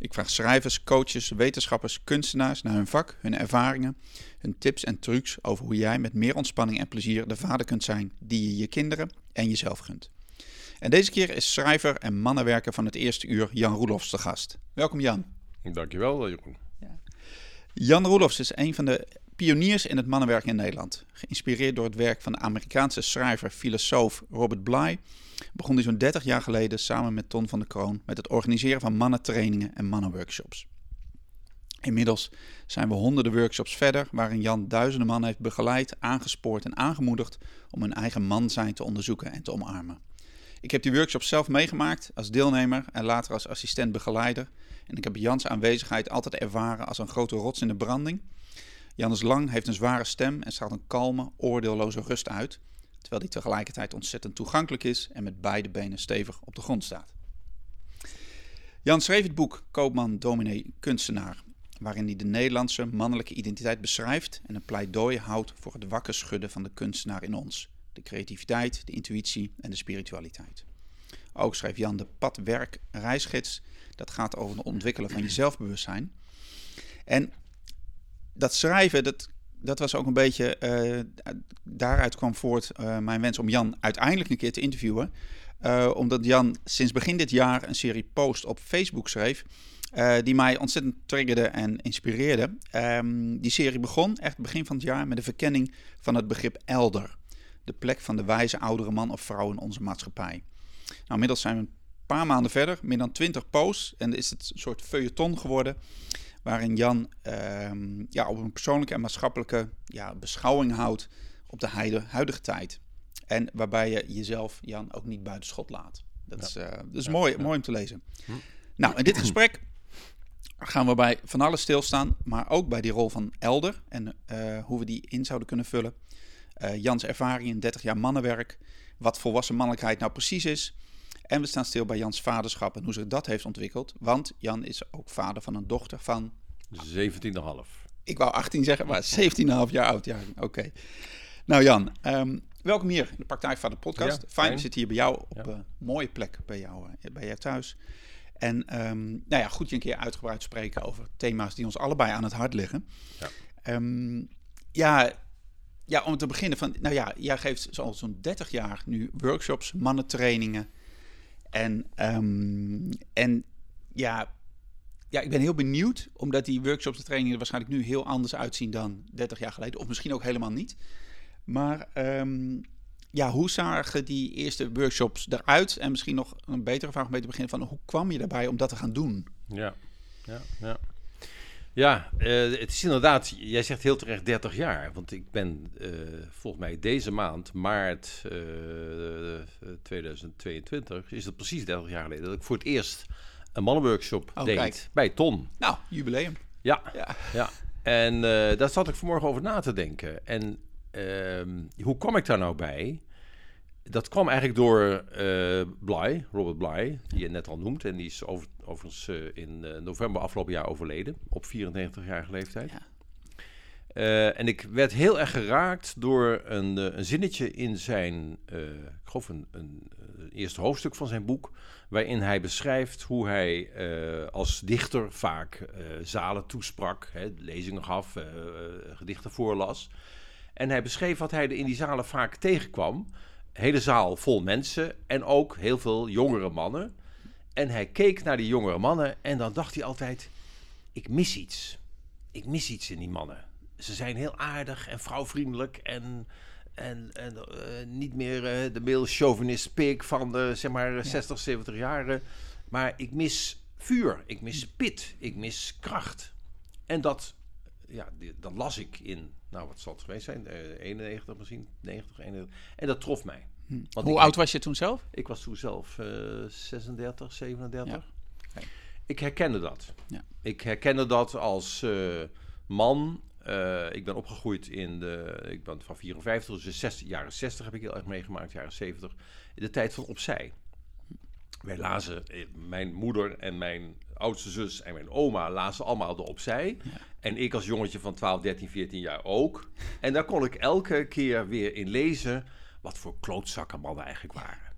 Ik vraag schrijvers, coaches, wetenschappers, kunstenaars naar hun vak, hun ervaringen, hun tips en trucs over hoe jij met meer ontspanning en plezier de vader kunt zijn die je je kinderen en jezelf gunt. En deze keer is schrijver en mannenwerker van het eerste uur Jan Roelofs de gast. Welkom Jan. Dankjewel, Jeroen. Jan Roelofs is een van de pioniers in het mannenwerk in Nederland. Geïnspireerd door het werk van de Amerikaanse schrijver, filosoof Robert Bly, begon hij zo'n 30 jaar geleden samen met Ton van der Kroon met het organiseren van mannentrainingen en mannenworkshops. Inmiddels zijn we honderden workshops verder, waarin Jan duizenden mannen heeft begeleid, aangespoord en aangemoedigd om hun eigen man zijn te onderzoeken en te omarmen. Ik heb die workshops zelf meegemaakt als deelnemer en later als assistent begeleider. En ik heb Jans aanwezigheid altijd ervaren als een grote rots in de branding. Jan is lang, heeft een zware stem en straalt een kalme, oordeelloze rust uit. Terwijl hij tegelijkertijd ontzettend toegankelijk is en met beide benen stevig op de grond staat. Jan schreef het boek Koopman, Dominee, Kunstenaar, waarin hij de Nederlandse mannelijke identiteit beschrijft en een pleidooi houdt voor het wakker schudden van de kunstenaar in ons. De creativiteit, de intuïtie en de spiritualiteit. Ook schreef Jan de Padwerk Reisgids. Dat gaat over het ontwikkelen van je zelfbewustzijn. En dat schrijven, dat, dat was ook een beetje. Uh, daaruit kwam voort uh, mijn wens om Jan uiteindelijk een keer te interviewen. Uh, omdat Jan sinds begin dit jaar een serie post op Facebook schreef. die mij ontzettend triggerde en inspireerde. Um, die serie begon echt begin van het jaar met de verkenning van het begrip elder. De plek van de wijze oudere man of vrouw in onze maatschappij. Nou, inmiddels zijn we een paar maanden verder, meer dan twintig posts. En is het een soort feuilleton geworden waarin Jan um, ja, op een persoonlijke en maatschappelijke ja, beschouwing houdt op de huidige tijd. En waarbij je jezelf, Jan, ook niet buiten schot laat. Dat is, uh, dat is ja, mooi, ja. mooi om te lezen. Hm. Nou, in dit gesprek gaan we bij van alles stilstaan, maar ook bij die rol van elder en uh, hoe we die in zouden kunnen vullen. Uh, Jans ervaring in 30 jaar mannenwerk, wat volwassen mannelijkheid nou precies is. En we staan stil bij Jans vaderschap en hoe zich dat heeft ontwikkeld. Want Jan is ook vader van een dochter van... 17,5. Ik wou 18 zeggen, maar 17,5 jaar oud. Ja, oké. Okay. Nou Jan, um, welkom hier in de Praktijk van de podcast. Ja, fijn, we zitten hier bij jou op een ja. uh, mooie plek bij jou, uh, bij jou thuis. En um, nou ja, goed je een keer uitgebreid spreken over thema's die ons allebei aan het hart liggen. Ja, um, ja, ja om te beginnen van, nou ja, jij geeft zo'n 30 jaar nu workshops, mannentrainingen. En, en ja, ja, ik ben heel benieuwd, omdat die workshops en trainingen er waarschijnlijk nu heel anders uitzien dan 30 jaar geleden. Of misschien ook helemaal niet. Maar um, ja, hoe zagen die eerste workshops eruit? En misschien nog een betere vraag om mee te beginnen van hoe kwam je daarbij om dat te gaan doen? Ja, ja, ja. Ja, uh, het is inderdaad, jij zegt heel terecht 30 jaar. Want ik ben uh, volgens mij deze maand, maart uh, 2022, is het precies 30 jaar geleden dat ik voor het eerst een mannenworkshop oh, deed kijk. bij Ton. Nou, jubileum. Ja, ja. ja. En uh, daar zat ik vanmorgen over na te denken. En ehm, hoe kwam ik daar nou bij? dat kwam eigenlijk door uh, Bly, Robert Bly, die je net al noemt. En die is over, overigens uh, in november afgelopen jaar overleden, op 94-jarige leeftijd. Ja. En ik werd heel erg geraakt door een, een zinnetje in zijn, ik geloof een, een, een, eerste hoofdstuk van zijn boek, waarin hij beschrijft hoe hij als dichter vaak zalen toesprak, hè, lezingen gaf, gedichten voorlas. En hij beschreef wat hij in die zalen vaak tegenkwam hele zaal vol mensen en ook heel veel jongere mannen. En hij keek naar die jongere mannen en dan dacht hij altijd: ik mis iets. Ik mis iets in die mannen. Ze zijn heel aardig en vrouwvriendelijk en, en, en uh, niet meer uh, de male chauvinist pik van de zeg maar 60, 70 jaren. Maar ik mis vuur, ik mis pit, ik mis kracht. En dat, ja, dat las ik in nou wat zal het geweest zijn, uh, 91 misschien, 90, 91. En dat trof mij. Hm. Hoe oud was je toen zelf? Ik was toen zelf uh, 36, 37. Ja. Okay. Ik herkende dat. Ja. Ik herkende dat als eh, man. Eh, ik ben opgegroeid in de. Ik ben van 54, dus de 60, jaren 60 heb ik heel erg meegemaakt, jaren 70. In de tijd van opzij. Wij lazen, eh, mijn moeder en mijn oudste zus en mijn oma lazen allemaal de opzij. En ik als jongetje van 12, 13, 14 jaar ook. En daar kon ik elke keer weer in lezen wat voor klootzakken mannen eigenlijk waren.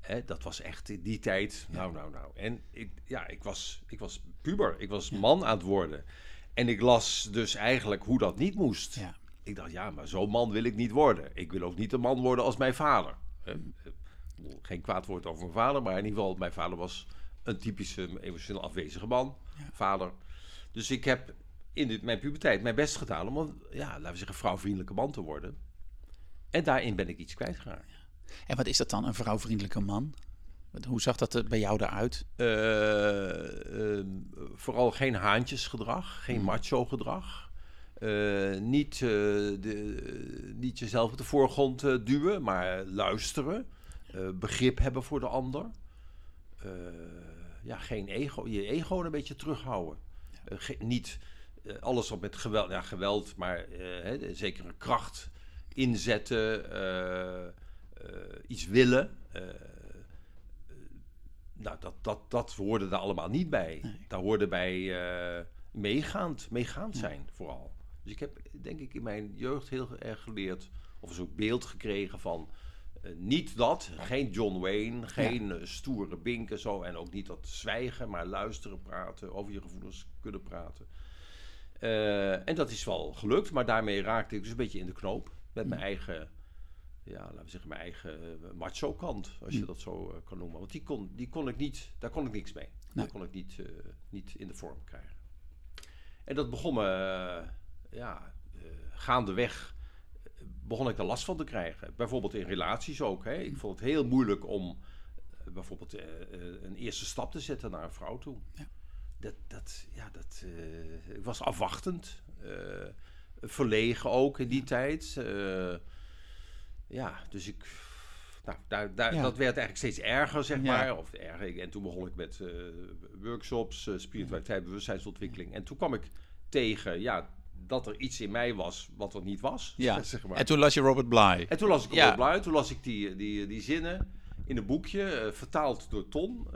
Hè, dat was echt in die tijd. Nou, nou, nou. En ik, ja, ik, was, ik was puber. Ik was man aan het worden. En ik las dus eigenlijk hoe dat niet moest. Ja. Ik dacht, ja, maar zo'n man wil ik niet worden. Ik wil ook niet een man worden als mijn vader. Geen kwaad woord over mijn vader, maar in ieder geval, mijn vader was een typische emotioneel afwezige man. Vader. Dus ik heb in dit, mijn puberteit mijn best gedaan om een, ja, laten we zeggen, vrouwvriendelijke man te worden. En daarin ben ik iets kwijtgeraakt. En wat is dat dan, een vrouwvriendelijke man? Hoe zag dat er bij jou eruit? Eh, ehm, vooral geen haantjesgedrag, geen macho gedrag. Eh, niet, eh, de, niet jezelf op de voorgrond duwen, maar luisteren. Begrip hebben voor de ander. Ja, geen ego. Je ego een beetje terughouden. Niet alles wat met geweld, ja, geweld, maar hè, zekere kracht inzetten, iets willen. Nou, dat, dat, dat hoorde daar allemaal niet bij. Daar hoorde bij eh, meegaand, meegaand zijn vooral. Dus ik heb denk ik in mijn jeugd heel erg geleerd, of een soort beeld gekregen van eh, niet dat, geen John Wayne, geen eh, stoere binken zo, en ook niet dat zwijgen, maar luisteren, praten, over je gevoelens kunnen praten. En dat is wel gelukt, maar daarmee raakte ik dus een beetje in de knoop met mijn eigen ja, laten we zeggen, mijn eigen eh, macho kant, als je dat zo eh, kan noemen. Want die kon, die kon ik niet, daar kon ik niks mee. Nee. Daar kon ik niet, eh, niet in de vorm krijgen. En dat begon me, eh, ja, eh, gaandeweg begon ik er last van te krijgen. Bijvoorbeeld in relaties ook. Hè. Ik vond het heel moeilijk om bijvoorbeeld een eerste stap te zetten naar een vrouw toe. Ja. Dat, dat, ja, dat, ik was afwachtend. verlegen ook in die tijd. Ja, dus ik. Nou, daar, daar, Ja. dat werd eigenlijk steeds erger, zeg Ja. maar. Of erger. En toen begon ik met eh, workshops, eh, spiritualiteit, bewustzijnsontwikkeling. En toen kwam ik tegen, ja, dat er iets in mij was wat er niet was. Ja. zeg maar. En toen las je Robert Bly. En toen las ik Ja. op Bluit, toen las ik die, die, die zinnen in een boekje, eh, vertaald door Ton.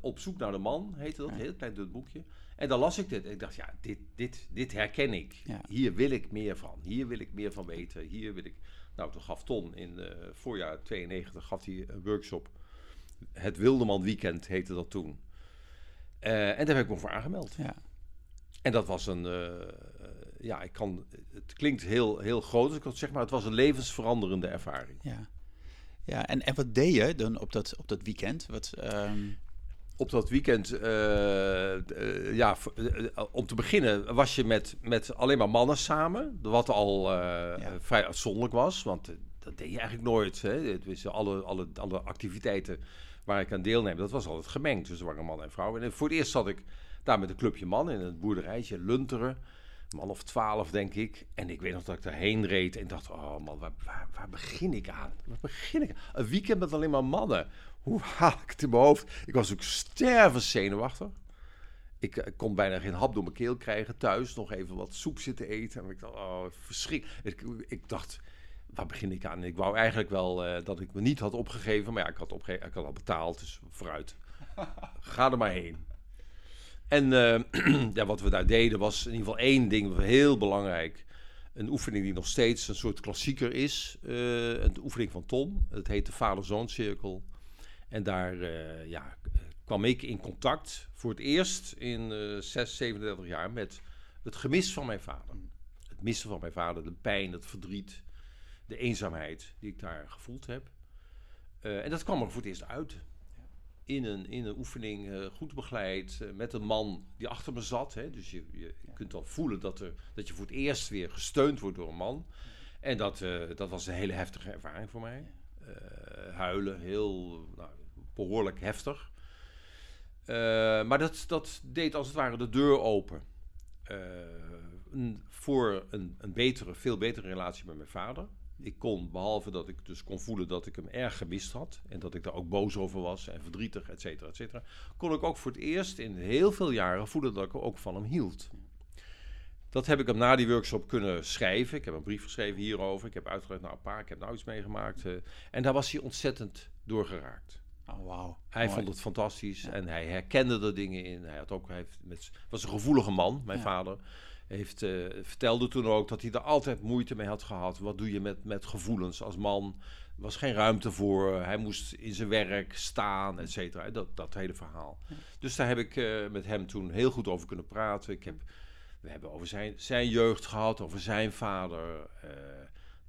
op zoek naar de man, heette dat, heel klein dun boekje. En dan las ik dit en ik dacht, ja, dit, dit, dit herken ik. Ja. Hier wil ik meer van. Hier wil ik meer van weten. Hier wil ik... Nou, toen gaf Ton in eh voorjaar 92 gaf hij een workshop. Het Wildeman Weekend heette dat toen. Eh, en daar heb ik me voor aangemeld. Ja. En dat was een, eh, ja, ik kan, het klinkt heel, heel groot, als ik dat zeg, maar het was een levensveranderende ervaring. Ja. Ja, en, en wat deed je dan op dat, op dat weekend? Wat, ehm, Op dat weekend, eh, eh, ja, eh, om te beginnen was je met, met alleen maar mannen samen, wat al vrij uitzonderlijk was, want dat deed je eigenlijk nooit. Hè? Het was alle, alle, alle activiteiten waar ik aan deelneem, dat was altijd gemengd, dus er waren mannen en vrouwen. En voor het eerst zat ik daar met een clubje mannen in het boerderijtje Lunteren. Man of twaalf, denk ik. En ik weet nog dat ik daarheen reed en dacht: Oh man, waar, waar, waar begin ik aan? Waar begin ik aan? Een weekend met alleen maar mannen. Hoe haal ik het in mijn hoofd? Ik was ook stervens zenuwachtig. Ik, eh, kon bijna geen hap door mijn keel krijgen thuis. Nog even wat soep zitten eten. En ik dacht: Oh, verschrikkelijk. Ik, ik dacht: Waar begin ik aan? Ik wou eigenlijk wel eh, dat ik me niet had opgegeven. Maar ja, ik had, opge ik had al betaald, dus vooruit. Ga er maar heen. En eh, ja, wat we daar deden was in ieder geval één ding heel belangrijk. Een oefening die nog steeds een soort klassieker is. eh, een oefening van Tom. Het heet de Vader-Zoon Cirkel. En daar eh, ja, kwam ik in contact voor het eerst in eh 6, 37 jaar met het gemis van mijn vader. Het missen van mijn vader, de pijn, het verdriet, de eenzaamheid die ik daar gevoeld heb. Eh, en dat kwam er voor het eerst uit in een, in een oefening, eh, goed begeleid, met een man die achter me zat. Hè, dus je, je kunt al voelen dat, er, dat je voor het eerst weer gesteund wordt door een man. En dat, dat was een hele heftige ervaring voor mij. Huilen, heel nou, behoorlijk heftig. Eh, maar dat, dat deed als het ware de deur open. Eh, voor een, een betere, veel betere relatie met mijn vader. ik kon, behalve dat ik dus kon voelen dat ik hem erg gemist had. En dat ik daar ook boos over was en verdrietig, et cetera, et cetera. Kon ik ook voor het eerst in heel veel jaren voelen dat ik ook van hem hield. Dat heb ik hem na die workshop kunnen schrijven. Ik heb een brief geschreven hierover. Ik heb uitgelegd, nou pa, ik heb nou iets meegemaakt. Uh, en daar was hij ontzettend door geraakt. Oh, wow. Hij vond het fantastisch en hij herkende er dingen in. Hij had ook, hij heeft met, was een gevoelige man, mijn vader heeft, uh, vertelde toen ook dat hij er altijd moeite mee had gehad. Wat doe je met, met gevoelens als man? Er was geen ruimte voor. Hij moest in zijn werk staan, et cetera. Dat, dat hele verhaal. Dus daar heb ik uh, met hem toen heel goed over kunnen praten. Ik heb, we hebben over zijn, zijn jeugd gehad, over zijn vader. Uh,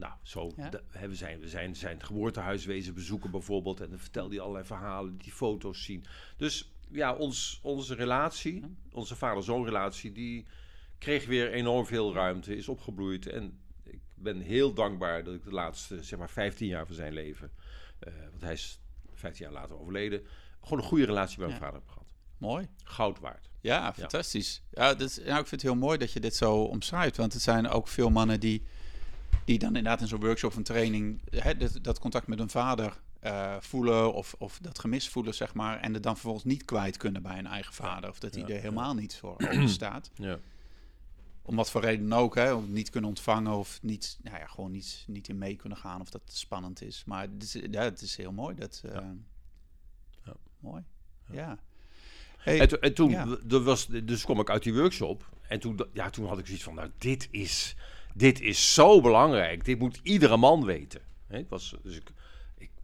nou, zo ja? we zijn, we zijn zijn geboortehuis wezen bezoeken bijvoorbeeld. En dan vertelde hij allerlei verhalen, die foto's zien. Dus ja, ons, onze relatie, onze vader-zoon relatie, die kreeg weer enorm veel ruimte, is opgebloeid. En ik ben heel dankbaar dat ik de laatste, zeg maar, 15 jaar van zijn leven, uh, want hij is 15 jaar later overleden, gewoon een goede relatie met mijn vader heb gehad. Mooi. Goud waard. Ja, fantastisch. Ja, ja, dat, nou, ik vind het heel mooi dat je dit zo omschrijft, want het zijn ook veel mannen die, die dan inderdaad in zo'n workshop of training hè, dat, dat contact met hun vader uh, voelen of, of dat gemis voelen, zeg maar. En het dan vervolgens niet kwijt kunnen bij een eigen vader. Of dat hij er helemaal niet voor staat. Ja om wat voor reden ook, hè, om niet kunnen ontvangen of niet, nou ja, gewoon niet, niet in mee kunnen gaan of dat spannend is. Maar het is, ja, het is heel mooi. Dat, uh, ja. ja. Mooi. Ja. Hey, en, en, toen, er was, dus kom ik uit die workshop en toen, ja, toen had ik zoiets van, nou, dit is, dit is zo belangrijk. Dit moet iedere man weten. Het was, dus ik,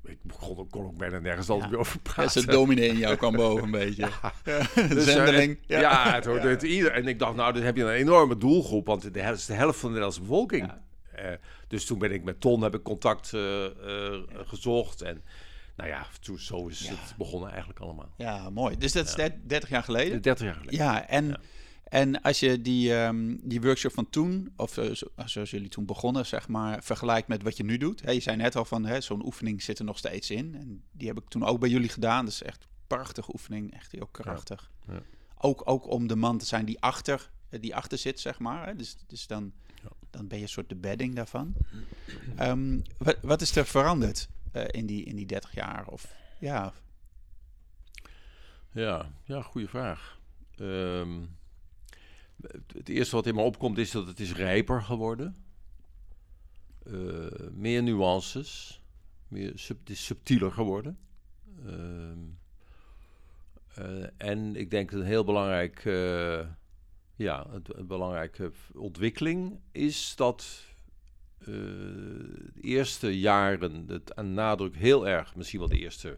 ik begon, kon ook bijna nergens altijd meer over praten. Ja, de dominee in jou kwam boven een beetje. Ja. Dus, zendeling. Uh, ja, het hoort het ieder. En ik dacht, nou, dan heb je een enorme doelgroep, want de helft is de helft van de Nederlandse bevolking. Uh, dus toen ben ik met Ton heb ik contact uh, gezocht en nou ja, toen, zo is het begonnen eigenlijk allemaal. Ja, mooi. Dus dat is 30 jaar geleden? 30 jaar geleden. Ja, en en als je die, um, die workshop van toen, of uh, zoals jullie toen begonnen, zeg maar, vergelijkt met wat je nu doet. Hè, je zei net al van, zo'n oefening zit er nog steeds in. En die heb ik toen ook bij jullie gedaan. Dat is echt een prachtige oefening, echt heel krachtig. Ja. Ja. Ook, ook om de man te zijn die achter, eh, die achter zit, zeg maar. Hè. Dus, dus dan, ja. dan ben je een soort de bedding daarvan. Um, wat, wat is er veranderd uh, in, die, in die 30 jaar? Of, ja. Ja, ja, goede vraag. Um, het eerste wat in me opkomt is dat het is rijper geworden. Uh, meer nuances. Meer het is subtieler geworden. Uh, uh, en ik denk dat een heel belangrijk, eh, ja, belangrijke ontwikkeling is dat de eerste jaren, het nadruk heel erg, misschien wel de eerste,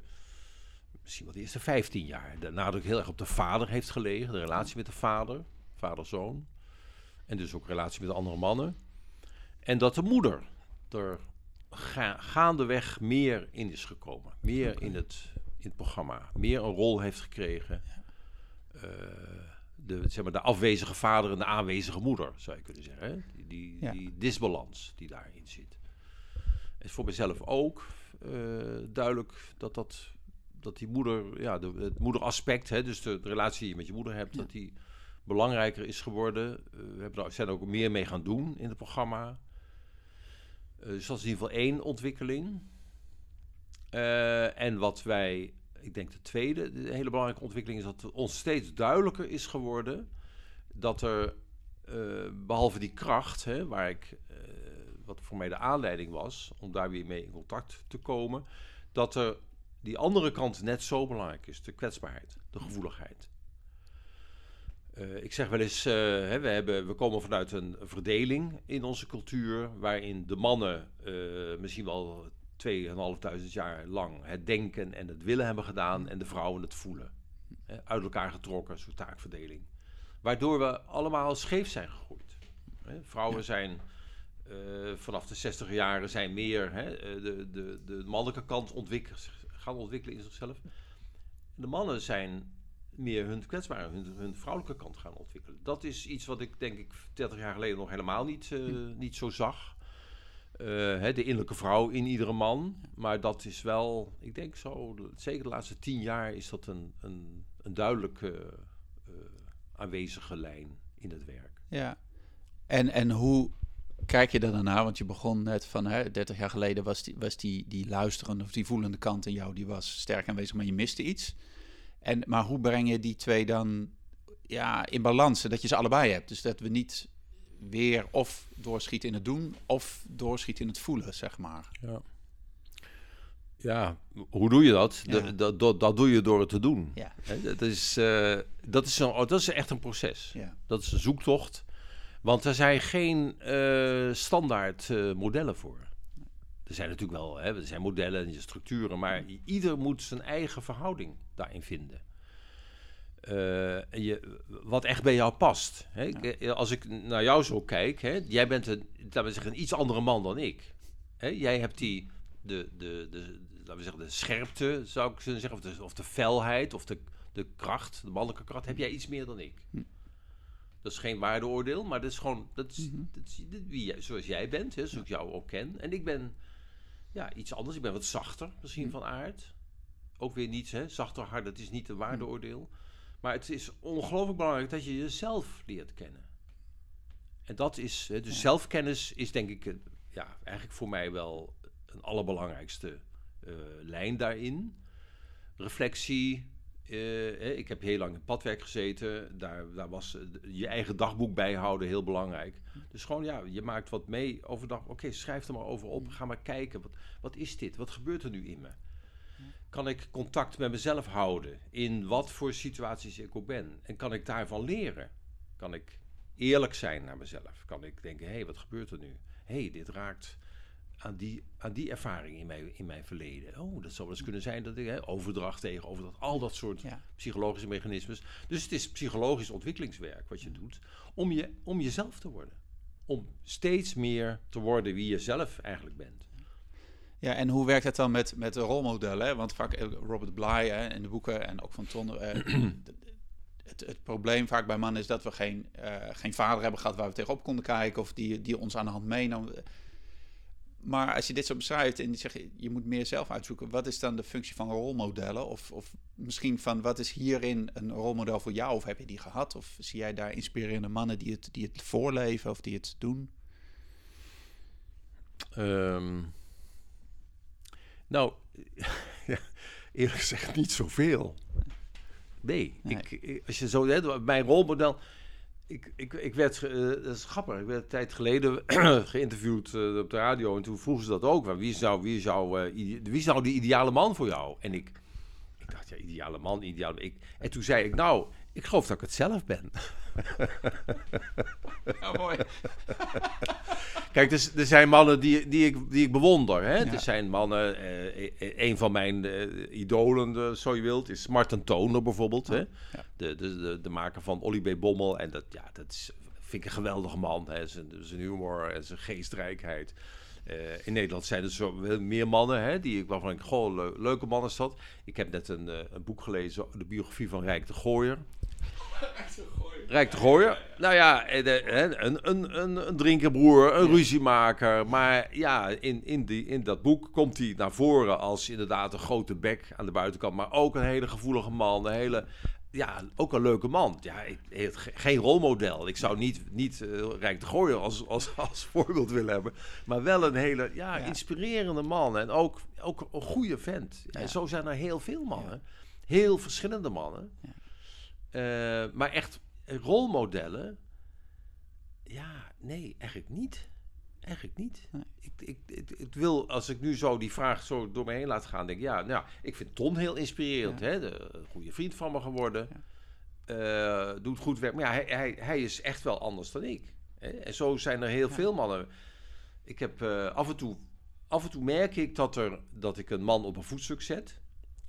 misschien wel de eerste 15 jaar, de nadruk heel erg op de vader heeft gelegen, de relatie met de vader vader-zoon. En dus ook relatie met andere mannen. En dat de moeder er ga gaandeweg meer in is gekomen. Meer in, het, in het programma. Meer een rol heeft gekregen. Uh, de, zeg maar, de afwezige vader en de aanwezige moeder, zou je kunnen zeggen. Hè? Die, die, die, disbalans die daarin zit. is voor mezelf ook uh, duidelijk dat, dat, dat die moeder, ja, de, het moederaspect, hè, dus de, de relatie die je met je moeder hebt, dat die belangrijker is geworden. Uh, we hebben zijn er ook meer mee gaan doen in het programma. Uh, dus dat is in ieder geval één ontwikkeling. Uh, en wat wij, ik denk de tweede, de hele belangrijke ontwikkeling is dat ons steeds duidelijker is geworden dat er, behalve die kracht, hè, waar ik, wat voor mij de aanleiding was om daar weer mee in contact te komen, dat er die andere kant net zo belangrijk is, de kwetsbaarheid, de gevoeligheid. Uh, ik zeg wel eens, uh, hè, we, hebben, we komen vanuit een verdeling in onze cultuur, waarin de mannen uh, misschien wel 2.500 jaar lang het denken en het willen hebben gedaan en de vrouwen het voelen. Hè, uit elkaar getrokken, zo'n taakverdeling. Waardoor we allemaal scheef zijn gegroeid. Hè, vrouwen ja. zijn vanaf de 60 jaren zijn meer hè, de, de, de mannelijke kant ontwikkelen, gaan ontwikkelen in zichzelf. De mannen zijn meer hun kwetsbare, hun, hun, vrouwelijke kant gaan ontwikkelen. Dat is iets wat ik denk ik 30 jaar geleden nog helemaal niet, uh, niet zo zag. Uh, hè, de innerlijke vrouw in iedere man. Maar dat is wel, ik denk zo, zeker de laatste tien jaar is dat een, een, een duidelijke uh, aanwezige lijn in het werk. Ja, en, en hoe kijk je dan naar? Want je begon net van hè, 30 jaar geleden was, die, was die, die luisterende of die voelende kant in jou, die was sterk aanwezig, maar je miste iets. En, maar hoe breng je die twee dan ja, in balans, dat je ze allebei hebt? Dus dat we niet weer of doorschieten in het doen of doorschieten in het voelen, zeg maar. Ja. Ja, hoe doe je dat? Ja. Dat, dat, dat, doe je door het te doen. Ja. Dat, is, eh, dat, is een, dat is echt een proces. Ja. Dat is een zoektocht. Want er zijn geen eh, standaard eh, modellen voor. Er zijn natuurlijk wel hè, er zijn modellen en structuren, maar ieder moet zijn eigen verhouding daarin vinden. En je, wat echt bij jou past. Hè? Eh, Als ik naar jou zo kijk, hè, jij bent een, laten we zeggen, een iets andere man dan ik. Hè? Jij hebt die, de, de, de, laten we zeggen, de scherpte, zou ik zeggen, of de, of de felheid, of de, de kracht, de mannelijke kracht, heb jij iets meer dan ik. Dat is geen waardeoordeel, maar dat is gewoon dat is, dat is, dit- wie jij, zoals jij bent, hè, zoals ik jou ook ken. En ik ben ja, iets anders. Ik ben wat zachter misschien van aard. Ook weer niets, hè? zachter, hard, dat is niet een waardeoordeel. Maar het is ongelooflijk belangrijk dat je jezelf leert kennen. En dat is, hè, dus zelfkennis is denk ik, een- ja, eigenlijk voor mij wel een allerbelangrijkste eh, lijn daarin. Reflectie. eh, ik heb heel lang in padwerk gezeten. Daar, daar was eh, je eigen dagboek bijhouden heel belangrijk. Dus gewoon, ja, je maakt wat mee overdag. Oké, schrijf er maar over op. Ga maar kijken. Wat, wat is dit? Wat gebeurt er nu in me? Kan ik contact met mezelf houden in wat voor situaties ik ook ben? En kan ik daarvan leren? Kan ik eerlijk zijn naar mezelf? Kan ik denken, hé, hey, wat gebeurt er nu? Hé, hey, dit raakt aan die, aan die ervaring in mijn, in mijn verleden. Oh, dat zou wel eens kunnen zijn dat ik hè, overdracht tegen overdracht, al dat soort Ja. psychologische mechanismes. Dus het is psychologisch ontwikkelingswerk wat je doet om, je, om jezelf te worden. Om steeds meer te worden wie je zelf eigenlijk bent. Ja, en hoe werkt het dan met, met de rolmodellen? Want vaak eh, Robert Bly hè, in de boeken en ook van Ton. eh, het, het probleem vaak bij mannen is dat we geen, eh, geen vader hebben gehad waar we tegenop konden kijken of die, die ons aan de hand meenam. Maar als je dit zo beschrijft en je zegt je moet meer zelf uitzoeken, wat is dan de functie van rolmodellen? Of, of misschien van wat is hierin een rolmodel voor jou? Of heb je die gehad? Of zie jij daar inspirerende mannen die het, die het voorleven of die het doen? Ehm, nou, ja, eerlijk gezegd niet zoveel. Nee, Nee. Ik, als je zo, hè, mijn rolmodel. Ik, ik, ik werd, eh, dat is grappig, ik werd een tijd geleden geïnterviewd eh, op de radio en toen vroegen ze dat ook. Wie zou, wie, zou, eh, wie zou die ideale man voor jou? En ik, ik dacht, ja, ideale man, ideale ik, En toen zei ik, nou, ik geloof dat ik het zelf ben. Ja, mooi. Kijk, dus, er zijn mannen die, die, ik, die ik bewonder. Hè? Ja. Er zijn mannen, eh, eh, een van mijn eh, idolen, eh, zo je wilt, is Martin Toner bijvoorbeeld. Hè? ja. De, de, de, de maker van Olly B. Bommel. En dat, ja, dat is, vind ik een geweldige man. Hè? Zijn, zijn humor en zijn geestrijkheid. Eh, in Nederland zijn er zo meer mannen hè, die ik waarvan ik goh, le- leuke man is dat. Ik heb net een, een boek gelezen, de biografie van Rijk de Gooier. Rijk de Gooier. Nou ja, eh, een, een, een, een drinkerbroer, een ruziemaker. Maar ja, in, in, die, in dat boek komt hij naar voren als inderdaad een grote bek aan de buitenkant. Maar ook een hele gevoelige man. Een hele, ja, ook een leuke man. Ja, ik, geen rolmodel. Ik zou niet, niet eh, Rijk de Gooier als, als, als voorbeeld willen hebben. Maar wel een hele ja, Ja. inspirerende man. En ook, ook een goede vent. Ja. En zo zijn er heel veel mannen. Heel verschillende mannen. Eh, maar echt rolmodellen? Ja, nee, eigenlijk niet. Eigenlijk niet. Nee. Ik, ik, ik, ik wil, als ik nu zo die vraag zo door me heen laat gaan, denk ik, ja, nou, ik vind Ton heel inspirerend. Ja. Hè? De, een goede vriend van me geworden. Eh, doet goed werk. Maar ja, hij, hij, hij is echt wel anders dan ik. Hè? En zo zijn er heel veel mannen. Ik heb eh, af en toe, af en toe merk ik dat, er, dat ik een man op een voetstuk zet.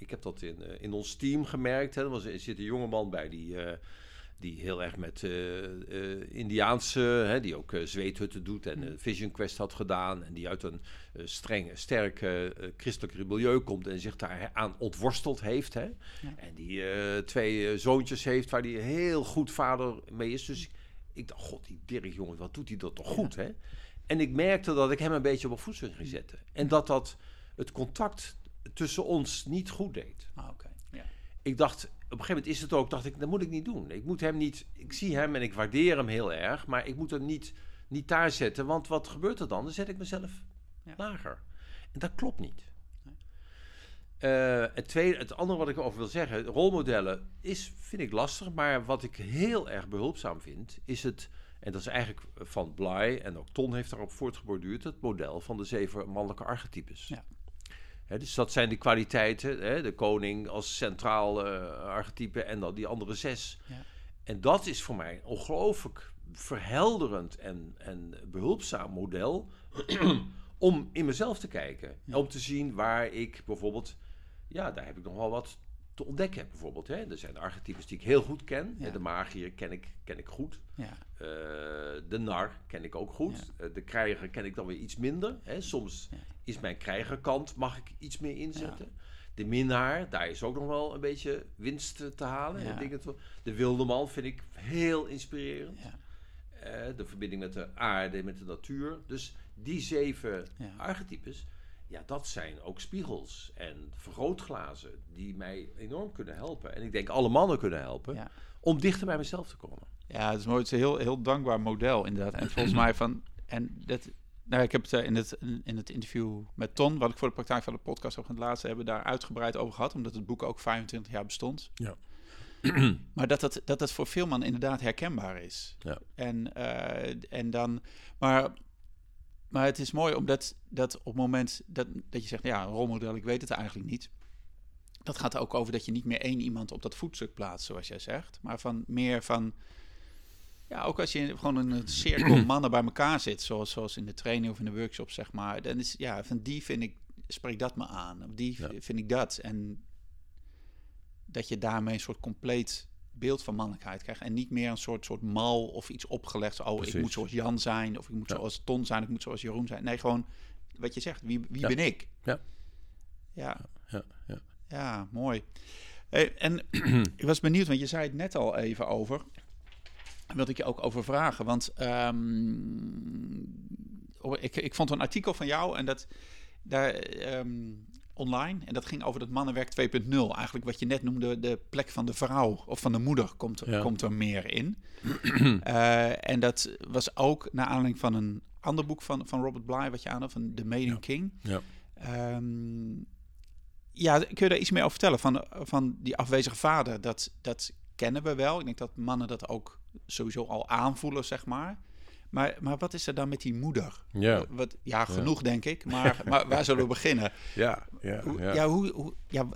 Ik heb dat in, eh, in ons team gemerkt. Hè. Er, was, er zit een jongeman bij die, eh, die heel erg met eh Indiaanse, hè, die ook zweethutten doet en een Vision Quest had gedaan. En die uit een streng, sterk christelijk milieu komt en zich daar aan ontworsteld heeft. Hè. En die twee zoontjes heeft waar die heel goed vader mee is. Dus ik dacht, god, die Dirk jongen, wat doet hij dat toch goed, hè? En ik merkte dat ik hem een beetje op een voetstuk ging zetten. En dat dat het contact tussen ons niet goed deed. Ah, oké. Ja. Ik dacht, op een gegeven moment is het ook, dacht ik, dat moet ik niet doen. Ik moet hem niet, ik zie hem en ik waardeer hem heel erg, maar ik moet hem niet niet daar zetten, want wat gebeurt er dan? Dan zet ik mezelf Ja. lager. En dat klopt niet. Eh, het, tweede, het andere wat ik over wil zeggen, rolmodellen is, vind ik lastig, maar wat ik heel erg behulpzaam vind, is het, en dat is eigenlijk van Bly, en ook Ton heeft daarop voortgeborduurd, het model van de zeven mannelijke archetypes. Ja. Dus dat zijn de kwaliteiten, de koning als centraal eh, archetype en dan die andere zes. Ja. En dat is voor mij ongelooflijk verhelderend en, en behulpzaam model om in mezelf te kijken. Ja. Om te zien waar ik bijvoorbeeld, ja, daar heb ik nog wel wat te ontdekken bijvoorbeeld. Hè. Er zijn archetypes die ik heel goed ken. Ja. De magier ken ik, ken ik goed. Ja, Eh, de nar ken ik ook goed. Ja. Eh, de krijger ken ik dan weer iets minder. Hè. Soms. Is mijn krijgerkant, mag ik iets meer inzetten. De minnaar, daar is ook nog wel een beetje winst te halen. Ja. en dingen te- de wilde man vind ik heel inspirerend. ja, Eh, de verbinding met de aarde, met de natuur. Dus die zeven archetypes, ja, dat zijn ook spiegels en vergrootglazen die mij enorm kunnen helpen. En ik denk alle mannen kunnen helpen om dichter bij mezelf te komen. Ja, het is mooi. Het is een heel, heel dankbaar model inderdaad. En volgens mij van... En dat, nou, ik heb het eh, in het, in het interview met Ton, wat ik voor de praktijk van de podcast het laatste hebben, daar uitgebreid over gehad, omdat het boek ook 25 jaar bestond. Ja. maar dat het, dat het voor veel mannen inderdaad herkenbaar is. Ja. En, eh, en dan... Maar, maar het is mooi omdat dat op het moment dat, dat je zegt, ja, een rolmodel, ik weet het eigenlijk niet. Dat gaat er ook over dat je niet meer één iemand op dat voetstuk plaatst, zoals jij zegt. Maar van meer van... Ja, ook als je gewoon in een cirkel mannen bij elkaar zit, zoals, zoals in de training of in de workshop, zeg maar. Dan is, ja, van die vind ik, spreek dat me aan. Of die Ja. vind ik dat. En dat je daarmee een soort compleet beeld van mannelijkheid krijgt. En niet meer een soort, soort mal of iets opgelegd. Oh, Precies. ik moet zoals Jan zijn, of ik moet Ja. zoals Ton zijn, ik moet zoals Jeroen zijn. Nee, gewoon wat je zegt. Wie, wie Ja. ben ik? Ja. Ja, Ja, ja. ja, mooi. Hey, en ik was benieuwd, want je zei het net al even over. Wilde ik je ook over vragen. Want ehm, oh, ik, ik vond een artikel van jou en dat daar ehm, online. En dat ging over dat mannenwerk 2.0. Eigenlijk wat je net noemde, de plek van de vrouw of van de moeder komt, er- Ja. komt er meer in. Eh, en dat was ook naar aanleiding van een ander boek van, van Robert Bly, wat je aan van The Maiden Ja. King. Ja. Ehm, ja, kun je daar iets meer over vertellen? Van, van die afwezige vader, dat, dat kennen we wel. Ik denk dat mannen dat ook sowieso al aanvoelen, zeg maar. Maar, maar wat is er dan met die moeder? Ja, Wat, ja, genoeg denk ik. Maar, maar waar zullen we beginnen? ja, ja. Ja. ja. hoe, hoe, ja,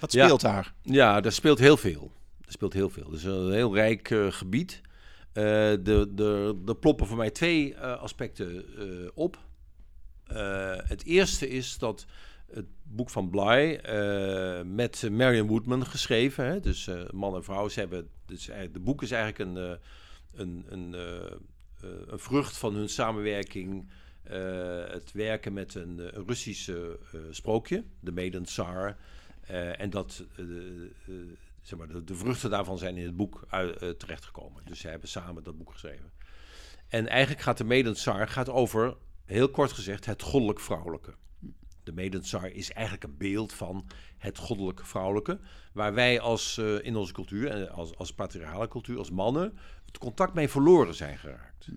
wat speelt daar? Ja, er speelt heel veel. Er speelt heel veel. Het is een heel rijk eh, gebied. Eh de, de, er ploppen voor mij twee eh, aspecten eh, op. Eh, het eerste is dat het boek van Bly eh, met Marion Woodman geschreven. Hè, dus eh, man en vrouw. Ze hebben, dus de boek is eigenlijk een, eh, een, een, een vrucht van hun samenwerking. het werken met een, een Russische sprookje, de Maiden Tsar. En dat, zeg maar, de, vruchten daarvan zijn in het boek uit, terechtgekomen. Dus zij hebben samen dat boek geschreven. En eigenlijk gaat de Maiden Tsar gaat over, heel kort gezegd, het goddelijk vrouwelijke. De Maiden Tsar is eigenlijk een beeld van het goddelijk vrouwelijke. Waar wij als, eh, in onze cultuur, en als, als patriarchale cultuur, als mannen, het contact mee verloren zijn geraakt.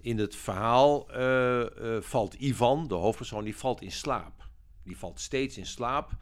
In het verhaal eh, eh, valt Ivan, de hoofdpersoon, die valt in slaap. Die valt steeds in slaap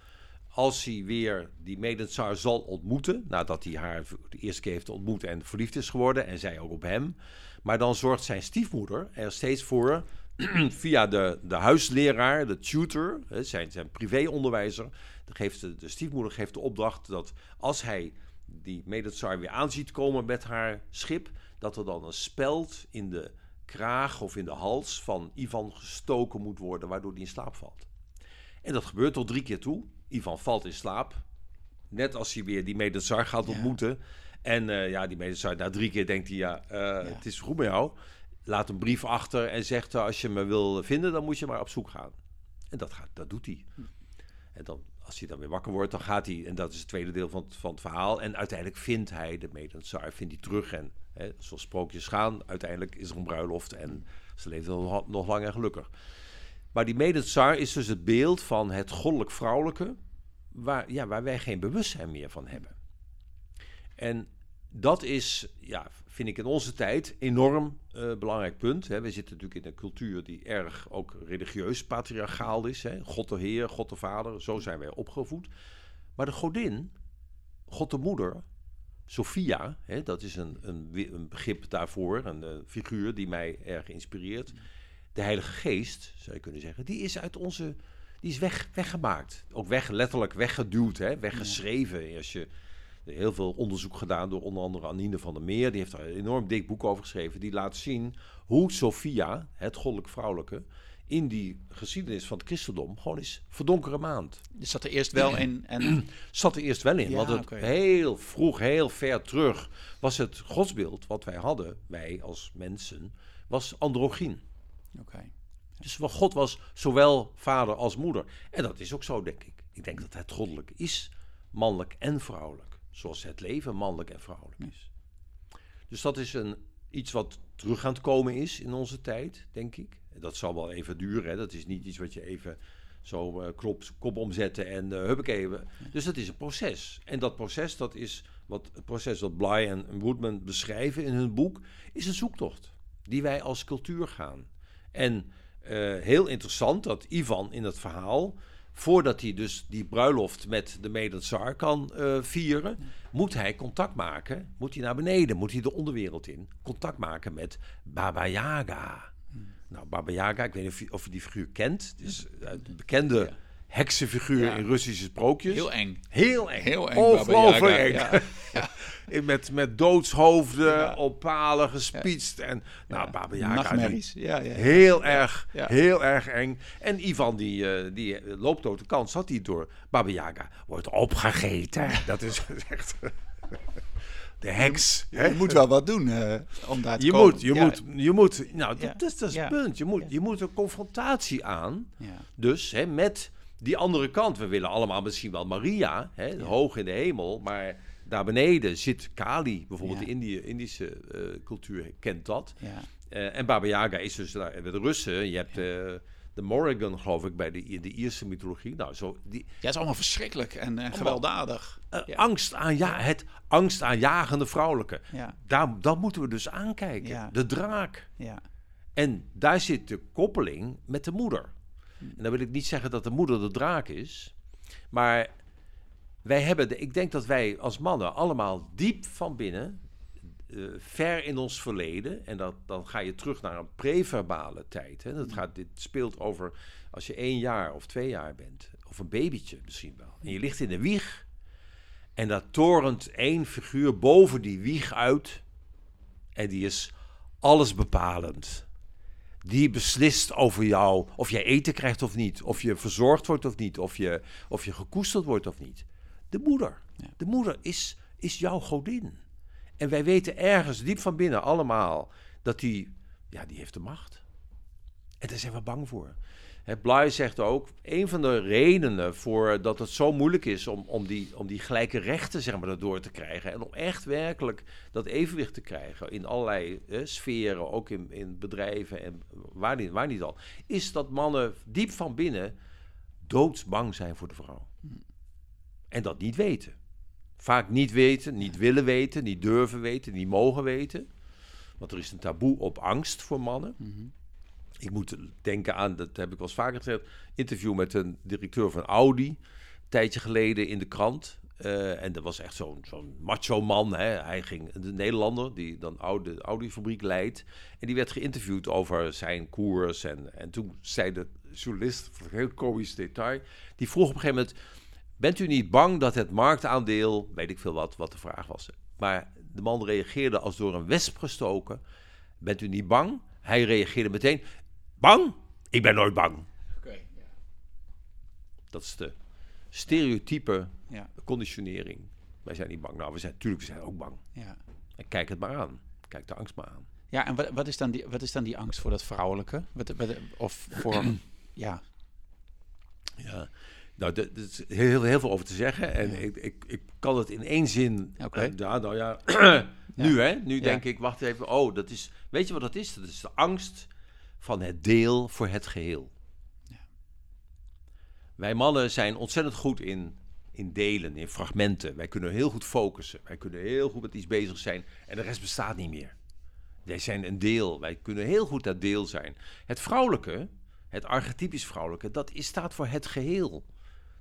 als hij weer die Maiden-Tsar zal ontmoeten, nadat hij haar de eerste keer heeft ontmoet en verliefd is geworden, en zij ook op hem. Maar dan zorgt zijn stiefmoeder er steeds voor, via de, de huisleraar, de tutor, hè, zijn, zijn privéonderwijzer, dan geeft de, de stiefmoeder geeft de opdracht dat als hij die Maiden-Tsar weer aanziet komen met haar schip, dat er dan een speld in de kraag of in de hals van Ivan gestoken moet worden, waardoor hij in slaap valt. En dat gebeurt tot drie keer toe. Ivan valt in slaap. Net als hij weer die Medezar gaat Ja. ontmoeten. En eh, ja, die Medezar, na drie keer denkt hij, ja, eh, het is goed met jou. Laat een brief achter en zegt, als je me wil vinden, dan moet je maar op zoek gaan. En dat, gaat, dat doet hij. En dan, als hij dan weer wakker wordt, dan gaat hij, en dat is het tweede deel van het, van het verhaal. En uiteindelijk vindt hij de Medezar, vindt hij terug. En hè, zoals sprookjes gaan, uiteindelijk is er een bruiloft en ze leeft nog, nog lang en gelukkig. Maar die Medezar is dus het beeld van het goddelijk vrouwelijke, waar, ja, waar wij geen bewustzijn meer van hebben. En dat is, ja, vind ik in onze tijd enorm uh, belangrijk punt. Hè. We zitten natuurlijk in een cultuur die erg ook religieus patriarchaal is. Hè. God de Heer, God de Vader, zo zijn wij opgevoed. Maar de godin, God de Moeder, Sophia, hè, dat is een, een, een, begrip daarvoor, een, een, figuur die mij erg inspireert. De Heilige Geest, zou je kunnen zeggen, die is uit onze, die is weg, weggemaakt. Ook weg, letterlijk weggeduwd, hè, weggeschreven. Als je heel veel onderzoek gedaan door onder andere Anine van der Meer. Die heeft er een enorm dik boek over geschreven. Die laat zien hoe Sophia, het goddelijk vrouwelijke, in die geschiedenis van het christendom gewoon is verdonkere maand. Dus zat er eerst wel in en... zat er eerst wel in, want het heel vroeg, heel ver terug was het godsbeeld wat wij hadden, wij als mensen, was androgyn. Oké. Dus God was zowel vader als moeder. En dat is ook zo, denk ik. Ik denk dat het goddelijk is, mannelijk en vrouwelijk. Zoals het leven mannelijk en vrouwelijk is. Dus dat is een, iets wat terug aan het komen is in onze tijd, denk ik. Dat zal wel even duren. Hè. Dat is niet iets wat je even zo uh, klop, kop omzetten en uh, huppakee. Dus dat is een proces. En dat proces, dat is wat het proces dat Bly en Woodman beschrijven in hun boek, is een zoektocht die wij als cultuur gaan. En uh, heel interessant dat Ivan in het verhaal voordat hij dus die bruiloft met de Medenzar kan uh, vieren, moet hij contact maken. Moet hij naar beneden, moet hij de onderwereld in. Contact maken met Baba Yaga. Nou, Baba Yaga, ik weet niet of je, of je die figuur kent. Het is een bekende heksenfiguur in Russische sprookjes. Heel eng. Heel eng. Heel eng. Ongelooflijk eng. Ja. met, met doodshoofden op palen gespietst. En nou, Baba Yaga. Ja, ja, Heel erg, heel erg eng. En Ivan die, uh, die loopt door de kant, zat hij door. Baba Yaga wordt opgegeten. Dat is echt de heks. Je, je moet wel wat doen uh, om daar te je komen. Moet, je, moet, je moet, nou, dat, dat is het ja. punt. Je moet, je moet een confrontatie aan. Dus hè, met die andere kant. We willen allemaal misschien wel Maria, hè, hoog in de hemel. Maar daar beneden zit Kali, bijvoorbeeld de Indië, Indische uh, cultuur kent dat. Uh, en Baba Yaga is dus daar, de Russen. Je hebt de Morrigan, geloof ik, bij de, in de Ierse mythologie. Nou, zo, die, ja, het is allemaal verschrikkelijk en uh, gewelddadig. Uh, ja. Angst aan ja, het angstaanjagende vrouwelijke. Ja. Daar, dat moeten we dus aankijken. Ja. De draak. Ja. En daar zit de koppeling met de moeder. En dan wil ik niet zeggen dat de moeder de draak is. Maar wij hebben, de, ik denk dat wij als mannen allemaal diep van binnen uh, ver in ons verleden. En dat, dan ga je terug naar een preverbale tijd. Hè. Dat gaat, dit speelt over als je één jaar of twee jaar bent. Of een babytje misschien wel. En je ligt in de wieg. En daar torent één figuur boven die wieg uit. En die is alles bepalend. Die beslist over jou of jij eten krijgt of niet. Of je verzorgd wordt of niet. Of je, of je gekoesterd wordt of niet. De moeder. Ja. De moeder is, is jouw godin. En wij weten ergens diep van binnen allemaal dat die, ja, die heeft de macht. En daar zijn we bang voor. Bly zegt ook, een van de redenen voor dat het zo moeilijk is om, om, die, om die gelijke rechten zeg maar, door te krijgen. En om echt werkelijk dat evenwicht te krijgen in allerlei sferen, ook in, in bedrijven en waar niet, waar niet al. Is dat mannen diep van binnen doodsbang zijn voor de vrouw. En dat niet weten. Vaak niet weten, niet willen weten, niet durven weten, niet mogen weten. Want er is een taboe op angst voor mannen. Mm -hmm. Ik moet denken aan, dat heb ik wel eens vaker gezegd, interview met een directeur van Audi, een tijdje geleden in de krant. Uh, en dat was echt zo'n zo'n macho man. Hè. Hij ging, de Nederlander, die dan de Audi-fabriek leidt. En die werd geïnterviewd over zijn koers. En, en toen zei de journalist, een heel komisch detail, die vroeg op een gegeven moment Bent u niet bang dat het marktaandeel, weet ik veel wat, wat de vraag was. Maar de man reageerde als door een wesp gestoken. Bent u niet bang? Hij reageerde meteen, bang? Ik ben nooit bang. Okay. Dat is de stereotype ja. conditionering. Wij zijn niet bang. Nou, we zijn natuurlijk we zijn ook bang. Ja. En kijk het maar aan. Kijk de angst maar aan. Ja, en wat, wat, is, dan die, wat is dan die angst voor dat vrouwelijke? Wat, wat, of voor, ja... Ja, nou, er is heel, heel veel over te zeggen. En ja. ik, ik, ik kan het in één zin. Okay. Uh, ja, nou ja. nu, hè? Nu denk ik, wacht even. Oh, dat is. Weet je wat dat is? Dat is de angst van het deel voor het geheel. Wij mannen zijn ontzettend goed in in delen, in fragmenten. Wij kunnen heel goed focussen. Wij kunnen heel goed met iets bezig zijn. En de rest bestaat niet meer. Wij zijn een deel. Wij kunnen heel goed dat deel zijn. Het vrouwelijke, het archetypisch vrouwelijke, dat is, staat voor het geheel.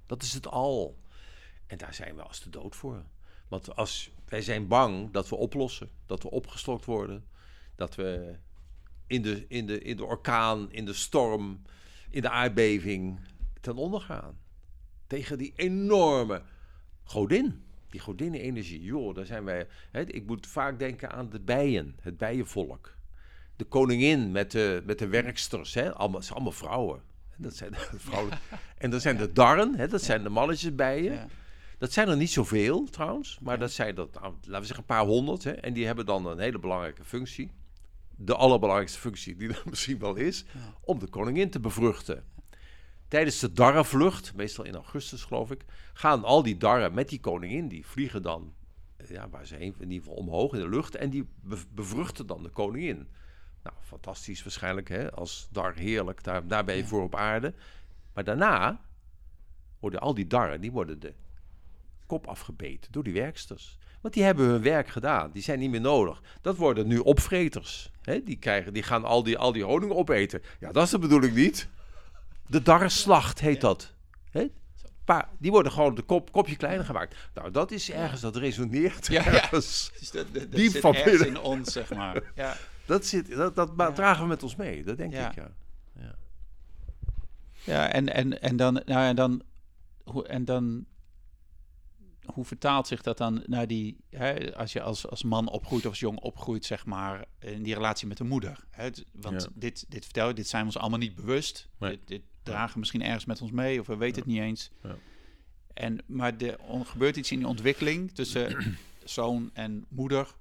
Dat is het al. En daar zijn we als de dood voor. Want als, wij zijn bang dat we oplossen, dat we opgeslokt worden, dat we in de, in, de, in de orkaan, in de storm, in de aardbeving ten onder gaan. Tegen die enorme godin. Die godinnen-energie. Joh, daar zijn wij. Hè, ik moet vaak denken aan de bijen, het bijenvolk. De koningin met de, met de werksters. Hè, allemaal, zijn allemaal vrouwen. Dat zijn de vrouwen. En dan zijn de darren, hè, dat zijn de mannetjes bijen. Dat zijn er niet zoveel trouwens, maar dat zijn dat, nou, laten we zeggen, een paar honderd. Hè, en die hebben dan een hele belangrijke functie. De allerbelangrijkste functie die er misschien wel is, om de koningin te bevruchten. Tijdens de darrenvlucht, meestal in augustus geloof ik, gaan al die darren met die koningin, die vliegen dan, eh, ja, waar ze heen, in ieder geval omhoog in de lucht, en die be- bevruchten dan de koningin. Nou, fantastisch waarschijnlijk, hè, als dar heerlijk, daar, daar ben je voor op aarde. Maar daarna worden al die darren, die worden de kop afgebeten door die werksters. Want die hebben hun werk gedaan. Die zijn niet meer nodig. Dat worden nu opvreters. Hè? Die, krijgen, die gaan al die, al die honing opeten. Ja, dat is de bedoeling niet. De darrenslacht heet dat. Hè? Pa, die worden gewoon de kop, kopje kleiner gemaakt. Nou, dat is ergens, dat resoneert Ja, ja. ergens. Dus dat, dat, dat Diep zit van ergens binnen. in ons, zeg maar. Ja. Dat, zit, dat, dat Ja. dragen we met ons mee. Dat denk ik, ja. Ja, en, en, en dan, nou, en dan, en dan, hoe vertaalt zich dat dan naar die, hè, als je als, als man opgroeit of als jong opgroeit, zeg maar, in die relatie met de moeder? Hè? Want Ja. dit, dit vertel je, dit zijn we ons allemaal niet bewust. Nee. Dit, dit dragen misschien ergens met ons mee of we weten het niet eens. Ja. En, maar er gebeurt iets in die ontwikkeling tussen zoon en moeder.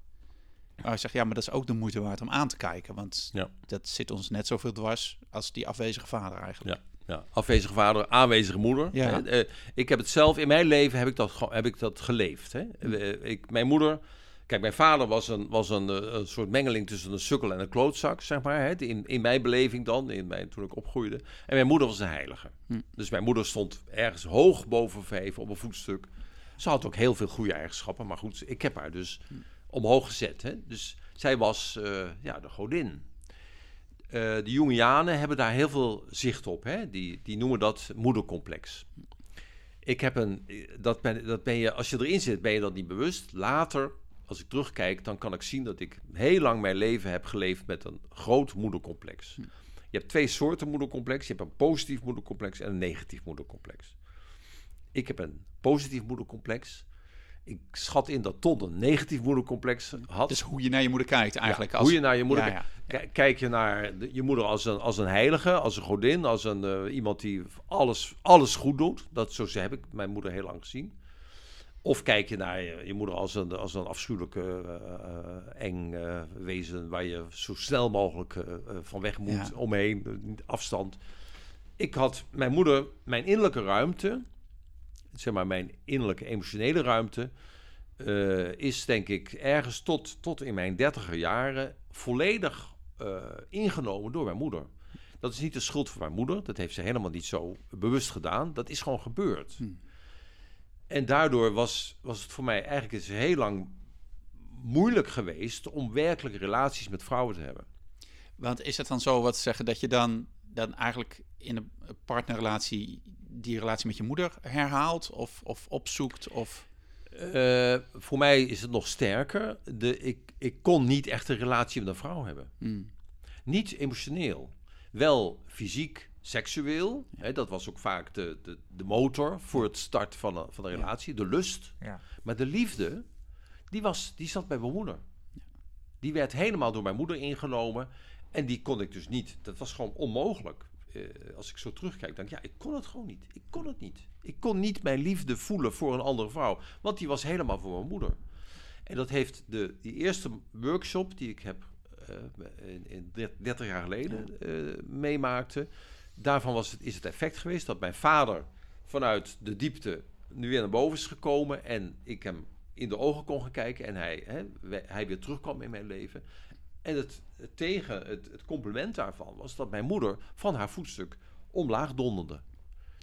Maar je zegt, ja, maar dat is ook de moeite waard om aan te kijken. Want dat zit ons net zoveel dwars als die afwezige vader eigenlijk. Ja. Ja, afwezige vader, aanwezige moeder. Ja. Hè, eh, ik heb het zelf, in mijn leven heb ik dat, heb ik dat geleefd. Hè. Eh, Ik, mijn moeder, kijk, mijn vader was, een, was een, eh, een soort mengeling tussen een sukkel en een klootzak, zeg maar. Hè. In, in mijn beleving dan, in mijn, toen ik opgroeide. En mijn moeder was een heilige. Hm. Dus mijn moeder stond ergens hoog boven verheven op een voetstuk. Ze had ook heel veel goede eigenschappen, maar goed, ik heb haar dus omhoog gezet. Hè. Dus zij was eh, ja, de godin. Eh, de Jungianen hebben daar heel veel zicht op. Hè? Die, die noemen dat moedercomplex. Ik heb een, dat ben, dat ben je, als je erin zit, ben je dat niet bewust. Later, als ik terugkijk, dan kan ik zien dat ik heel lang mijn leven heb geleefd met een groot moedercomplex. Je hebt twee soorten moedercomplex. Je hebt een positief moedercomplex en een negatief moedercomplex. Ik heb een positief moedercomplex. Ik schat in dat Ton een negatief moedercomplex had. Dus hoe je naar je moeder kijkt eigenlijk. Ja, als, hoe je naar je moeder Ja, kijkt. Kijk je naar je moeder als een, als een heilige, als een godin, als een, eh, iemand die alles, alles goed doet. Dat, zo heb ik mijn moeder heel lang gezien. Of kijk je naar je, je moeder als een, als een afschuwelijke, eh, eh, eng wezen waar je zo snel mogelijk van weg moet, Ja. omheen, afstand. Ik had mijn moeder, mijn innerlijke ruimte, zeg maar mijn innerlijke emotionele ruimte, eh, is denk ik ergens tot, tot in mijn dertiger jaren volledig eh, ingenomen door mijn moeder. Dat is niet de schuld van mijn moeder. Dat heeft ze helemaal niet zo bewust gedaan. Dat is gewoon gebeurd. Hm. En daardoor was, was het voor mij eigenlijk eens heel lang moeilijk geweest om werkelijk relaties met vrouwen te hebben. Want is het dan zo wat zeggen dat je dan, dan eigenlijk in een partnerrelatie die relatie met je moeder herhaalt of, of opzoekt? Of... Eh, voor mij is het nog sterker. De, ik, ik kon niet echt een relatie met een vrouw hebben. Hm. Niet emotioneel. Wel fysiek, seksueel. Hè, dat was ook vaak de, de, de motor voor het start van een, van een relatie. De lust. Ja. Maar de liefde, die, was, die zat bij mijn moeder. Die werd helemaal door mijn moeder ingenomen. En die kon ik dus niet. Dat was gewoon onmogelijk. Eh, als ik zo terugkijk, denk ik, ja, ik kon het gewoon niet. Ik kon het niet. Ik kon niet mijn liefde voelen voor een andere vrouw. Want die was helemaal voor mijn moeder. En dat heeft de, die eerste workshop die ik heb eh, in, in 30 jaar geleden eh, meemaakte. Daarvan was het, is het effect geweest dat mijn vader vanuit de diepte nu weer naar boven is gekomen. En ik hem in de ogen kon gaan kijken. En hij, hè, hij weer terugkwam in mijn leven. En het, het tegen, het, het compliment daarvan was dat mijn moeder van haar voetstuk omlaag donderde.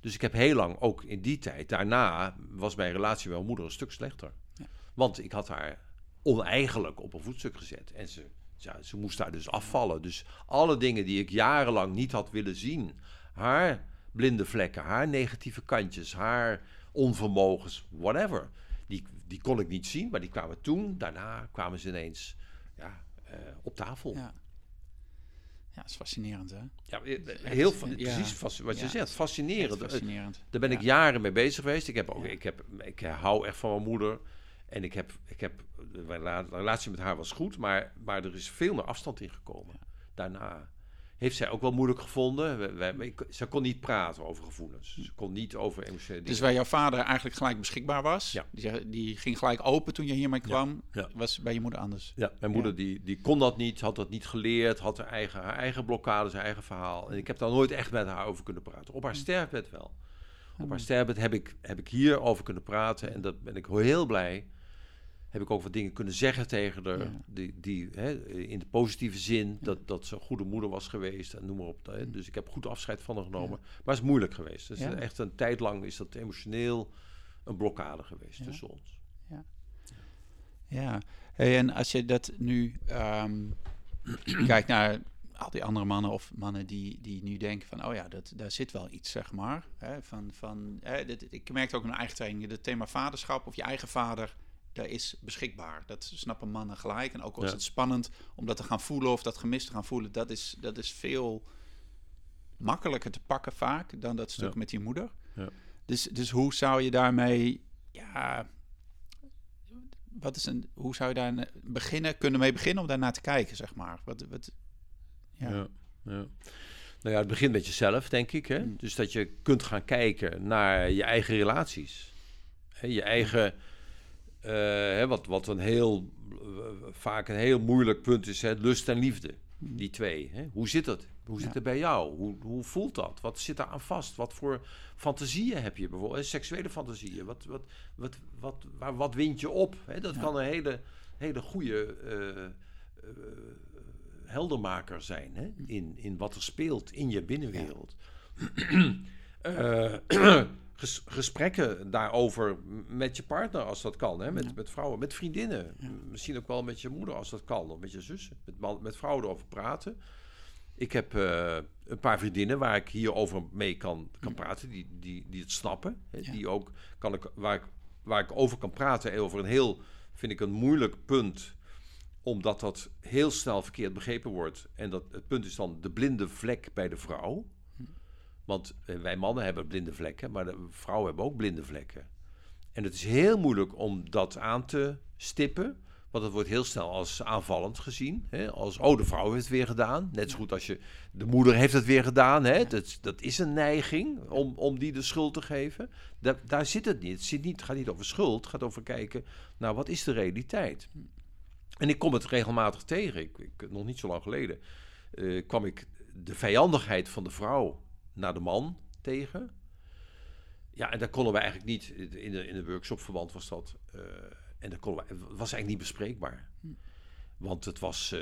Dus ik heb heel lang, ook in die tijd, daarna was mijn relatie met mijn moeder een stuk slechter. Ja. Want ik had haar oneigenlijk op een voetstuk gezet. En ze, ja, ze moest daar dus afvallen. Dus alle dingen die ik jarenlang niet had willen zien, haar blinde vlekken, haar negatieve kantjes, haar onvermogens, whatever, die, die kon ik niet zien, maar die kwamen toen, daarna kwamen ze ineens ja, op tafel. Ja. ja, dat is fascinerend, hè? Ja, eh, heel fa- Ja. precies wat je Ja. zegt, fascinerend. Echt fascinerend. Daar ben ik Ja. jaren mee bezig geweest. Ik, heb ook, ik, heb, ik hou echt van mijn moeder. En ik heb, ik heb, de relatie met haar was goed, maar, maar er is veel meer afstand in gekomen. Daarna heeft zij ook wel moeilijk gevonden. We, we- ik- ze kon niet praten over gevoelens. Ze kon niet over emotionele Dus waar jouw vader eigenlijk gelijk beschikbaar was, Ja. die, ging gelijk open toen je hiermee kwam, ja. was bij je moeder anders. Ja, mijn moeder Die, die kon dat niet, had dat niet geleerd, had haar eigen, haar eigen blokkades, haar eigen verhaal. En ik heb daar nooit echt met haar over kunnen praten. Op haar sterfbed wel. Op haar sterfbed heb ik, heb ik hier over kunnen praten en dat ben ik heel blij. Heb ik ook wat dingen kunnen zeggen tegen haar, Ja. die, die hè, in de positieve zin, dat, dat ze een goede moeder was geweest en noem maar op. Hè. Dus ik heb goed afscheid van haar genomen. Maar het is moeilijk geweest. Dus Ja. echt een tijd lang is dat emotioneel een blokkade geweest Ja. tussen ons. Ja, hey, en als je dat nu ehm, kijkt naar al die andere mannen of mannen die, die nu denken van, oh ja, dat, daar zit wel iets, zeg maar. Hè, van, van, hè, dit, ik merkte ook in mijn eigen training, het thema vaderschap of je eigen vader, daar is beschikbaar. Dat snappen mannen gelijk. En ook al is het spannend om dat te gaan voelen of dat gemis te gaan voelen, dat is, dat is veel makkelijker te pakken vaak dan dat stuk Ja. met je moeder. Ja. Dus, dus hoe zou je daarmee, ja, wat is een, hoe zou je daar ne- beginnen, kunnen mee beginnen om daarnaar te kijken, zeg maar? Wat, wat, ja. Nou ja, het begint met jezelf, denk ik. Hè? Mm. Dus dat je kunt gaan kijken naar je eigen relaties. Hè, je eigen, hè, wat, wat een heel, eh, vaak een heel moeilijk punt is, hè, lust en liefde. Die twee. Hè? Hoe zit het? Hoe zit Ja. het bij jou? Hoe, hoe voelt dat? Wat zit daar aan vast? Wat voor fantasieën heb je bijvoorbeeld? Seksuele fantasieën. Wat, wat, wat, wat, waar, wat wind je op? Hè? Dat Ja. kan een hele, hele goede eh, eh, heldermaker zijn hè? In, in wat er speelt in je binnenwereld. Eh, ges- gesprekken daarover met je partner als dat kan, hè? Met, Ja. met vrouwen, met vriendinnen, Ja. misschien ook wel met je moeder als dat kan, of met je zussen, met, man- met vrouwen erover praten. Ik heb eh, een paar vriendinnen waar ik hierover mee kan, kan praten, die, die, die het snappen. Hè? Ja. Die ook kan ik, waar, ik, waar ik over kan praten en over een heel, vind ik, een moeilijk punt omdat dat heel snel verkeerd begrepen wordt. En dat, het punt is dan de blinde vlek bij de vrouw. Want eh, wij mannen hebben blinde vlekken, maar de vrouwen hebben ook blinde vlekken. En het is heel moeilijk om dat aan te stippen. Want het wordt heel snel als aanvallend gezien. Hè? Als, oh, de vrouw heeft het weer gedaan. Net zo goed als je, de moeder heeft het weer gedaan. Hè? Dat, dat is een neiging om, om die de schuld te geven. Da- daar zit het niet. Het, zit niet. gaat niet over schuld. Het gaat over kijken, nou, wat is de realiteit? En ik kom het regelmatig tegen. Ik, ik, nog niet zo lang geleden eh, kwam ik de vijandigheid van de vrouw naar de man tegen. Ja, en daar konden we eigenlijk niet, in de, in de workshopverband was dat, eh, en dat konden we, was eigenlijk niet bespreekbaar. Want het was eh,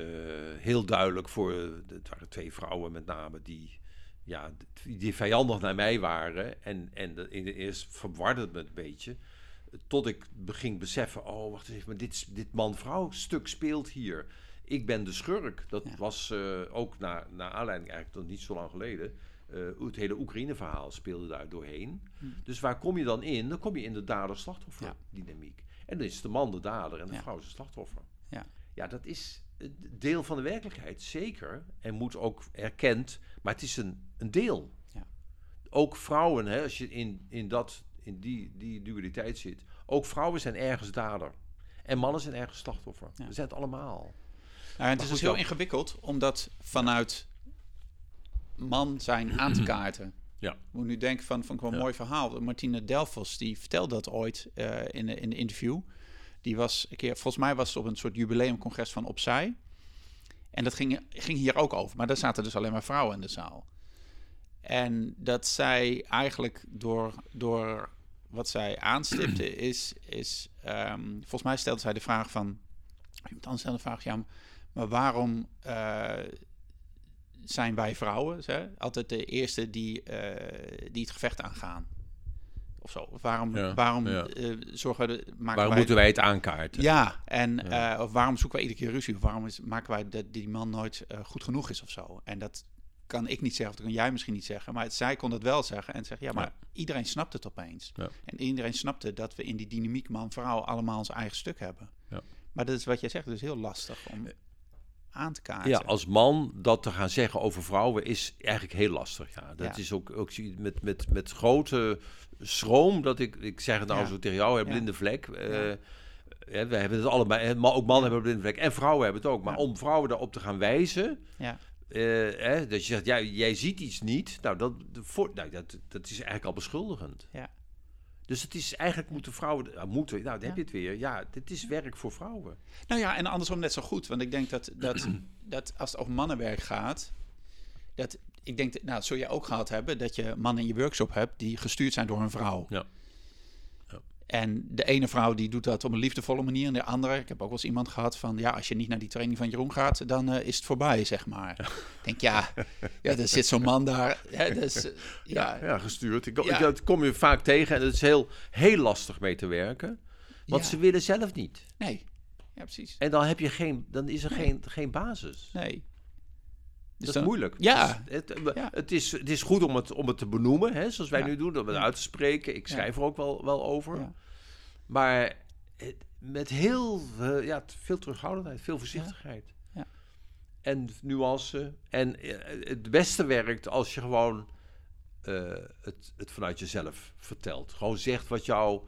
heel duidelijk voor, het waren twee vrouwen met name, die, ja, die, vijandig naar mij waren. En, en in de eerst verwarde het me een beetje. Tot ik beging beseffen, oh wacht eens even, maar dit, dit man-vrouw stuk speelt hier. Ik ben de schurk. Dat Ja. was eh, ook naar, naar aanleiding eigenlijk nog niet zo lang geleden. Eh, het hele Oekraïne-verhaal speelde daar doorheen. Dus waar kom je dan in? Dan kom je in de dader-slachtoffer Ja. dynamiek. En dan is de man de dader en de Ja. vrouw is het slachtoffer. Ja. Ja, dat is deel van de werkelijkheid, zeker. En moet ook erkend, maar het is een, een deel. Ja. Ook vrouwen, hè, als je in, in, dat, in die, die dualiteit zit, ook vrouwen zijn ergens dader. En mannen zijn ergens slachtoffer. Ja. We zijn het allemaal. Nou, en het is dus heel ingewikkeld om dat vanuit man zijn aan te kaarten. Ja. Ik moet nu denken van, van een Ja. mooi verhaal. Martine Delfos, die vertelde dat ooit eh, in, de- in de interview. Die was een keer, volgens mij was het op een soort jubileumcongres van Opzij. En dat ging, ging hier ook over. Maar daar zaten dus alleen maar vrouwen in de zaal. En dat zij eigenlijk door, door wat zij aanstipte is... is ehm, volgens mij stelde zij de vraag van... Iemand anders stelde de vraag, ja, maar waarom... eh, zijn wij vrouwen hè, altijd de eerste die, eh, die het gevecht aangaan. Of zo. Waarom, Ja, waarom ja. eh, zorgen we maken Waarom wij, moeten wij het aankaarten? Ja, en Ja. eh, of waarom zoeken wij iedere keer ruzie? Of waarom is, maken wij dat die man nooit goed genoeg is of zo? En dat kan ik niet zeggen, of dat kan jij misschien niet zeggen. Maar het, zij kon het wel zeggen en zeggen, ja, maar iedereen snapt het opeens. En iedereen snapte dat we in die dynamiek man-vrouw allemaal ons eigen stuk hebben. Ja. Maar dat is wat jij zegt, is heel lastig om aan te kaarten. Ja, als man dat te gaan zeggen over vrouwen is eigenlijk heel lastig. Ja, dat Ja. is ook, ook met, met, met grote schroom dat ik, ik zeg het nou Ja. zo tegen jou, Ja. blinde vlek. Ja. hè, we hebben het allebei, hè, ma- ook mannen hebben blinde vlek en vrouwen hebben het ook. Maar om vrouwen daarop te gaan wijzen, Ja. eh, dat je zegt, ja, jij ziet iets niet, nou, dat, voor, nou, dat, dat is eigenlijk al beschuldigend. Ja. Dus het is eigenlijk moeten vrouwen, nou, moeten, nou, dan Ja. heb je het weer. Ja, dit is werk voor vrouwen. Nou ja, en andersom net zo goed. Want ik denk dat, dat, dat als het over mannenwerk gaat, dat ik denk, dat- nou, dat zul je ook gehad hebben, dat je mannen in je workshop hebt die gestuurd zijn door een vrouw. Ja. Ja. En de ene vrouw die doet dat op een liefdevolle manier. En de andere, ik heb ook wel eens iemand gehad van... ja, als je niet naar die training van Jeroen gaat, dan eh, is het voorbij, zeg maar. Ik denk, ja, ja, er zit zo'n man daar. Hè, dus, eh, ja, Ja, gestuurd. Ik, Ja. Dat kom je vaak tegen en het is heel, heel lastig mee te werken. Want Ja. ze willen zelf niet. nee. Ja, precies. En dan, heb je geen, dan is er geen, geen basis. Nee. Dus dat dan- is moeilijk. Ja. Het, het, Ja. het, is, het is goed om het, om het te benoemen, hè, zoals wij Ja. nu doen, om het Ja. uit te spreken. Ik schrijf er ook wel, wel over. Maar met heel eh, ja, veel terughoudendheid, veel voorzichtigheid. Ja. En nuance. En eh, het beste werkt als je gewoon eh, het, het vanuit jezelf vertelt. Gewoon zegt wat jou,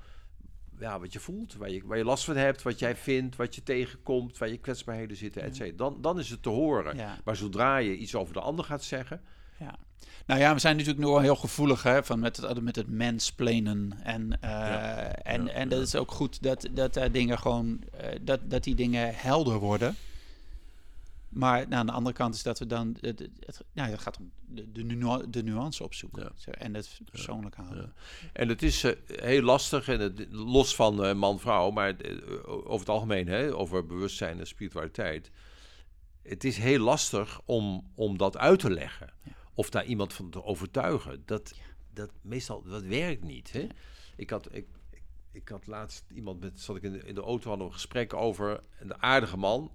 ja, wat je voelt, waar je, waar je last van hebt, wat jij vindt, wat je tegenkomt, waar je kwetsbaarheden zitten, et cetera. Dan, dan is het te horen. Ja. Maar zodra je iets over de ander gaat zeggen, Ja. Nou ja, we zijn natuurlijk nog wel heel gevoelig hè, van met, het, met het. En, eh, Ja. en, en dat is ook goed dat, dat daar dingen gewoon, eh, dat, dat die dingen helder worden. Maar nou, aan de andere kant is dat we dan, het, nou, het gaat om de, de, nu- de nuance opzoeken. Ja. En het persoonlijk houden. En het is eh, heel lastig, en het, los van eh, man-vrouw, maar eh, over het algemeen, hè, over bewustzijn en spiritualiteit. Het is heel lastig om, om dat uit te leggen. Of daar iemand van te overtuigen. Dat, dat meestal, dat werkt niet. Hè? Ik, had, ik, ik, had laatst iemand met, zat ik in de, auto, hadden een gesprek over een aardige man.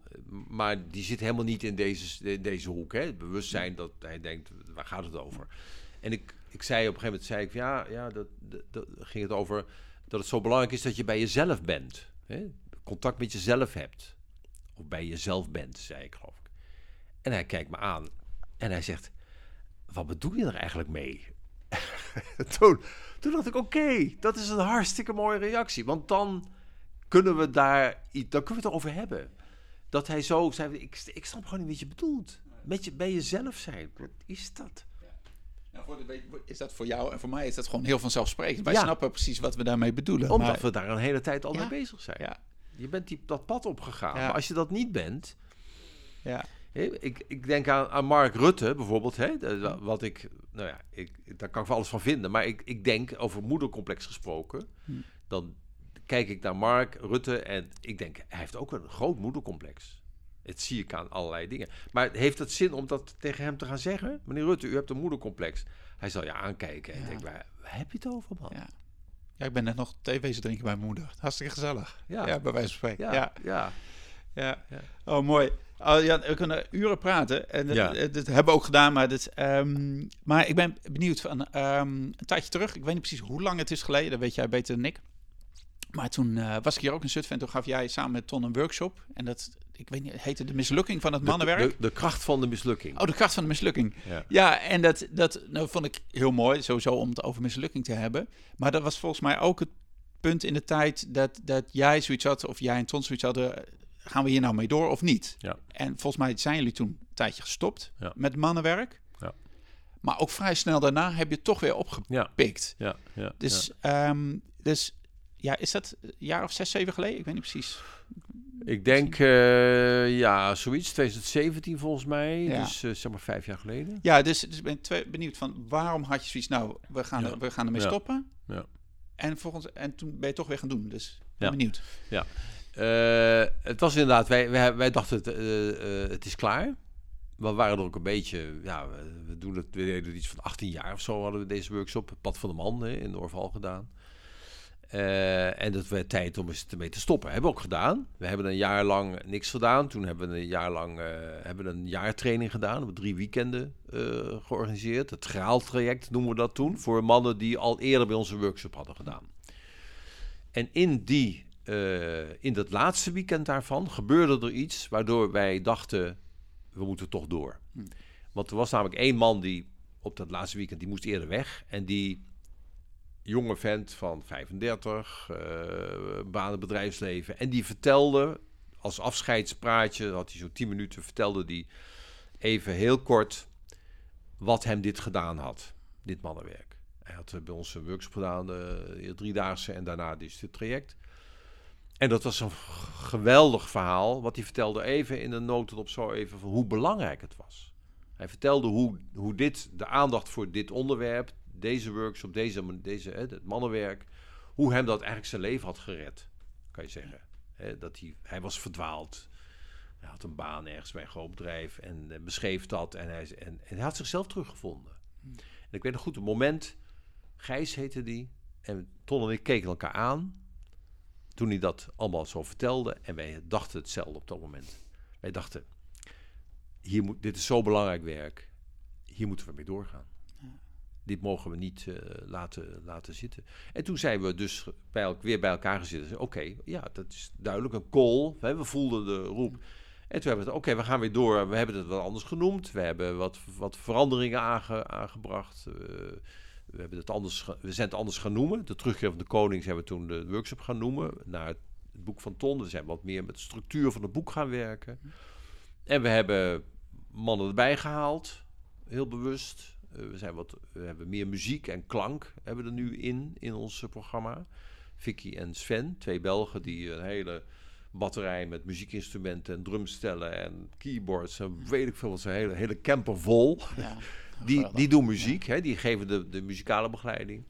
Maar die zit helemaal niet in deze, in deze hoek. Hè? Het bewustzijn dat hij denkt, waar gaat het over? En ik, ik zei op een gegeven moment, zei ik, ja, ja dat ging het over dat het zo belangrijk is dat je bij jezelf bent. Hè? Contact met jezelf hebt. Of bij jezelf bent, zei ik geloof ik. En hij kijkt me aan en hij zegt, wat bedoel je er eigenlijk mee? toen, toen dacht ik, oké, dat is een hartstikke mooie reactie. Want dan kunnen we daar, i- dan kunnen we het erover hebben. Dat hij zo zei, ik, ik snap gewoon niet wat je bedoelt. Met je, bij jezelf zijn, wat is dat? Nou, voor de, is dat voor jou en voor mij is dat gewoon heel vanzelfsprekend. Wij Ja. snappen precies wat we daarmee bedoelen. Omdat maar- we daar een hele tijd al Ja. mee bezig zijn. Ja, Je bent die, dat pad opgegaan. Maar als je dat niet bent... ja, ik, ik denk aan, aan Mark Rutte bijvoorbeeld. Hè, wat ik, nou ja, ik, daar kan ik wel alles van vinden. Maar ik, ik denk, over moedercomplex gesproken... Hm. dan kijk ik naar Mark Rutte en ik denk... hij heeft ook een groot moedercomplex. Het zie ik aan allerlei dingen. Maar heeft het zin om dat tegen hem te gaan zeggen? Meneer Rutte, u hebt een moedercomplex. Hij zal je aankijken en Ja. denkt, waar, waar heb je het over, man? ja. Ja, ik ben net nog thee wezen drinken bij mijn moeder. Hartstikke gezellig. Ja. Ja, bij wijze van spreken. ja, ja. Ja. Oh, mooi. Oh, ja, we kunnen uren praten. En dat, Ja. eh, dat hebben we ook gedaan. Maar, dat, ehm, maar ik ben benieuwd van ehm, een tijdje terug. Ik weet niet precies hoe lang het is geleden. Dat weet jij beter dan ik. Maar toen eh, was ik hier ook in Zutphen. En toen gaf jij samen met Ton een workshop. En dat, ik weet niet, heette de mislukking van het De- mannenwerk. De, de, kracht van de mislukking. Oh, de kracht van de mislukking. Ja. Ja, en dat, dat nou, vond ik heel mooi, sowieso om het over mislukking te hebben. Maar dat was volgens mij ook het punt in de tijd dat, dat jij zoiets had, of jij en Ton zoiets hadden, gaan we hier nou mee door of niet? Ja. En volgens mij zijn jullie toen een tijdje gestopt Ja. met mannenwerk. Ja. Maar ook vrij snel daarna heb je het toch weer opgepikt. Ja, ja, ja. Dus, ehm, dus ja, is dat een jaar of zes, zeven geleden? Ik weet niet precies. Ik denk, eh, ja, zoiets, 2017 volgens mij. Ja. Dus eh, zeg maar vijf jaar geleden. Ja, dus, dus ik ben twee- benieuwd van waarom had je zoiets, nou, we gaan, Ja. er, we gaan ermee Ja. stoppen. Ja. En, volgens, en toen ben je toch weer gaan doen. Dus ben Ja. Eh, het was inderdaad, wij, wij, wij dachten, het, eh, eh, het is klaar. we waren er ook een beetje, ja, we, doen het, we deden iets van 18 jaar of zo hadden we deze workshop, Pad van de Man hè, in Orval gedaan. En dat werd tijd om eens ermee te stoppen. Hebben we ook gedaan. We hebben een jaar lang niks gedaan. Toen hebben we een jaar lang hebben een jaartraining gedaan. We hebben drie weekenden georganiseerd. Het Graaltraject noemen we dat toen. Voor mannen die al eerder bij onze workshop hadden gedaan. En in, die, in dat laatste weekend daarvan gebeurde er iets waardoor wij dachten, we moeten toch door. Hm. Want er was namelijk één man die op dat laatste weekend, die moest eerder weg. En die jonge vent van 35, uh, banen bedrijfsleven. En die vertelde, als afscheidspraatje, had hij zo'n 10 minuten, vertelde die even heel kort wat hem dit gedaan had, dit mannenwerk. Hij had bij ons een workshop gedaan, de driedaagse en daarna dus dit traject. En dat was een geweldig verhaal, wat hij vertelde even in een notendop zo even van hoe belangrijk het was. Hij vertelde hoe, hoe dit, de aandacht voor dit onderwerp, deze workshop, deze, deze, hè, het mannenwerk, hoe hem dat eigenlijk zijn leven had gered, kan je zeggen. Hè, dat hij, hij was verdwaald. Hij had een baan ergens bij een groot bedrijf en uh, beschreef dat. En hij, en, en, hij had zichzelf teruggevonden. Hmm. En ik weet nog goed, een moment, Gijs heette die, en Ton en ik keken elkaar aan toen hij dat allemaal zo vertelde. En wij dachten hetzelfde op dat moment. Wij dachten, hier moet, dit is zo belangrijk werk, hier moeten we mee doorgaan dit mogen we niet uh, laten, laten zitten. En toen zijn we dus bij weer bij elkaar gezeten. Oké, ja, dat is duidelijk een call. Hè, we voelden de roep. En toen hebben we het, oké, we gaan weer door. We hebben het wat anders genoemd. We hebben wat, wat veranderingen aange, aangebracht. Uh, we, hebben het anders, we zijn het anders gaan noemen. De terugkeer van de koning zijn we toen de workshop gaan noemen. Naar het, boek van Ton. We zijn wat meer met de structuur van het boek gaan werken. En we hebben mannen erbij gehaald. Heel bewust. Eh, we, zijn wat, we hebben meer muziek en klank hebben er nu in, in ons programma. Vicky en Sven, twee Belgen die een hele batterij met muziekinstrumenten en drumstellen en keyboards en weet ik veel wat, een hele, hele camper vol. Ja, die, die doen muziek, hè, die geven de, de muzikale begeleiding.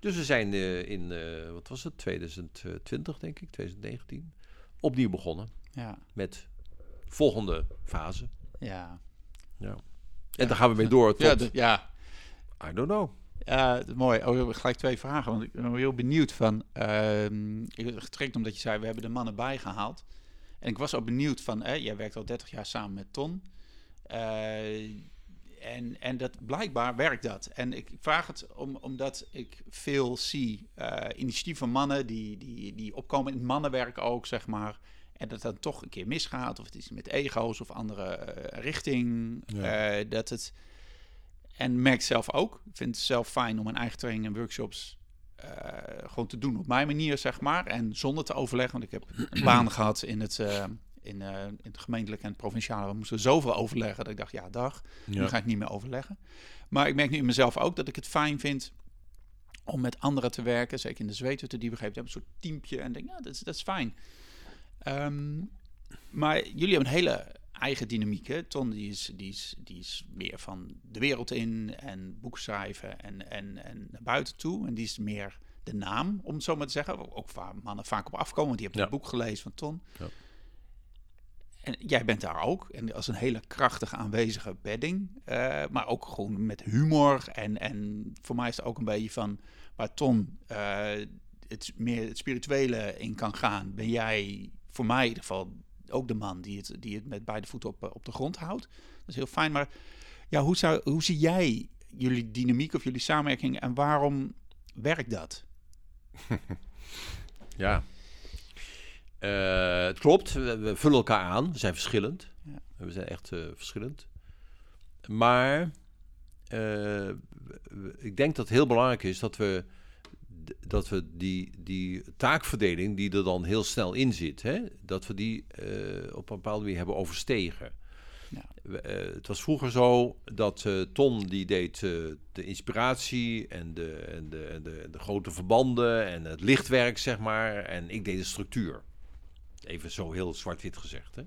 Dus we zijn uh, in, uh, wat was het, 2020 denk ik, 2019, opnieuw begonnen. Ja. Met volgende fase. Ja. Ja. En dan gaan we mee door tot... Ja, ja. I don't know. Ja, mooi. Oh, gelijk twee vragen. Want ik ben heel benieuwd van... Uh, getrekt omdat je zei, we hebben de mannen bijgehaald. En ik was ook benieuwd van... Eh, jij werkt al 30 jaar samen met Ton. Uh, en, en dat blijkbaar werkt dat. En ik vraag het om, omdat ik veel zie uh, initiatieven van mannen die, die, die opkomen in het mannenwerk ook, zeg maar. En dat dan toch een keer misgaat, of het is met ego's of andere uh, richting. Ja. Uh, dat het. En merk zelf ook. Ik vind het zelf fijn om mijn eigen training en workshops uh, gewoon te doen op mijn manier, zeg maar. En zonder te overleggen. Want ik heb een baan gehad in het, in, in het gemeentelijk en het provinciale. We moesten zoveel overleggen dat ik dacht, ja, dag. Ja. Nu ga ik niet meer overleggen. Maar ik merk nu in mezelf ook dat ik het fijn vind om met anderen te werken. Zeker in de zweethutten die we hebben een soort teampje. En denk, ja, dat is, dat is fijn. Um, maar jullie hebben een hele eigen dynamiek. Hè? Ton die is, die, is, die is meer van de wereld in en boeken schrijven en, en, en naar buiten toe. En die is meer de naam, om het zo maar te zeggen. Ook waar mannen vaak op afkomen, want die hebben ja. het boek gelezen van Ton. Ja. En jij bent daar ook. En als een hele krachtige aanwezige bedding. Uh, maar ook gewoon met humor. En, en voor mij is het ook een beetje van waar Ton uh, het meer het spirituele in kan gaan. Ben jij voor mij in ieder geval ook de man die het, die het met beide voeten op, op de grond houdt. Dat is heel fijn. Maar ja, hoe, zou, hoe zie jij jullie dynamiek of jullie samenwerking en waarom werkt dat? ja, uh, het klopt. We, vullen elkaar aan. We zijn verschillend. Ja. We zijn echt uh, verschillend. Maar uh, ik denk dat het heel belangrijk is dat we dat we die, die taakverdeling die er dan heel snel in zit, hè, dat we die uh, op een bepaalde manier hebben overstegen. Ja. Uh, het was vroeger zo dat uh, Ton die deed de inspiratie en de, en, de, en de, de, grote verbanden en het lichtwerk, zeg maar. En ik deed de structuur. Even zo heel zwart-wit gezegd. Hè.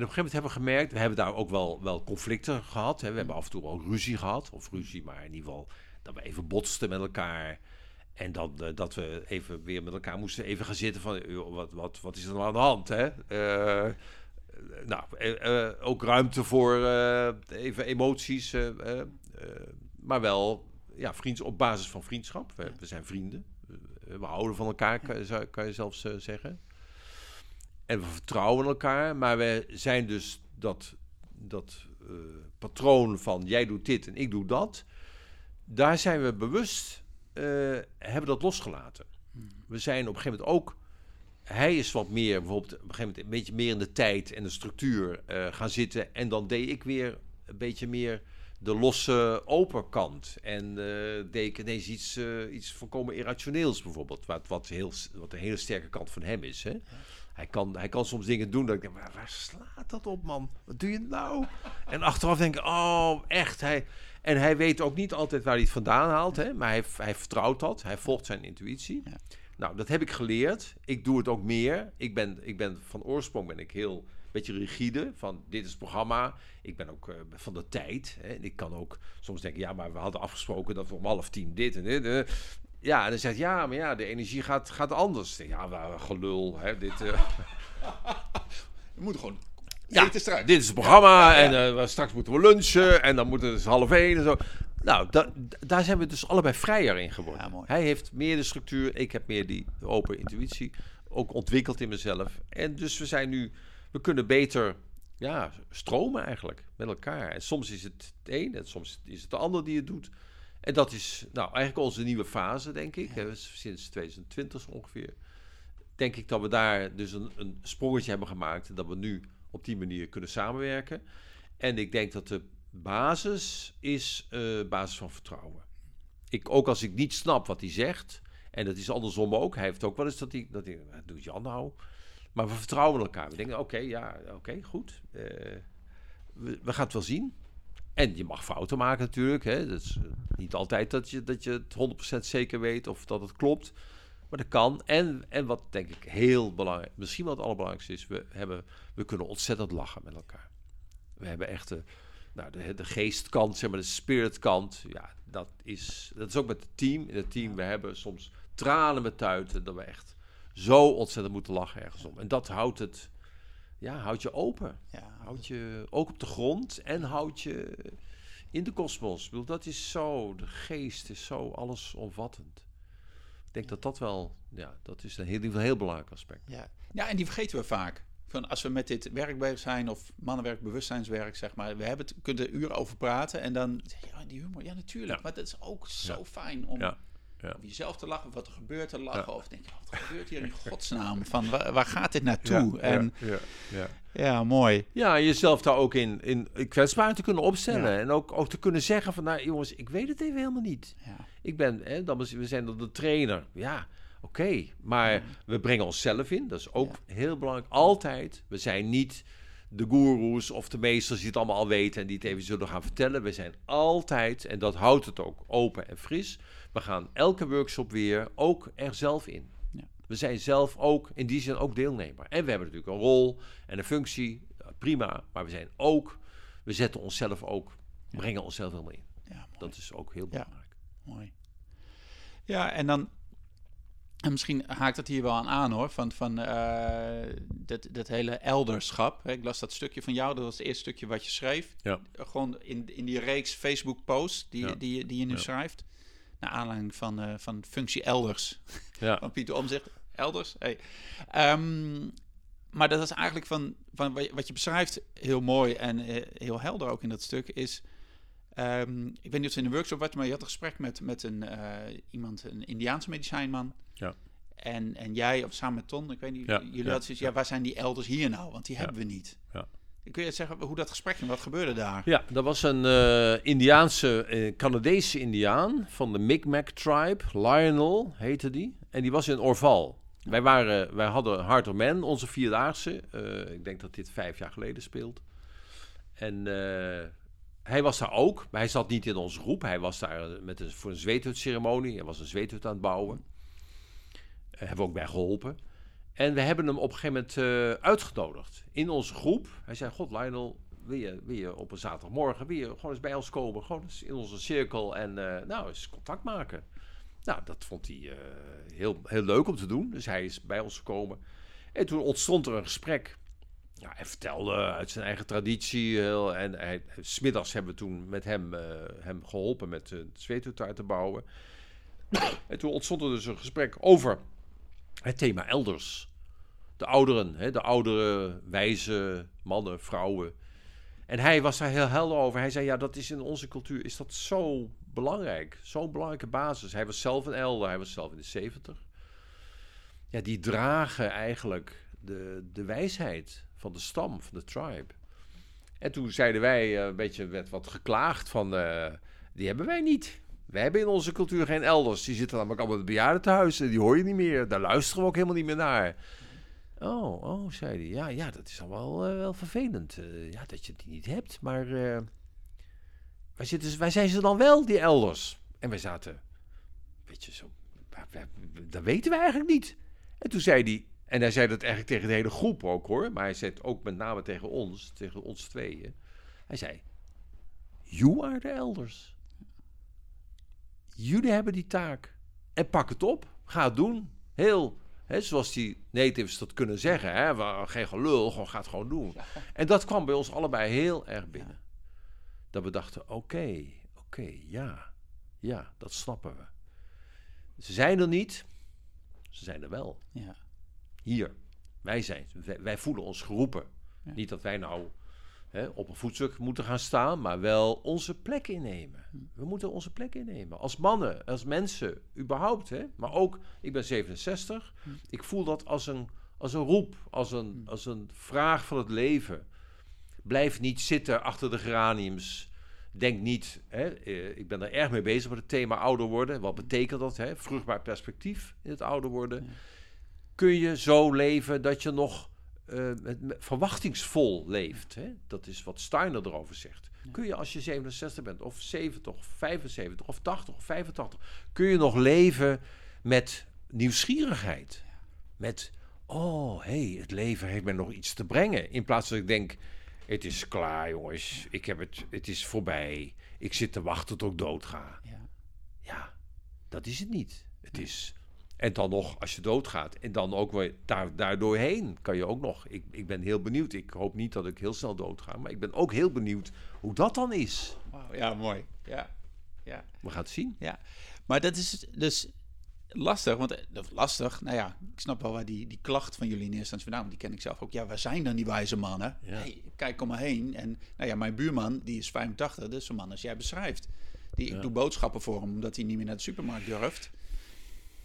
En op een gegeven moment hebben we gemerkt, we hebben daar ook wel, wel conflicten gehad. Hè. We hebben af en toe ook ruzie gehad. Of ruzie, maar in ieder geval dat we even botsten met elkaar. En dan uh, dat we even weer met elkaar moesten even gaan zitten van... wat, wat, wat is er nou aan de hand, hè? Uh, nou, eh, eh, ook ruimte voor eh, even emoties. eh, eh, eh, maar wel ja, vriends, op basis van vriendschap. We, we zijn vrienden. We, houden van elkaar, kan, kan je zelfs eh, zeggen. En we vertrouwen elkaar. Maar we zijn dus dat, dat eh, patroon van jij doet dit en ik doe dat. Daar zijn we bewust, eh, hebben dat losgelaten. We zijn op een gegeven moment ook hij is wat meer, bijvoorbeeld op een gegeven moment een beetje meer in de tijd en de structuur eh, gaan zitten. En dan deed ik weer een beetje meer de losse open kant. En eh, deed ik ineens iets, eh, iets volkomen irrationeels bijvoorbeeld. Wat, wat, heel, wat een hele sterke kant van hem is. Hè? Hij, kan, hij kan soms dingen doen dat ik denk, waar, waar slaat dat op man? Wat doe je nou? En achteraf denk ik, oh echt. Hij, en hij weet ook niet altijd waar hij het vandaan haalt. Hè? Maar hij, hij vertrouwt dat. Hij volgt zijn intuïtie. Ja. Nou, dat heb ik geleerd. Ik doe het ook meer. Ik ben, ik ben van oorsprong ben ik heel beetje rigide. Van dit is het programma. Ik ben ook eh, van de tijd. Hè. En ik kan ook soms denken, ja, maar we hadden afgesproken dat we om half tien dit en dit. eh. Ja, en dan zegt ja, maar ja, de energie gaat, gaat anders. Ja, gelul. Hè, dit, eh, We moeten gewoon... Ja, eten dit is het programma en we- straks moeten we lunchen en dan moet het dus half één en zo. Nou, da- da- daar zijn we dus allebei vrijer in geworden. Ja, mooi. Hij heeft meer de structuur, ik heb meer die open intuïtie, ook ontwikkeld in mezelf. En dus we zijn nu, we kunnen beter ja, stromen eigenlijk met elkaar. En soms is het het een en soms is het de ander die het doet. En dat is nou eigenlijk onze nieuwe fase, denk ik. Sinds 2020 zo ongeveer. Denk ik dat we daar dus een, een sprongetje hebben gemaakt. En dat we nu op die manier kunnen samenwerken. En ik denk dat de basis is eh basis van vertrouwen. Ik, ook als ik niet snap wat hij zegt. En dat is andersom ook. Hij heeft ook wel eens dat hij... Dat hij wat doet Jan nou? Maar we vertrouwen elkaar. We denken, oké, ja, oké, goed. Eh, we, we gaan het wel zien. En je mag fouten maken natuurlijk. Hè. Dat is eh, niet altijd dat je, dat je het 100% zeker weet of dat het klopt. Maar dat kan. En, en wat denk ik heel belangrijk, misschien wel het allerbelangrijkste is, we, hebben, we kunnen ontzettend lachen met elkaar. We hebben echt de, nou, de, de geestkant, zeg maar, de spiritkant. Ja, dat is, dat is ook met het team. In het team, we hebben soms tranen met tuiten, dat we echt zo ontzettend moeten lachen ergens om. En dat houdt het, ja, houdt je open. Ja, Houdt je ook op de grond en houdt je in de kosmos. Dat is zo, de geest is zo allesomvattend. Ik denk dat dat wel, ja, dat is een heel, een heel belangrijk aspect. Ja. ja, en die vergeten we vaak. Van als we met dit werk bezig zijn, of mannenwerk, bewustzijnswerk, zeg maar. We hebben het, kunnen er uren over praten en dan, ja, die humor, ja natuurlijk. Ja. Maar dat is ook zo Ja. fijn om over jezelf te lachen, of wat er gebeurt te lachen. Of denk je, wat gebeurt hier in godsnaam? Van waar, waar gaat dit naartoe? en ja, ja. ja, mooi. Ja, jezelf daar ook in, in kwetsbaar te kunnen opstellen. En ook, ook te kunnen zeggen van, nou jongens, ik weet het even helemaal niet. Ja. Ik ben, hè, dan, we zijn dan de trainer. Ja, oké. Maar we brengen onszelf in. Dat is ook heel belangrijk. Altijd. We zijn niet de goeroes of de meesters die het allemaal al weten en die het even zullen gaan vertellen. We zijn altijd, en dat houdt het ook open en fris. We gaan elke workshop weer ook er zelf in. Ja. We zijn zelf ook in die zin ook deelnemer. En we hebben natuurlijk een rol en een functie. Ja, Prima. Maar we zijn ook, we zetten onszelf ook, brengen onszelf helemaal in. Ja. Dat is ook heel Ja. belangrijk. Mooi. Ja, en dan. En misschien haakt het hier wel aan aan hoor. Van, van eh, dat, dat hele elderschap. Ik las dat stukje van jou. Dat was het eerste stukje wat je schreef. Ja. Gewoon in, in die reeks Facebook-posts die, Ja. die, die je nu Ja. schrijft. Naar aanleiding van, eh, van functie elders. Ja. Van Pieter Omzicht. Elders. Hey. Ehm, maar dat is eigenlijk van, van wat je- wat je beschrijft heel mooi en eh, heel helder ook in dat stuk. Is. Ehm, ik weet niet of het in de workshop was, maar je had een gesprek met, met een, eh, iemand, een Indiaanse medicijnman. Ja. En, en jij, of samen met Ton, ik weet niet, Ja, jullie ja, hadden zoiets, ja, waar zijn die elders hier nou? Want die hebben we niet. Ja. Kun je zeggen hoe dat gesprek ging? Wat gebeurde daar? Ja, dat was een eh, Indiaanse, eh, Canadese Indiaan van de Mi'kmaq tribe. Lionel heette die. En die was in Orval. Wij, waren, wij hadden Heart of Man, onze vierdaagse. Ik denk dat dit vijf jaar geleden speelt. En hij was daar ook. Maar hij zat niet in onze groep. Hij was daar eh, met een, voor een zweethutceremonie. Hij was een zweethut aan het bouwen. Daar hebben we ook bij geholpen. En we hebben hem op een gegeven moment eh, uitgenodigd in onze groep. Hij zei, god Lionel, wil je, wil je op een zaterdagmorgen wil je gewoon eens bij ons komen? Gewoon eens in onze cirkel en eh, nou eens contact maken. Nou, dat vond hij eh, heel, heel leuk om te doen. Dus hij is bij ons gekomen. En toen ontstond er een gesprek. Ja, hij vertelde uit zijn eigen traditie. Heel, en hij, smiddags hebben we toen met hem, eh, hem geholpen met uh, het te bouwen. en toen ontstond er dus een gesprek over het thema elders. De ouderen, hè, de oudere, wijze mannen, vrouwen. En hij was daar heel helder over. Hij zei, ja, dat is in onze cultuur is dat zo belangrijk. Zo'n belangrijke basis. Hij was zelf een elder, hij was zelf in de zeventig. Ja, die dragen eigenlijk de, de wijsheid van de stam, van de tribe. En toen zeiden wij, uh, een beetje werd wat geklaagd van, uh, die hebben wij niet. Wij hebben in onze cultuur geen elders. Die zitten namelijk allemaal in het bejaardentehuis en die hoor je niet meer. Daar luisteren we ook helemaal niet meer naar. Oh, oh, zei hij. Ja, ja, dat is dan wel, uh, wel vervelend. ja, dat je die niet hebt. Maar wij, zitten, wij zijn ze dan wel, die elders. En wij zaten, weet je, zo... Dat weten we eigenlijk niet. En toen zei hij, en hij zei dat eigenlijk tegen de hele groep ook hoor. Maar hij zei het ook met name tegen ons, tegen ons tweeën. Hij zei: You are the elders. Jullie hebben die taak. En pak het op. Ga het doen. Heel, hè, zoals die natives dat kunnen zeggen. Hè, geen gelul, gewoon ga het gewoon doen. En dat kwam bij ons allebei heel erg binnen. Dat we dachten: oké, oké, ja, ja, dat snappen we. Ze zijn er niet, ze zijn er wel. Ja hier, wij zijn, wij, voelen ons geroepen. Niet dat wij nou hè, op een voetstuk moeten gaan staan, maar wel onze plek innemen. Hm. We moeten onze plek innemen. Als mannen, als mensen, überhaupt. Hè? Maar ook, ik ben 67, hm. ik voel dat als een, als een roep, als een, hm. als een vraag van het leven. Blijf niet zitten achter de geraniums. Denk niet, hè, eh, ik ben er erg mee bezig met het thema ouder worden. Wat betekent dat? Hè? Vruchtbaar perspectief in het ouder worden kun je zo leven dat je nog uh, verwachtingsvol leeft. Hè? Dat is wat Steiner erover zegt. Kun je als je 67 bent, of 70, of 75, of 80, of 85, kun je nog leven met nieuwsgierigheid. Met, oh, hé, hey, het leven heeft me nog iets te brengen. In plaats van dat ik denk, het is klaar jongens, ik heb het, het is voorbij. Ik zit te wachten tot ik doodga. Ja, ja dat is het niet. Het is en dan nog, als je doodgaat, en dan ook weer daar, daardoorheen kan je ook nog. Ik, ik ben heel benieuwd. Ik hoop niet dat ik heel snel doodga, maar ik ben ook heel benieuwd hoe dat dan is. Wow, ja, mooi. Ja, ja. We gaan het zien. Ja, maar dat is dus lastig, want eh, lastig, nou ja, ik snap wel waar die, die klacht van jullie in eerste instantie vandaan, die ken ik zelf ook. Ja, waar zijn dan die wijze mannen? Ja. Hey, kijk om me heen. En nou ja, mijn buurman, die is 85, dus zo'n man als jij beschrijft. Die, Ik doe boodschappen voor hem, omdat hij niet meer naar de supermarkt durft.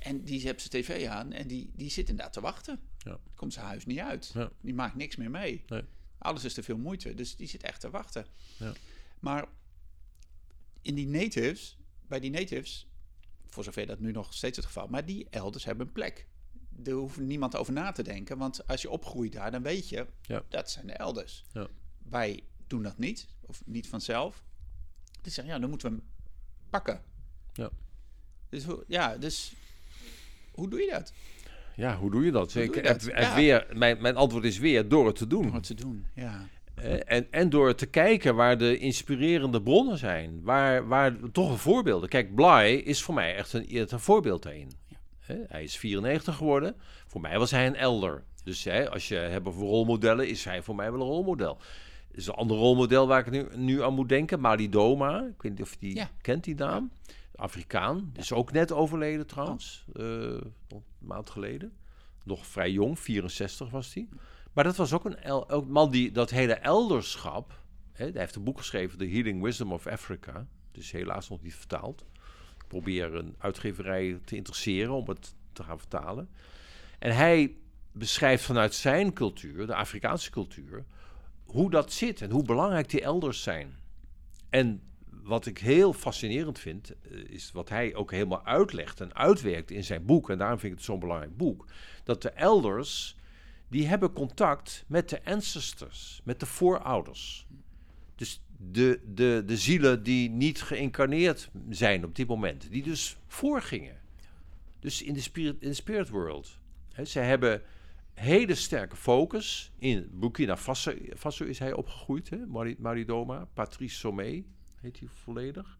En die heeft zijn tv aan en die, die zit inderdaad te wachten. Ja. Komt zijn huis niet uit. Die maakt niks meer mee. Nee. Alles is te veel moeite. Dus die zit echt te wachten. Ja. Maar in die natives, bij die natives, voor zover dat nu nog steeds het geval, maar die elders hebben een plek. Er hoeft niemand over na te denken, want als je opgroeit daar, dan weet je, ja. dat zijn de elders. Ja. Wij doen dat niet, of niet vanzelf. Dus zeggen, ja, dan moeten we hem pakken. Ja. Dus ja, dus hoe doe je dat? Ja, hoe doe je dat? Doe je dat? weer, mijn, mijn antwoord is weer door het te doen. Door het te doen, ja. En, en door te kijken waar de inspirerende bronnen zijn. Waar, waar toch een voorbeelden. Kijk, Bly is voor mij echt een, een voorbeeld daarin. Ja. Hij is 94 geworden. Voor mij was hij een elder. Dus hè, als je hebt over rolmodellen, is hij voor mij wel een rolmodel. is een ander rolmodel waar ik nu, nu aan moet denken. Mali Doma. Ik weet niet of je die kent, die naam. Afrikaan. Is ook net overleden trouwens. Uh, een maand geleden. Nog vrij jong, 64 was hij. Maar dat was ook een, man die dat hele elderschap. Hè, hij heeft een boek geschreven, The Healing Wisdom of Africa. Dus helaas nog niet vertaald. Probeer een uitgeverij te interesseren om het te gaan vertalen. En hij beschrijft vanuit zijn cultuur, de Afrikaanse cultuur, hoe dat zit en hoe belangrijk die elders zijn. En wat ik heel fascinerend vind, eh, is wat hij ook helemaal uitlegt en uitwerkt in zijn boek. En daarom vind ik het zo'n belangrijk boek. Dat de elders, die hebben contact met de ancestors, met de voorouders. Dus de, de, de zielen die niet geïncarneerd zijn op dit moment. Die dus voorgingen. Dus in de spirit, in spirit world. Ze hebben hele sterke focus. In Burkina Faso, Faso is hij opgegroeid, hè? Maridoma, Patrice Sommet heet hij volledig.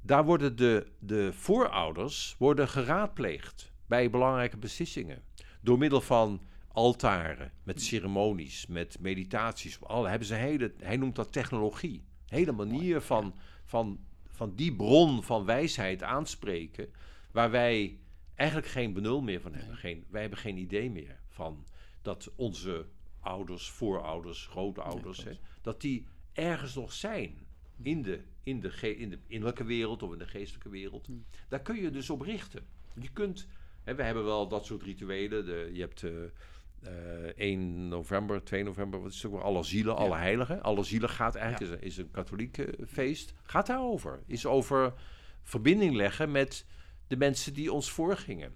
Daar worden de, de voorouders worden geraadpleegd bij belangrijke beslissingen. Door middel van altaren, met ceremonies, met meditaties. Alle hebben ze hele, hij noemt dat technologie. Hele manier van, van, van die bron van wijsheid aanspreken, waar wij eigenlijk geen benul meer van hebben. Geen, wij hebben geen idee meer van dat onze ouders, voorouders, grootouders, hè, dat die ergens nog zijn in de, in, de in de innerlijke wereld of in de geestelijke wereld. Daar kun je dus op richten. Je kunt, hè, we hebben wel dat soort rituelen. De, je hebt uh, uh, 1 november, 2 november, wat is het ook Alle zielen, alle heiligen. Alle zielen gaat eigenlijk, is, een, is een katholiek feest. Gaat daarover. Is over verbinding leggen met de mensen die ons voorgingen.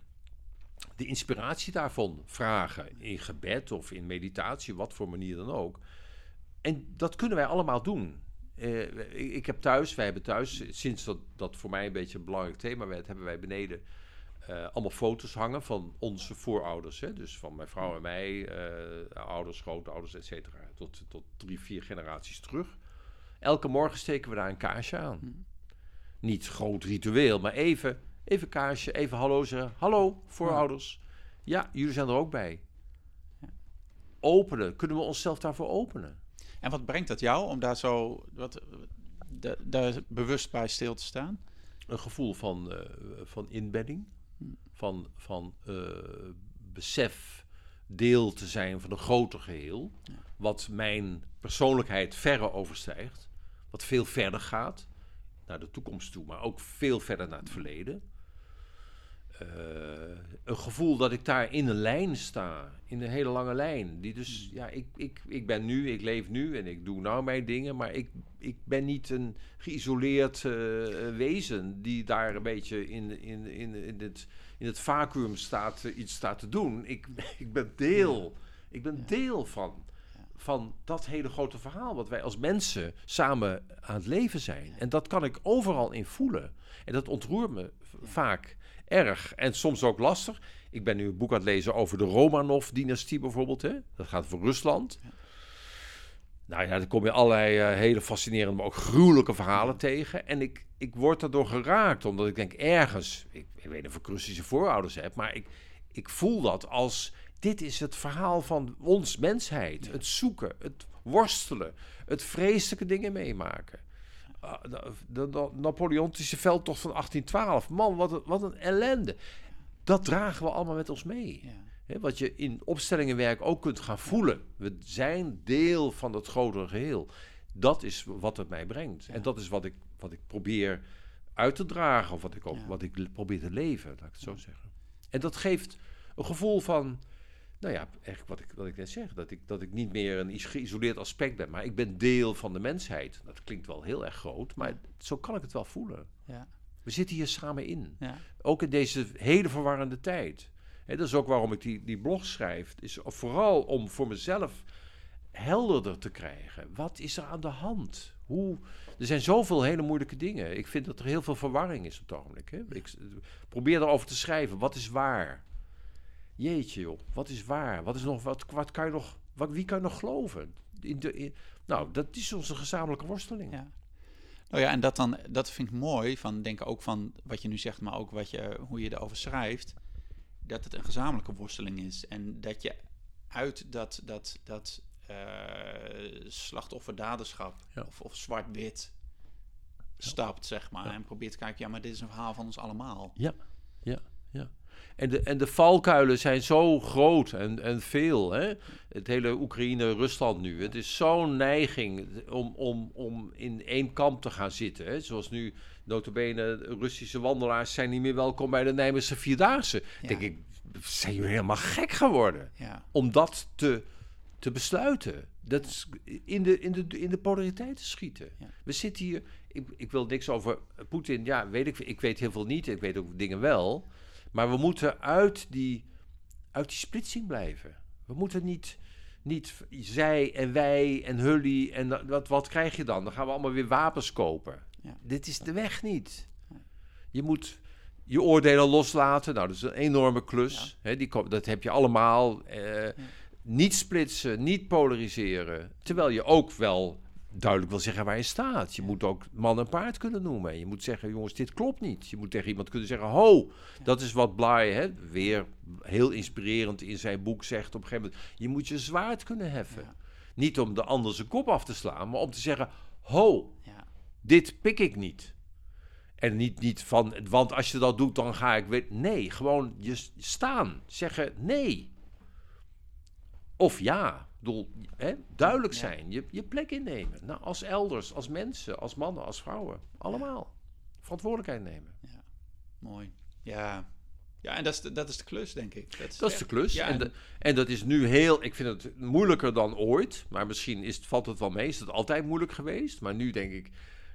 De inspiratie daarvan vragen in gebed of in meditatie, wat voor manier dan ook. En dat kunnen wij allemaal doen. Uh, ik, ik, heb thuis, wij hebben thuis, sinds dat, dat voor mij een beetje een belangrijk thema werd, hebben wij beneden uh, allemaal foto's hangen van onze voorouders. Hè? Dus van mijn vrouw en mij, uh, ouders, grootouders, et cetera. Tot, tot drie, vier generaties terug. Elke morgen steken we daar een kaarsje aan. Hmm. Niet groot ritueel, maar even, even kaarsje, even hallo zeggen. Hallo, voorouders. Ja, jullie zijn er ook bij. Openen, kunnen we onszelf daarvoor openen? En wat brengt dat jou om daar zo wat, de, daar bewust bij stil te staan? Een gevoel van, uh, van inbedding, van, van uh, besef deel te zijn van een groter geheel, ja. wat mijn persoonlijkheid verre overstijgt, wat veel verder gaat naar de toekomst toe, maar ook veel verder naar het verleden. Uh, een gevoel dat ik daar in een lijn sta, in een hele lange lijn. Die dus, hmm. ja, ik, ik, ik ben nu, ik leef nu en ik doe nou mijn dingen, maar ik, ik ben niet een geïsoleerd uh, wezen die daar een beetje in, in, in, in, het, in het vacuüm staat, uh, iets staat te doen. Ik, ik ben deel, ik ben deel van, van dat hele grote verhaal wat wij als mensen samen aan het leven zijn. En dat kan ik overal in voelen. En dat ontroert me vaak erg en soms ook lastig. Ik ben nu een boek aan het lezen over de Romanov-dynastie bijvoorbeeld. Hè? Dat gaat voor Rusland. Nou ja, dan kom je allerlei uh, hele fascinerende, maar ook gruwelijke verhalen tegen. En ik, ik word daardoor geraakt, omdat ik denk ergens... Ik, ik weet niet of ik Russische voorouders heb, maar ik, ik voel dat als... Dit is het verhaal van ons mensheid. Het zoeken, het worstelen, het vreselijke dingen meemaken. Uh, de, Napoleontische veldtocht van 1812. Man, wat een, wat een ellende. Dat dragen we allemaal met ons mee. Ja. He, wat je in opstellingenwerk ook kunt gaan voelen. We zijn deel van het grotere geheel. Dat is wat het mij brengt. Ja. En dat is wat ik, wat ik probeer uit te dragen. Of wat ik, ook, ja. wat ik probeer te leven, laat ik het zo zeggen. En dat geeft een gevoel van... Nou ja, eigenlijk wat ik, wat ik net zeg. Dat ik, dat ik niet meer een geïsoleerd aspect ben. Maar ik ben deel van de mensheid. Dat klinkt wel heel erg groot. Maar zo kan ik het wel voelen. Ja. We zitten hier samen in. Ja. Ook in deze hele verwarrende tijd. He, dat is ook waarom ik die, die blog schrijf. Is vooral om voor mezelf helderder te krijgen. Wat is er aan de hand? Hoe, er zijn zoveel hele moeilijke dingen. Ik vind dat er heel veel verwarring is op het ogenblik. Hè? Ik probeer erover te schrijven. Wat is waar? Jeetje joh, wat is waar? Wat is nog, wat, wat kan je nog, wat, wie kan je nog geloven? In de, in, nou, dat is onze gezamenlijke worsteling. Ja. Nou ja, en dat, dan, dat vind ik mooi, van denken ook van wat je nu zegt, maar ook wat je, hoe je erover schrijft, dat het een gezamenlijke worsteling is. En dat je uit dat, dat, dat uh, slachtoffer-daderschap of, of zwart-wit stapt, zeg maar, en probeert te kijken, ja, maar dit is een verhaal van ons allemaal. Ja, ja, ja. En de, en de valkuilen zijn zo groot en, en veel. Hè? Het hele Oekraïne-Rusland nu. Het is zo'n neiging om, om, om in één kamp te gaan zitten. Hè? Zoals nu, notabene, Russische wandelaars zijn niet meer welkom bij de Nijmeegse Vierdaagse. Ja. Denk ik, zijn jullie helemaal gek geworden? Ja. Om dat te, te besluiten. Dat is in de, in de, in de polariteit te schieten. Ja. We zitten hier... Ik, ik wil niks over Poetin. Ja, weet ik, ik weet heel veel niet. Ik weet ook dingen wel. Maar we moeten uit die, uit die splitsing blijven. We moeten niet, niet zij en wij en hully en wat, wat krijg je dan? Dan gaan we allemaal weer wapens kopen. Ja. Dit is de weg niet. Je moet je oordelen loslaten. Nou, dat is een enorme klus. Ja. die, dat heb je allemaal. Eh, ja. Niet splitsen, niet polariseren. Terwijl je ook wel duidelijk wil zeggen waar je staat. Je moet ook man en paard kunnen noemen. En je moet zeggen, jongens, dit klopt niet. Je moet tegen iemand kunnen zeggen, ho, dat is wat Bly, hè, weer heel inspirerend in zijn boek zegt op een gegeven moment. Je moet je zwaard kunnen heffen. Ja. Niet om de ander zijn kop af te slaan, maar om te zeggen, ho, Ja. dit pik ik niet. En niet, niet van, want als je dat doet, dan ga ik weer. Nee, gewoon je staan. Zeggen nee. Of ja. Ik bedoel, hè, duidelijk Ja. zijn. Je, je plek innemen. Nou, als elders, als mensen, als mannen, als vrouwen. Allemaal. Verantwoordelijkheid nemen. Mooi. Ja. Ja, en dat is de, dat is de klus, denk ik. Dat is de klus. Ja, en, de- en dat is nu heel. Ik vind het moeilijker dan ooit. Maar misschien is het, valt het wel mee. Is het altijd moeilijk geweest. Maar nu denk ik.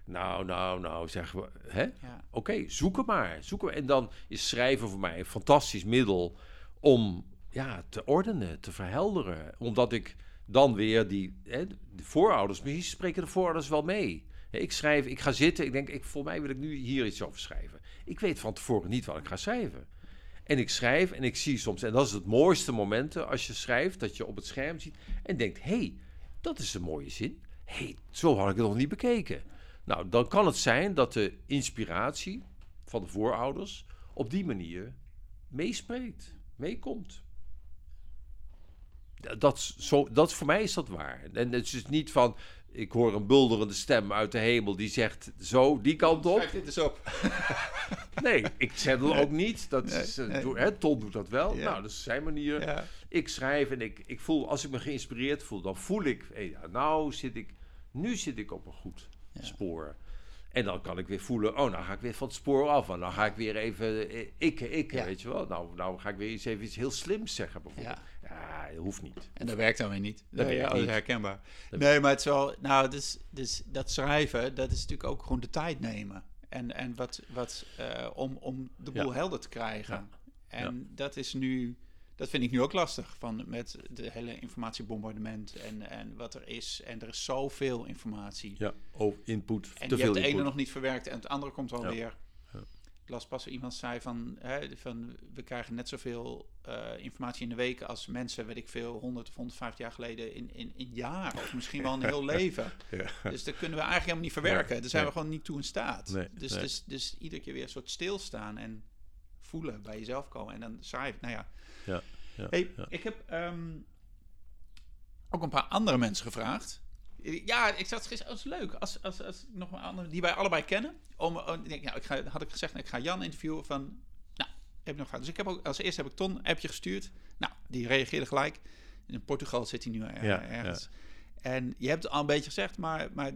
Nou, nou, nou, zeggen we. Hè? ja. Oké, zoek hem maar. Zoek hem. En dan is schrijven voor mij een fantastisch middel om ja, te ordenen, te verhelderen. Omdat ik dan weer die hè, de voorouders, misschien spreken de voorouders wel mee. Ik schrijf, ik ga zitten, ik denk, ik, voor mij wil ik nu hier iets over schrijven. Ik weet van tevoren niet wat ik ga schrijven. En ik schrijf en ik zie soms, en dat is het mooiste momenten als je schrijft, dat je op het scherm ziet en denkt, hé, hey, dat is een mooie zin. Hé, hey, zo had ik het nog niet bekeken. Nou, dan kan het zijn dat de inspiratie van de voorouders op die manier meespreekt, meekomt. Dat, zo, dat voor mij is dat waar. En het is dus niet van, ik hoor een bulderende stem uit de hemel die zegt zo, die kant op. Schrijf dit eens op. Nee, ik zettel ook niet. Dat Nee, is, eh, nee. doe- hè, Ton doet dat wel. Ja. Nou, dat is zijn manier. Ja. Ik schrijf en ik, ik voel, als ik me geïnspireerd voel, dan voel ik, ja, nou zit ik, nu zit ik op een goed Ja. spoor. En dan kan ik weer voelen, oh, nou ga ik weer van het spoor af. En dan ga ik weer even eh, ikke, Ja. weet je wel. Nou, nou ga ik weer eens even iets heel slims zeggen, bijvoorbeeld. Ja. Ja, dat hoeft niet. En dat werkt dan weer niet. Dat nee, werkt ja, dat is niet. herkenbaar. Dat nee, maar het is wel... Nou, dus, dus dat schrijven, dat is natuurlijk ook gewoon de tijd nemen. En, en wat, wat eh, om, om de boel Ja. helder te krijgen. Ja. En dat is nu... Dat vind ik nu ook lastig, van met de hele informatiebombardement en, en wat er is. En er is zoveel informatie. Ja, oh, input, En te je veel hebt de ene nog niet verwerkt en het andere komt wel Ja. weer. Ja. Ik las pas iemand zei van, hè, van we krijgen net zoveel eh, informatie in de week als mensen, weet ik veel, 100 of 150 jaar geleden in, in, in jaar. Of misschien wel een heel leven. Ja. Dus dat kunnen we eigenlijk helemaal niet verwerken. Daar zijn we gewoon niet toe in staat. Nee, Dus, nee. dus, dus iedere keer weer een soort stilstaan en voelen bij jezelf komen. En dan schrijven. Nou ja. Ja, ja, hey, ik heb ehm, ook een paar andere mensen gevraagd. Ja, ik zat gisteren, als leuk, als, als, als nog een andere, die wij allebei kennen. Om, om, ik nou, ik ga, had ik gezegd, nou, ik ga Jan interviewen van, nou, heb ik nog gehad. Dus ik heb ook, als eerste heb ik Ton een appje gestuurd. Nou, die reageerde gelijk. In Portugal zit hij nu er- Ja, ergens. En je hebt het al een beetje gezegd, maar, maar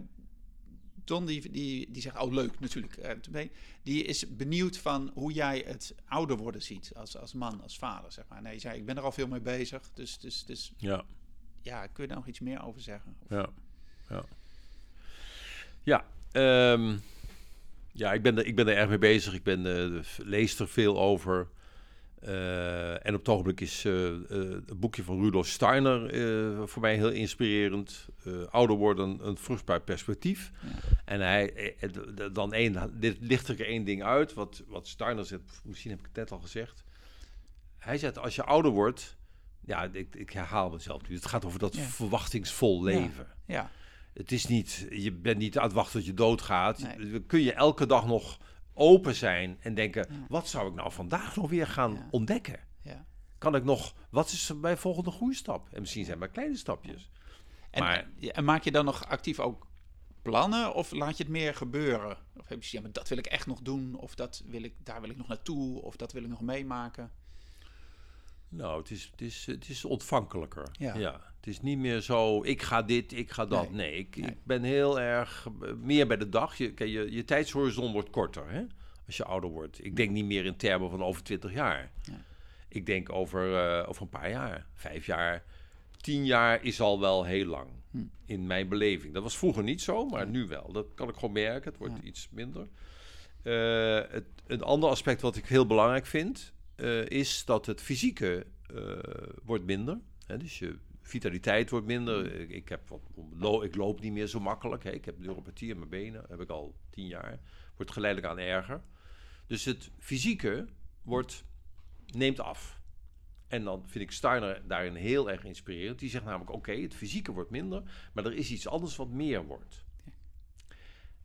Ton die, die, die zegt, oh leuk natuurlijk. eh, je- die is benieuwd van hoe jij het ouder worden ziet als, als man, als vader, zeg maar. Nee, je zei, ik ben er al veel mee bezig. Dus, dus, dus Ja. ja, kun je daar nog iets meer over zeggen? Of- Ja, ja. Ja, ehm, ja ik, ben er, ik ben er erg mee bezig. Ik ben, eh, lees er veel over. Eh, en op het ogenblik is eh, het boekje van Rudolf Steiner voor mij heel inspirerend. Ouder worden, een vruchtbaar perspectief. Ja. En hij, dan één, dit licht er één ding uit, wat, wat Steiner zegt, misschien heb ik het net al gezegd. Hij zegt, als je ouder wordt, ja, ik, ik herhaal mezelf nu, het gaat over dat Ja. verwachtingsvol leven. Ja, Het is niet, je bent niet aan het wachten tot je doodgaat. Nee. Kun je elke dag nog open zijn en denken: Ja. wat zou ik nou vandaag nog weer gaan Ja. ontdekken? ja. Kan ik nog, wat is mijn volgende groeistap? En misschien zijn het maar kleine stapjes. En, Maar- en maak je dan nog actief ook plannen of laat je het meer gebeuren? Of heb je ja, maar dat wil ik echt nog doen, of dat wil ik, daar wil ik nog naartoe, of dat wil ik nog meemaken? Nou, het is, het is, het is ontvankelijker. Ja. Het is niet meer zo, ik ga dit, ik ga dat. Nee. Nee, ik, Nee. ik ben heel erg eh, meer bij de dag. Je, je, je tijdshorizon wordt korter hè? als je ouder wordt. Ik denk niet meer in termen van over 20 jaar. Ja. Ik denk over, eh, over een paar jaar, vijf jaar. Tien jaar is al wel heel lang Hm. in mijn beleving. Dat was vroeger niet zo, maar nu wel. Dat kan ik gewoon merken. Het wordt Ja. iets minder. Eh, het, een ander aspect wat ik heel belangrijk vind, eh, is dat het fysieke eh, wordt minder. Hè? Dus je vitaliteit wordt minder. Ik, ik, heb wat, ik loop niet meer zo makkelijk. Hè? Ik heb neuropathie in mijn benen, heb ik al tien jaar. Wordt geleidelijk aan erger. Dus het fysieke wordt, neemt af. En dan vind ik Steiner daarin heel erg inspirerend. Die zegt namelijk, oké, het fysieke wordt minder, maar er is iets anders wat meer wordt.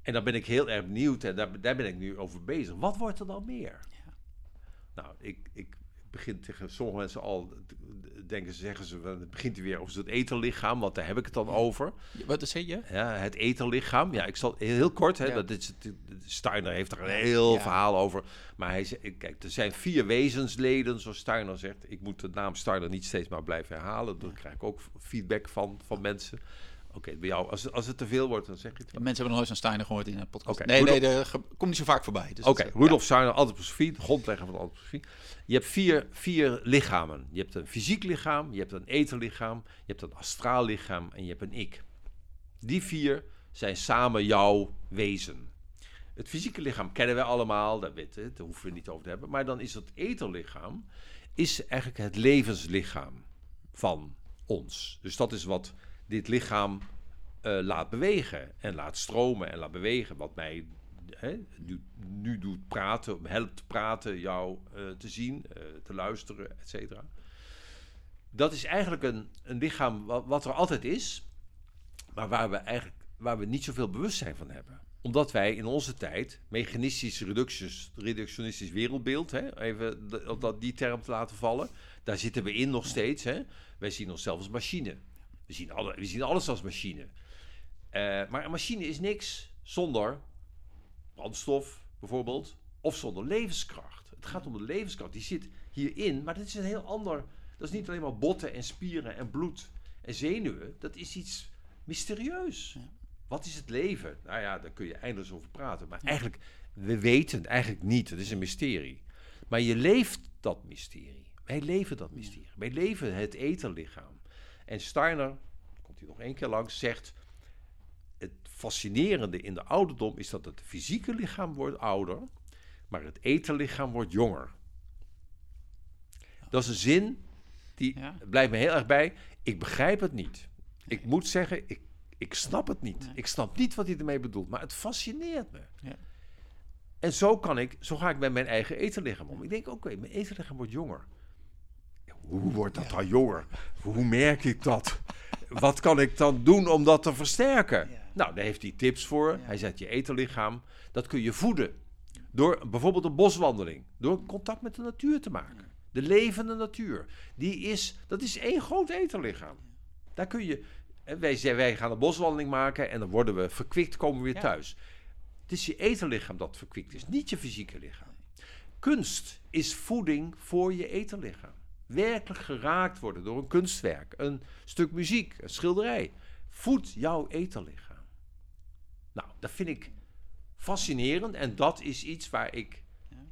En dan ben ik heel erg benieuwd en daar, daar ben ik nu over bezig. Wat wordt er dan meer? Nou, ik, ik begin tegen sommige mensen al, denken ze, zeggen ze, het begint weer over het eterlichaam, want daar heb ik het dan over. Wat zeg je? Ja, het eterlichaam. Ja, ik zal heel kort, hè, Ja. dat is, Steiner heeft er een heel Ja. verhaal over. Maar hij zegt, kijk, er zijn vier wezensleden, zoals Steiner zegt. Ik moet de naam Steiner niet steeds maar blijven herhalen. Daar krijg ik ook feedback van, van mensen. Oké, bij jou, als, als het te veel wordt, dan zeg je het wel. Mensen hebben nog nooit van Steiner gehoord in een podcast. Nee, Rudolf- nee, dat komt niet zo vaak voorbij. Dus Oké, Rudolf Steiner, antroposofie, de grondlegger van de antroposofie. Je hebt vier, vier lichamen. Je hebt een fysiek lichaam, je hebt een etherlichaam, je hebt een astraal lichaam en je hebt een ik. Die vier zijn samen jouw wezen. Het fysieke lichaam kennen wij allemaal, dat weten we, daar hoeven we niet over te hebben. Maar dan is het etherlichaam is eigenlijk het levenslichaam van ons. Dus dat is wat dit lichaam eh, laat bewegen en laat stromen en laat bewegen. Wat mij hè, nu, nu doet praten, helpt praten, jou eh, te zien, eh, te luisteren, et cetera. Dat is eigenlijk een, een lichaam wat, wat er altijd is, maar waar we eigenlijk waar we niet zoveel bewustzijn van hebben. Omdat wij in onze tijd, mechanistisch reductionistisch wereldbeeld, hè, even dat, die term te laten vallen, daar zitten we in nog steeds. Hè. Wij zien onszelf als machine. We zien, alle, we zien alles als machine. Eh, maar een machine is niks zonder brandstof bijvoorbeeld, of zonder levenskracht. Het gaat om de levenskracht, die zit hierin, maar dat is een heel ander. Dat is niet alleen maar botten en spieren en bloed en zenuwen. Dat is iets mysterieus. Wat is het leven? Nou ja, daar kun je eindeloos over praten. Maar eigenlijk, we weten het eigenlijk niet. Het is een mysterie. Maar je leeft dat mysterie. Wij leven dat mysterie. Wij leven het etherlichaam. En Steiner, komt hij nog één keer langs, zegt... Het fascinerende in de ouderdom is dat het fysieke lichaam wordt ouder... maar het etherlichaam wordt jonger. Dat is een zin die Ja. blijft me heel erg bij. Ik begrijp het niet. Ik moet zeggen, ik, ik snap het niet. Ik snap niet wat hij ermee bedoelt, maar het fascineert me. Ja. En zo, kan ik, zo ga ik met mijn eigen etenlichaam om. Ik denk, oké, mijn etenlichaam wordt jonger. Hoe wordt dat dan jonger? Hoe merk ik dat? Wat kan ik dan doen om dat te versterken? Nou, daar heeft hij tips voor. Hij zegt je etenlichaam, dat kun je voeden. Door bijvoorbeeld een boswandeling. Door contact met de natuur te maken. De levende natuur. Die is, dat is één groot etenlichaam. Daar kun je... Wij, wij gaan een boswandeling maken en dan worden we verkwikt, komen we weer thuis. Het is je etenlichaam dat verkwikt is, niet je fysieke lichaam. Kunst is voeding voor je etenlichaam. Werkelijk geraakt worden door een kunstwerk, een stuk muziek, een schilderij. Voed jouw etenlichaam. Nou, dat vind ik fascinerend en dat is iets waar ik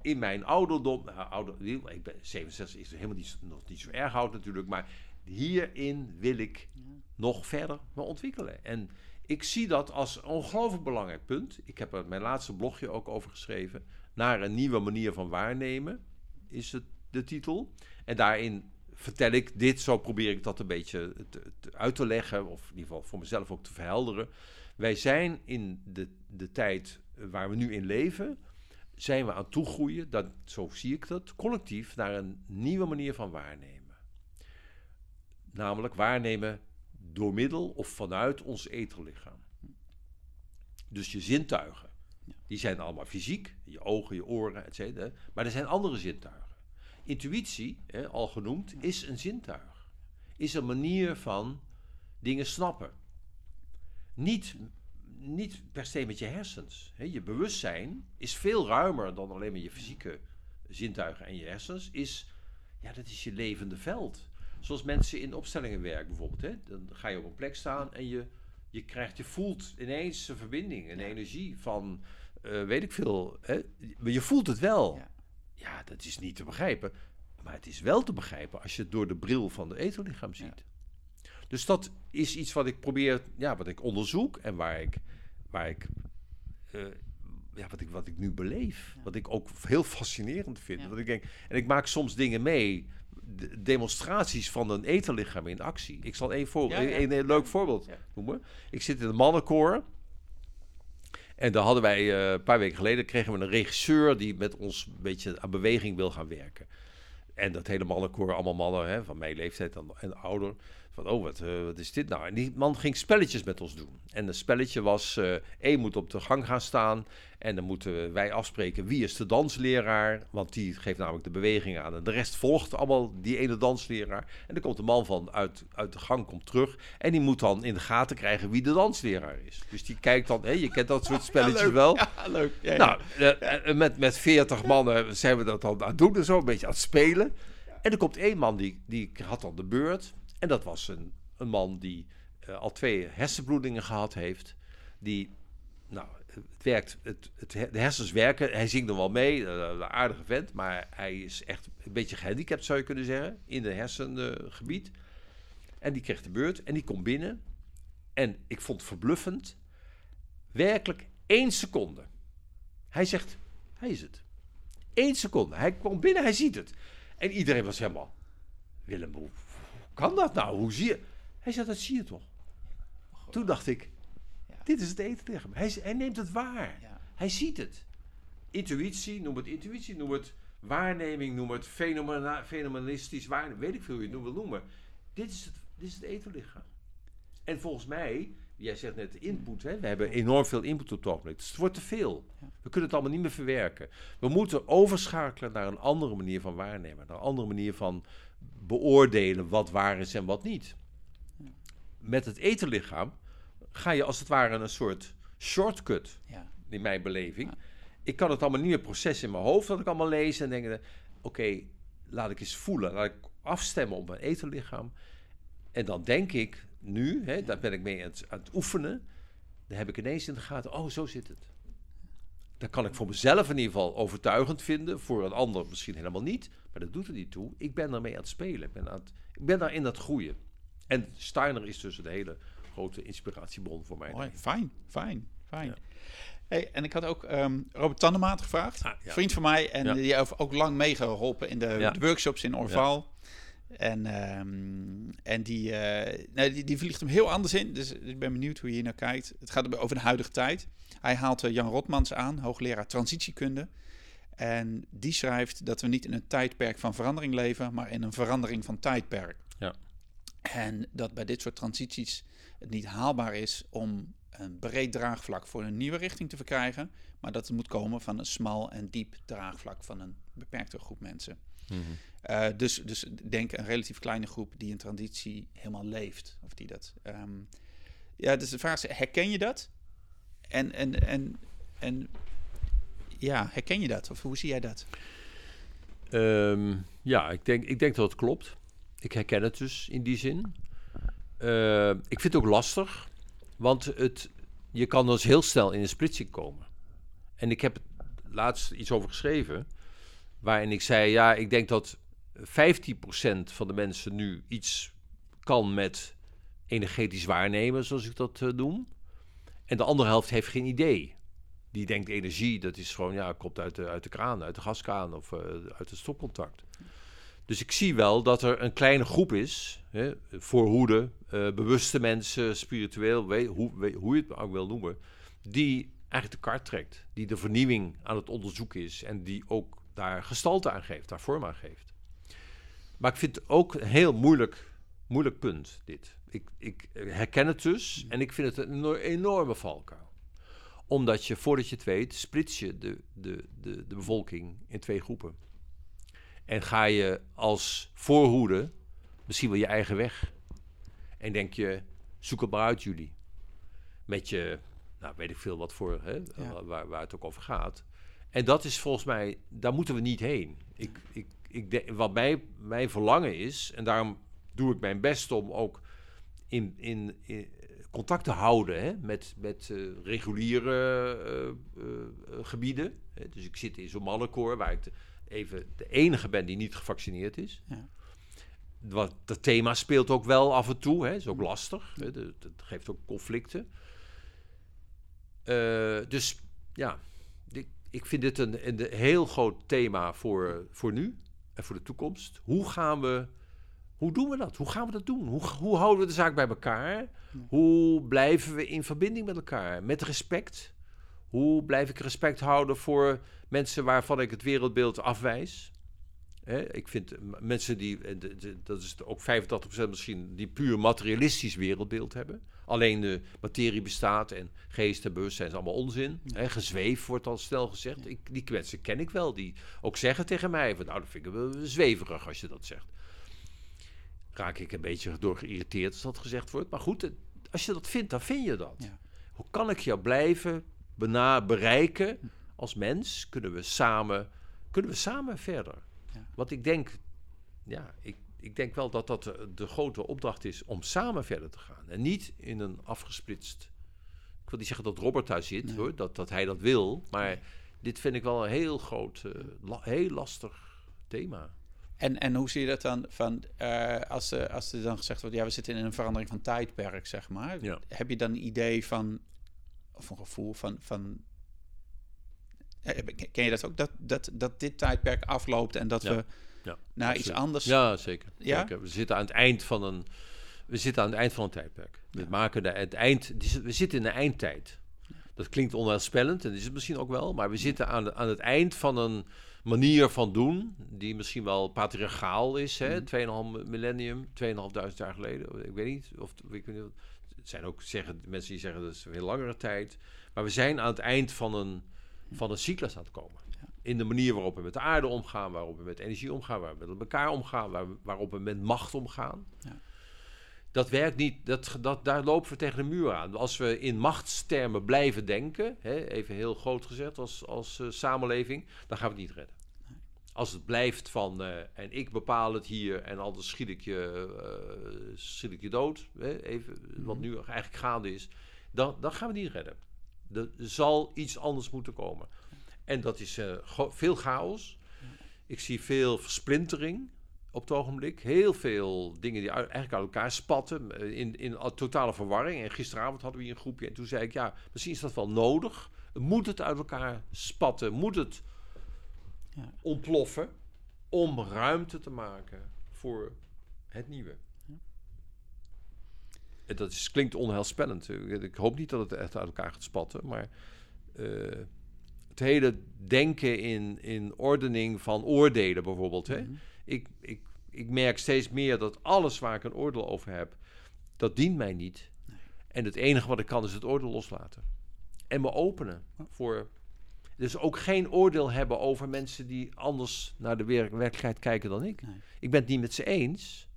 in mijn ouderdom, ouder, ik ben 67 is helemaal niet, nog niet zo erg oud natuurlijk, maar hierin wil ik nog verder me ontwikkelen. En ik zie dat als een ongelooflijk belangrijk punt. Ik heb er mijn laatste blogje ook over geschreven. Naar een nieuwe manier van waarnemen is het de titel. En daarin vertel ik dit, zo probeer ik dat een beetje te- te- uit te leggen, of in ieder geval voor mezelf ook te verhelderen. Wij zijn in de, de tijd waar we nu in leven, zijn we aan het toegroeien, dat, zo zie ik dat, collectief naar een nieuwe manier van waarnemen. Namelijk waarnemen door middel of vanuit ons eterlichaam. Dus je zintuigen, die zijn allemaal fysiek, je ogen, je oren, et cetera. Maar er zijn andere zintuigen. Intuïtie, hè, al genoemd, is een zintuig. Is een manier van dingen snappen. Niet, niet per se met je hersens. Hè. Je bewustzijn is veel ruimer dan alleen maar je fysieke zintuigen en je hersens. Is, ja, dat is je levende veld. Zoals mensen in opstellingen werken bijvoorbeeld. Hè. Dan ga je op een plek staan en je, je krijgt, je voelt ineens een verbinding, een energie van, eh, weet ik veel. Hè. Maar je voelt het wel. Ja. Ja, dat is niet te begrijpen. Maar het is wel te begrijpen als je het door de bril van de eterlichaam ziet. Dus dat is iets wat ik probeer, ja, wat ik onderzoek en waar ik, waar ik, eh, ja, wat ik, wat ik nu beleef. Wat ik ook heel fascinerend vind. Ja. Want ik denk, en ik maak soms dingen mee, de- demonstraties van een eterlichaam in actie. Ik zal één voor, ja. Een, een leuk voorbeeld noemen. Ik zit in een mannenkoor. En daar hadden wij eh, een paar weken geleden kregen we een regisseur die met ons een beetje aan beweging wil gaan werken. En dat hele mannenkoor, allemaal mannen hè, van mijn leeftijd en, en ouder. Van, oh, wat, eh, wat is dit nou? En die man ging spelletjes met ons doen. En het spelletje was, eh één moet op de gang gaan staan. En dan moeten wij afspreken wie is de dansleraar. Want die geeft namelijk de bewegingen aan. En de rest volgt allemaal die ene dansleraar. En dan komt de man van uit, uit de gang komt terug. En die moet dan in de gaten krijgen wie de dansleraar is. Dus die kijkt dan, je kent dat soort spelletjes leuk. wel. Ja, leuk. Ja. Nou, eh, met, met 40 mannen zijn we dat dan aan het doen en zo, een beetje aan het spelen. En er komt één man die, die had dan de beurt. En dat was een, een man die eh, al twee hersenbloedingen gehad heeft. Die, nou, het werkt, het, het, de hersens werken. Hij zingt nog wel mee, eh, een aardige vent. Maar hij is echt een beetje gehandicapt, zou je kunnen zeggen, in het hersengebied. En die kreeg de beurt en die komt binnen. En ik vond het verbluffend. Werkelijk één seconde. Hij zegt, hij is het. Eén seconde. Hij kwam binnen, hij ziet het. En iedereen was helemaal... Willem, kan dat nou? Hoe zie je... Hij zegt, dat zie je toch? Toen dacht ik, Ja. dit is het etenlichaam. Hij, hij neemt het waar. Ja. Hij ziet het. Intuïtie, noem het intuïtie, noem het waarneming, noem het fenomena, fenomenistisch waarneming. Weet ik veel hoe je het wil noemen. Dit is het, dit is het etenlichaam. En volgens mij, jij zegt net input, hè? we hebben enorm veel input op het ogenblik. Dus het wordt te veel. We kunnen het allemaal niet meer verwerken. We moeten overschakelen naar een andere manier van waarnemen. Naar een andere manier van beoordelen wat waar is en wat niet. Met het etenlichaam ga je als het ware een soort shortcut Ja. in mijn beleving. Ik kan het allemaal niet meer processen in mijn hoofd, dat ik allemaal lees en denk, oké, laat ik eens voelen, laat ik afstemmen op mijn etenlichaam. En dan denk ik nu, hè, daar ben ik mee aan het, aan het oefenen, dan heb ik ineens in de gaten, oh, zo zit het. Dat kan ik voor mezelf in ieder geval overtuigend vinden, voor een ander misschien helemaal niet, maar dat doet er niet toe. Ik ben ermee aan het spelen, ik ben, aan het, ik ben daarin aan het groeien. En Steiner is dus een hele grote inspiratiebron voor mij. Mooi, fijn, fijn, fijn. Ja. Hey, en ik had ook ehm, Robert Tannemaat gevraagd, Ah, ja. vriend van mij, en Ja. die heeft ook lang meegeholpen in de, de workshops in Orval. En, ehm, en die, nee, die, die vliegt hem heel anders in, dus ik ben benieuwd hoe je hier naar kijkt. Het gaat over de huidige tijd. Hij haalt eh, Jan Rotmans aan, hoogleraar transitiekunde. En die schrijft dat we niet in een tijdperk van verandering leven, maar in een verandering van tijdperk. Ja. En dat bij dit soort transities het niet haalbaar is om een breed draagvlak voor een nieuwe richting te verkrijgen, maar dat het moet komen van een smal en diep draagvlak van een beperkte groep mensen. Eh, dus, dus denk een relatief kleine groep die een transitie helemaal leeft. Of die dat. ehm, ja, dus de vraag is: herken je dat? En, en, en, en ja, herken je dat? Of hoe zie jij dat? Ehm, ja, ik denk, ik denk dat het klopt. Ik herken het dus in die zin. Eh, ik vind het ook lastig, want het, je kan dus heel snel in een splitsing komen. En ik heb laatst iets over geschreven, waarin ik zei, ja, ik denk dat 15% van de mensen nu iets kan met energetisch waarnemen, zoals ik dat eh, noem. En de andere helft heeft geen idee. Die denkt energie, dat is gewoon, ja, komt uit de, uit de kraan, uit de gaskraan of eh, uit het stopcontact. Dus ik zie wel dat er een kleine groep is, hè, voorhoede, eh bewuste mensen, spiritueel, hoe, hoe je het ook wil noemen, die eigenlijk de kar trekt. Die de vernieuwing aan het onderzoeken is en die ook daar gestalte aan geeft, daar vorm aan geeft. Maar ik vind het ook een heel moeilijk, moeilijk punt, dit. Ik, ik herken het dus en ik vind het een eno- enorme valkuil omdat je, voordat je het weet, splits je de, de, de, de bevolking in twee groepen. En ga je als voorhoede misschien wel je eigen weg. En denk je, zoek het maar uit jullie. Met je, nou weet ik veel wat voor, hè, Ja. waar, waar het ook over gaat. En dat is volgens mij, daar moeten we niet heen. Ik, ik, ik denk, wat mij, mijn verlangen is, en daarom doe ik mijn best om ook in, in, in contact te houden hè, met, met eh, reguliere eh, eh, gebieden. Hè, Dus ik zit in zo'n mannenkoor waar ik de, even de enige ben die niet gevaccineerd is. Ja. Wat, dat thema speelt ook wel af en toe, hè, is ook lastig. Hè, dat, dat geeft ook conflicten. Dus ja, ik, ik vind dit een, een heel groot thema voor, voor nu en voor de toekomst. Hoe gaan we, hoe doen we dat? Hoe gaan we dat doen? Hoe, hoe houden we de zaak bij elkaar? Hoe blijven we in verbinding met elkaar? Met respect. Hoe blijf ik respect houden voor mensen waarvan ik het wereldbeeld afwijs? Hè, ik vind mensen die, eh, dat is ook 85% misschien, die puur materialistisch wereldbeeld hebben. Alleen de materie bestaat en geest en bewustzijn is allemaal onzin. Hè, gezweef wordt al snel gezegd. Ik, die kwetsen ken ik wel, die ook zeggen tegen mij van, nou, dat vind ik wel zweverig als je dat zegt. Raak ik een beetje door geïrriteerd als dat gezegd wordt. Maar goed, als je dat vindt, dan vind je dat. Ja. Hoe kan ik jou blijven bena bereiken als mens? Kunnen we samen, kunnen we samen verder? Ja. Want ik denk, ja, ik, ik denk wel dat dat de, de grote opdracht is om samen verder te gaan. En niet in een afgesplitst. Ik wil niet zeggen dat Robert daar zit, Nee. hoor, dat, dat hij dat wil. Maar dit vind ik wel een heel groot, eh, la- heel lastig thema. En, en hoe zie je dat dan van eh, als, er, als er dan gezegd wordt, ja, we zitten in een verandering van tijdperk, zeg maar. Ja. Heb je dan een idee van, of een gevoel van, van eh, ken je dat ook, dat, dat, dat dit tijdperk afloopt en dat Ja. we Ja, naar iets anders... Ja, zeker. Ja? zeker. We zitten aan het eind van een, we zitten aan het eind van een tijdperk. We maken de, het eind, we zitten in de eindtijd. Dat klinkt onheilspellend en is het misschien ook wel, maar we zitten aan, de- aan het eind van een manier van doen die misschien wel patriarchaal is, hè? 2,5 millennium, 2.500 jaar geleden. Ik weet niet of ik weet niet, het zijn ook zeggen, mensen die zeggen dat is een heel langere tijd, maar we zijn aan het eind van een, van een cyclus aan het komen. In de manier waarop we met de aarde omgaan, waarop we met energie omgaan, waarop we met elkaar omgaan, waar, waarop we met macht omgaan. Ja. Dat werkt niet, dat, dat, daar lopen we tegen de muur aan. Als we in machtstermen blijven denken, hè, even heel groot gezegd als, als eh, samenleving, dan gaan we het niet redden. Als het blijft van, eh, en ik bepaal het hier en anders schiet ik je, eh, schiet ik je dood, hè, even, wat nu eigenlijk gaande is, dan, dan gaan we het niet redden. Er zal iets anders moeten komen. En dat is eh, veel chaos. Ik zie veel versplintering op het ogenblik. Heel veel dingen die eigenlijk uit elkaar spatten. eh, In, in totale verwarring. En gisteravond hadden we hier een groepje. En toen zei ik, ja, misschien is dat wel nodig. Moet het uit elkaar spatten? Moet het Ja. ontploffen? Om ruimte te maken voor het nieuwe. En dat is, klinkt onheilspellend. Ik ik hoop niet dat het echt uit elkaar gaat spatten. Maar eh, het hele denken in, in ordening van oordelen bijvoorbeeld. Hè? Ik, ik, ik merk steeds meer dat alles waar ik een oordeel over heb, dat dient mij niet. En het enige wat ik kan is het oordeel loslaten. En me openen voor. Dus ook geen oordeel hebben over mensen die anders naar de wer- werkelijkheid kijken dan ik. Nee. Ik ben het niet met ze eens.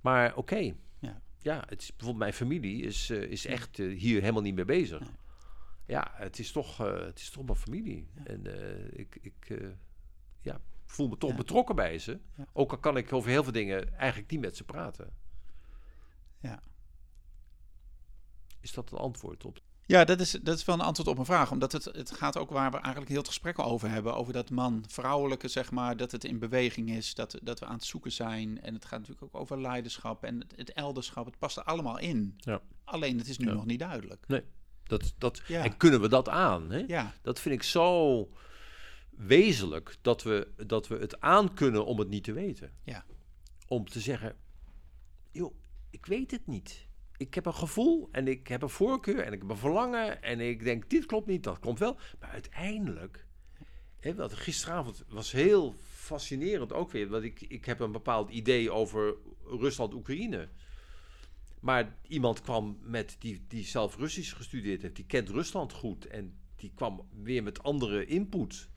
Maar oké. Ja. Ja, het is, bijvoorbeeld mijn familie is, eh, is echt eh, hier helemaal niet mee bezig. Nee. Ja, het is toch, eh, het is toch mijn familie. En eh, ik, ik eh, ja, voel me toch Ja. betrokken bij ze. Ja. Ook al kan ik over heel veel dingen eigenlijk niet met ze praten. Ja. Is dat een antwoord op? Ja, dat is, dat is wel een antwoord op een vraag. Omdat het, het gaat ook waar we eigenlijk heel het gesprek over hebben. Over dat man-vrouwelijke, zeg maar. Dat het in beweging is. Dat, dat we aan het zoeken zijn. En het gaat natuurlijk ook over leiderschap en het, het elderschap. Het past er allemaal in. Ja. Alleen het is nu nog niet duidelijk. Nee. Dat, dat, Ja. En kunnen we dat aan? Hè? Ja, Dat vind ik zo wezenlijk dat we, dat we het aan kunnen om het niet te weten. Ja. Om te zeggen, joh, ik weet het niet. Ik heb een gevoel en ik heb een voorkeur en ik heb een verlangen en ik denk, dit klopt niet, dat komt wel. Maar uiteindelijk, hè, wat gisteravond was heel fascinerend ook weer, want ik, ik heb een bepaald idee over Rusland-Oekraïne. Maar iemand kwam met die, die zelf Russisch gestudeerd heeft, die kent Rusland goed en die kwam weer met andere input.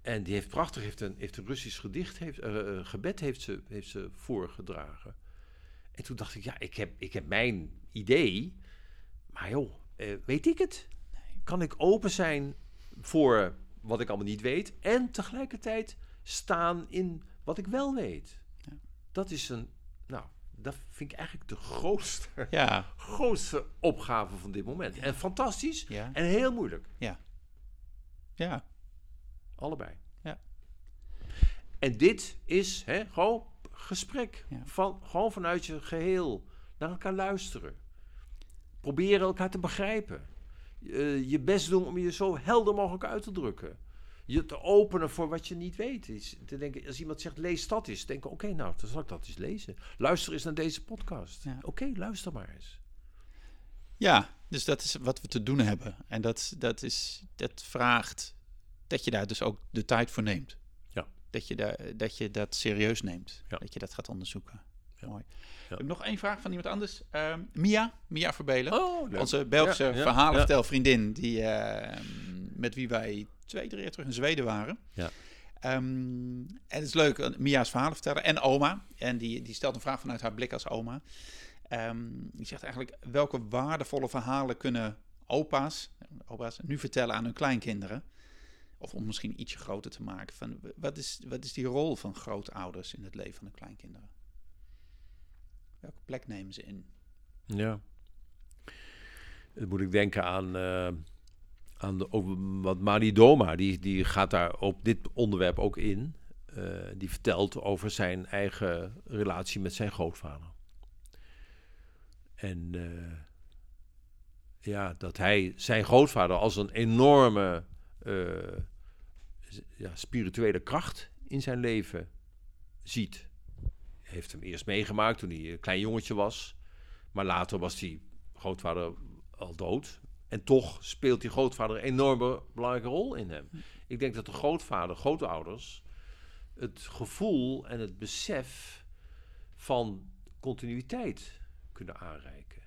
En die heeft prachtig, heeft een, heeft een Russisch gedicht, heeft, eh, eh, gebed heeft ze, heeft ze voorgedragen. En toen dacht ik, ja, ik heb, ik heb mijn idee, maar joh, eh, weet ik het? Kan ik open zijn voor wat ik allemaal niet weet en tegelijkertijd staan in wat ik wel weet? Ja. Dat is een, nou, dat vind ik eigenlijk de grootste, ja, grootste opgave van dit moment. En fantastisch ja, en heel moeilijk. ja. Allebei. Ja. En dit is hè, gewoon gesprek. Ja. Van, gewoon vanuit je geheel. Naar elkaar luisteren. Proberen elkaar te begrijpen. Eh, je best doen om je zo helder mogelijk uit te drukken. Je te openen voor wat je niet weet. Is te denken, als iemand zegt lees dat eens. Denken, oké, nou, dan zal ik dat eens lezen. Luister eens naar deze podcast. Ja. Oké, luister maar eens. Ja, dus dat is wat we te doen hebben. En dat, dat, is, dat vraagt dat je daar dus ook de tijd voor neemt. Ja. dat je, da- dat, je dat serieus neemt. Ja. Dat je dat gaat onderzoeken. Ja. Mooi. Ja. Ik heb nog één vraag van iemand anders. Ehm, Mia, Mia Verbelen. Oh. Onze Belgische verhalenvertelvriendin, die, eh, met wie wij twee, drie jaar terug in Zweden waren. Ja. Ehm, en het is leuk, eh, Mia's verhalen vertellen. En oma. En die, die stelt een vraag vanuit haar blik als oma. Ehm, die zegt eigenlijk, welke waardevolle verhalen kunnen opa's, opa's nu vertellen aan hun kleinkinderen? Of om misschien ietsje groter te maken. Van, wat, is, wat is die rol van grootouders in het leven van de kleinkinderen? Welke plek nemen ze in? Ja. Dan moet ik denken aan, eh, aan de, Mani Doma, die, die gaat daar op dit onderwerp ook in. Eh, die vertelt over zijn eigen relatie met zijn grootvader. En eh, ja, dat hij zijn grootvader als een enorme eh, ja, spirituele kracht in zijn leven ziet. Heeft hem eerst meegemaakt toen hij een klein jongetje was. Maar later was die grootvader al dood. En toch speelt die grootvader een enorme belangrijke rol in hem. Ik denk dat de grootvader, grootouders, het gevoel en het besef van continuïteit kunnen aanreiken.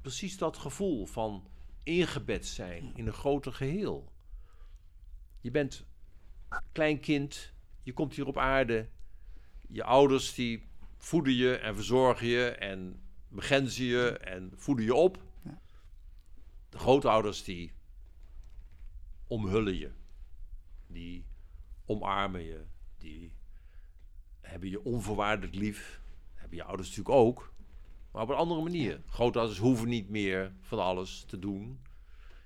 Precies dat gevoel van ingebed zijn in een groter geheel. Je bent klein kind, je komt hier op aarde. Je ouders die voeden je en verzorgen je en begrenzen je en voeden je op. De grootouders die omhullen je. Die omarmen je. Die hebben je onvoorwaardelijk lief. Hebben je ouders natuurlijk ook. Maar op een andere manier. Grootouders hoeven niet meer van alles te doen.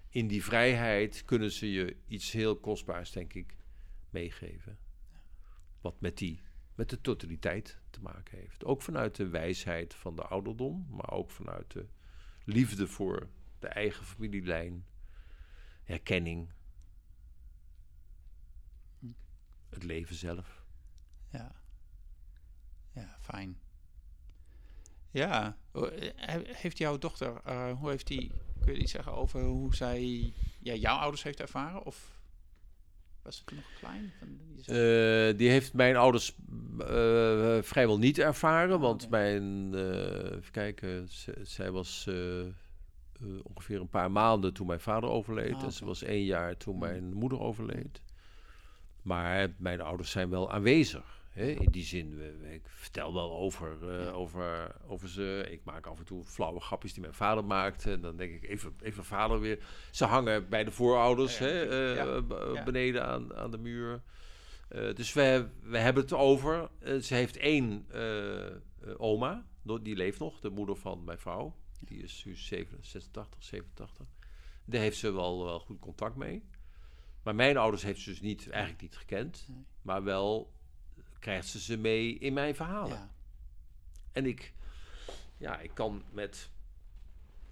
In die vrijheid kunnen ze je iets heel kostbaars, denk ik, meegeven. Wat met die met de totaliteit te maken heeft. Ook vanuit de wijsheid van de ouderdom, maar ook vanuit de liefde voor de eigen familielijn, herkenning, het leven zelf. Ja. Ja, fijn. Ja, heeft jouw dochter, eh, hoe heeft die, kun je iets zeggen over hoe zij ja, jouw ouders heeft ervaren? Of was het nog klein? Van, die zei- Eh, die heeft mijn ouders eh, vrijwel niet ervaren, want Oké. mijn, even kijken, zij was eh, ongeveer een paar maanden toen mijn vader overleed. Ah, En ze was één jaar toen Mm. mijn moeder overleed. Maar mijn ouders zijn wel aanwezig. Hè? In die zin, ik vertel wel over, eh, Ja. over, over ze. Ik maak af en toe flauwe grapjes die mijn vader maakte. En dan denk ik, even, even vader weer. Ze hangen bij de voorouders Ja, ja, hè? eh, beneden aan, aan de muur. Dus we, we hebben het over. ze heeft één oma, die leeft nog, de moeder van mijn vrouw. Die is nu 87, 86, 87. Daar heeft ze wel, wel goed contact mee. Maar mijn ouders heeft ze dus niet, eigenlijk niet gekend. Nee. Maar wel krijgt ze ze mee in mijn verhalen. ja. En ik, ja, ik kan met,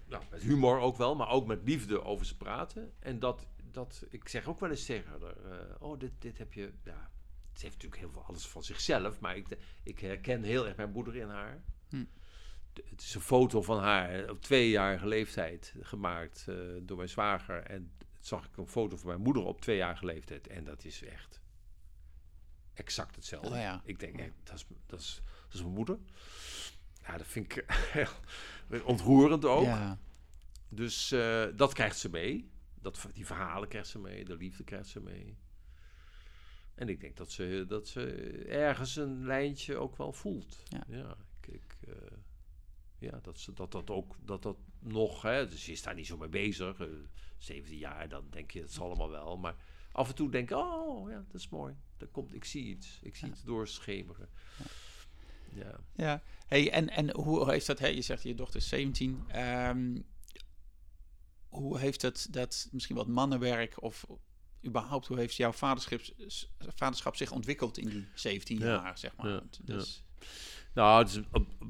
nou, met humor ook wel, maar ook met liefde over ze praten. En dat, dat ik zeg ook wel eens tegen haar, eh, oh, dit, dit heb je, ja, het heeft natuurlijk heel veel alles van zichzelf, maar ik, ik herken heel erg mijn moeder in haar. Hm. Het is een foto van haar op tweejarige leeftijd gemaakt eh, door mijn zwager. En zag ik een foto van mijn moeder op tweejarige leeftijd. En dat is echt exact hetzelfde. Oh ja. Ik denk, dat, is, dat, is, dat is mijn moeder. Ja, dat vind ik ontroerend ook. Ja. Dus eh, dat krijgt ze mee. Dat, die verhalen krijgt ze mee. De liefde krijgt ze mee. En ik denk dat ze, dat ze ergens een lijntje ook wel voelt. Ja. ik, ik, eh, ja dat, ze, dat dat ook dat dat nog... Hè, dus je is daar niet zo mee bezig. eh 17 jaar, dan denk je, het zal allemaal wel. Maar af en toe denk ik, oh ja, dat is mooi. Dat komt, ik zie iets. Ik zie Ja. iets doorschemeren. Ja. Ja, hey, en, en hoe heeft dat, hè, je zegt je dochter is 17, ehm, hoe heeft dat, dat misschien wat mannenwerk of überhaupt, hoe heeft jouw vaderschap, vaderschap zich ontwikkeld in die 17 Ja, jaar, zeg maar? ja, Dus, Nou, is,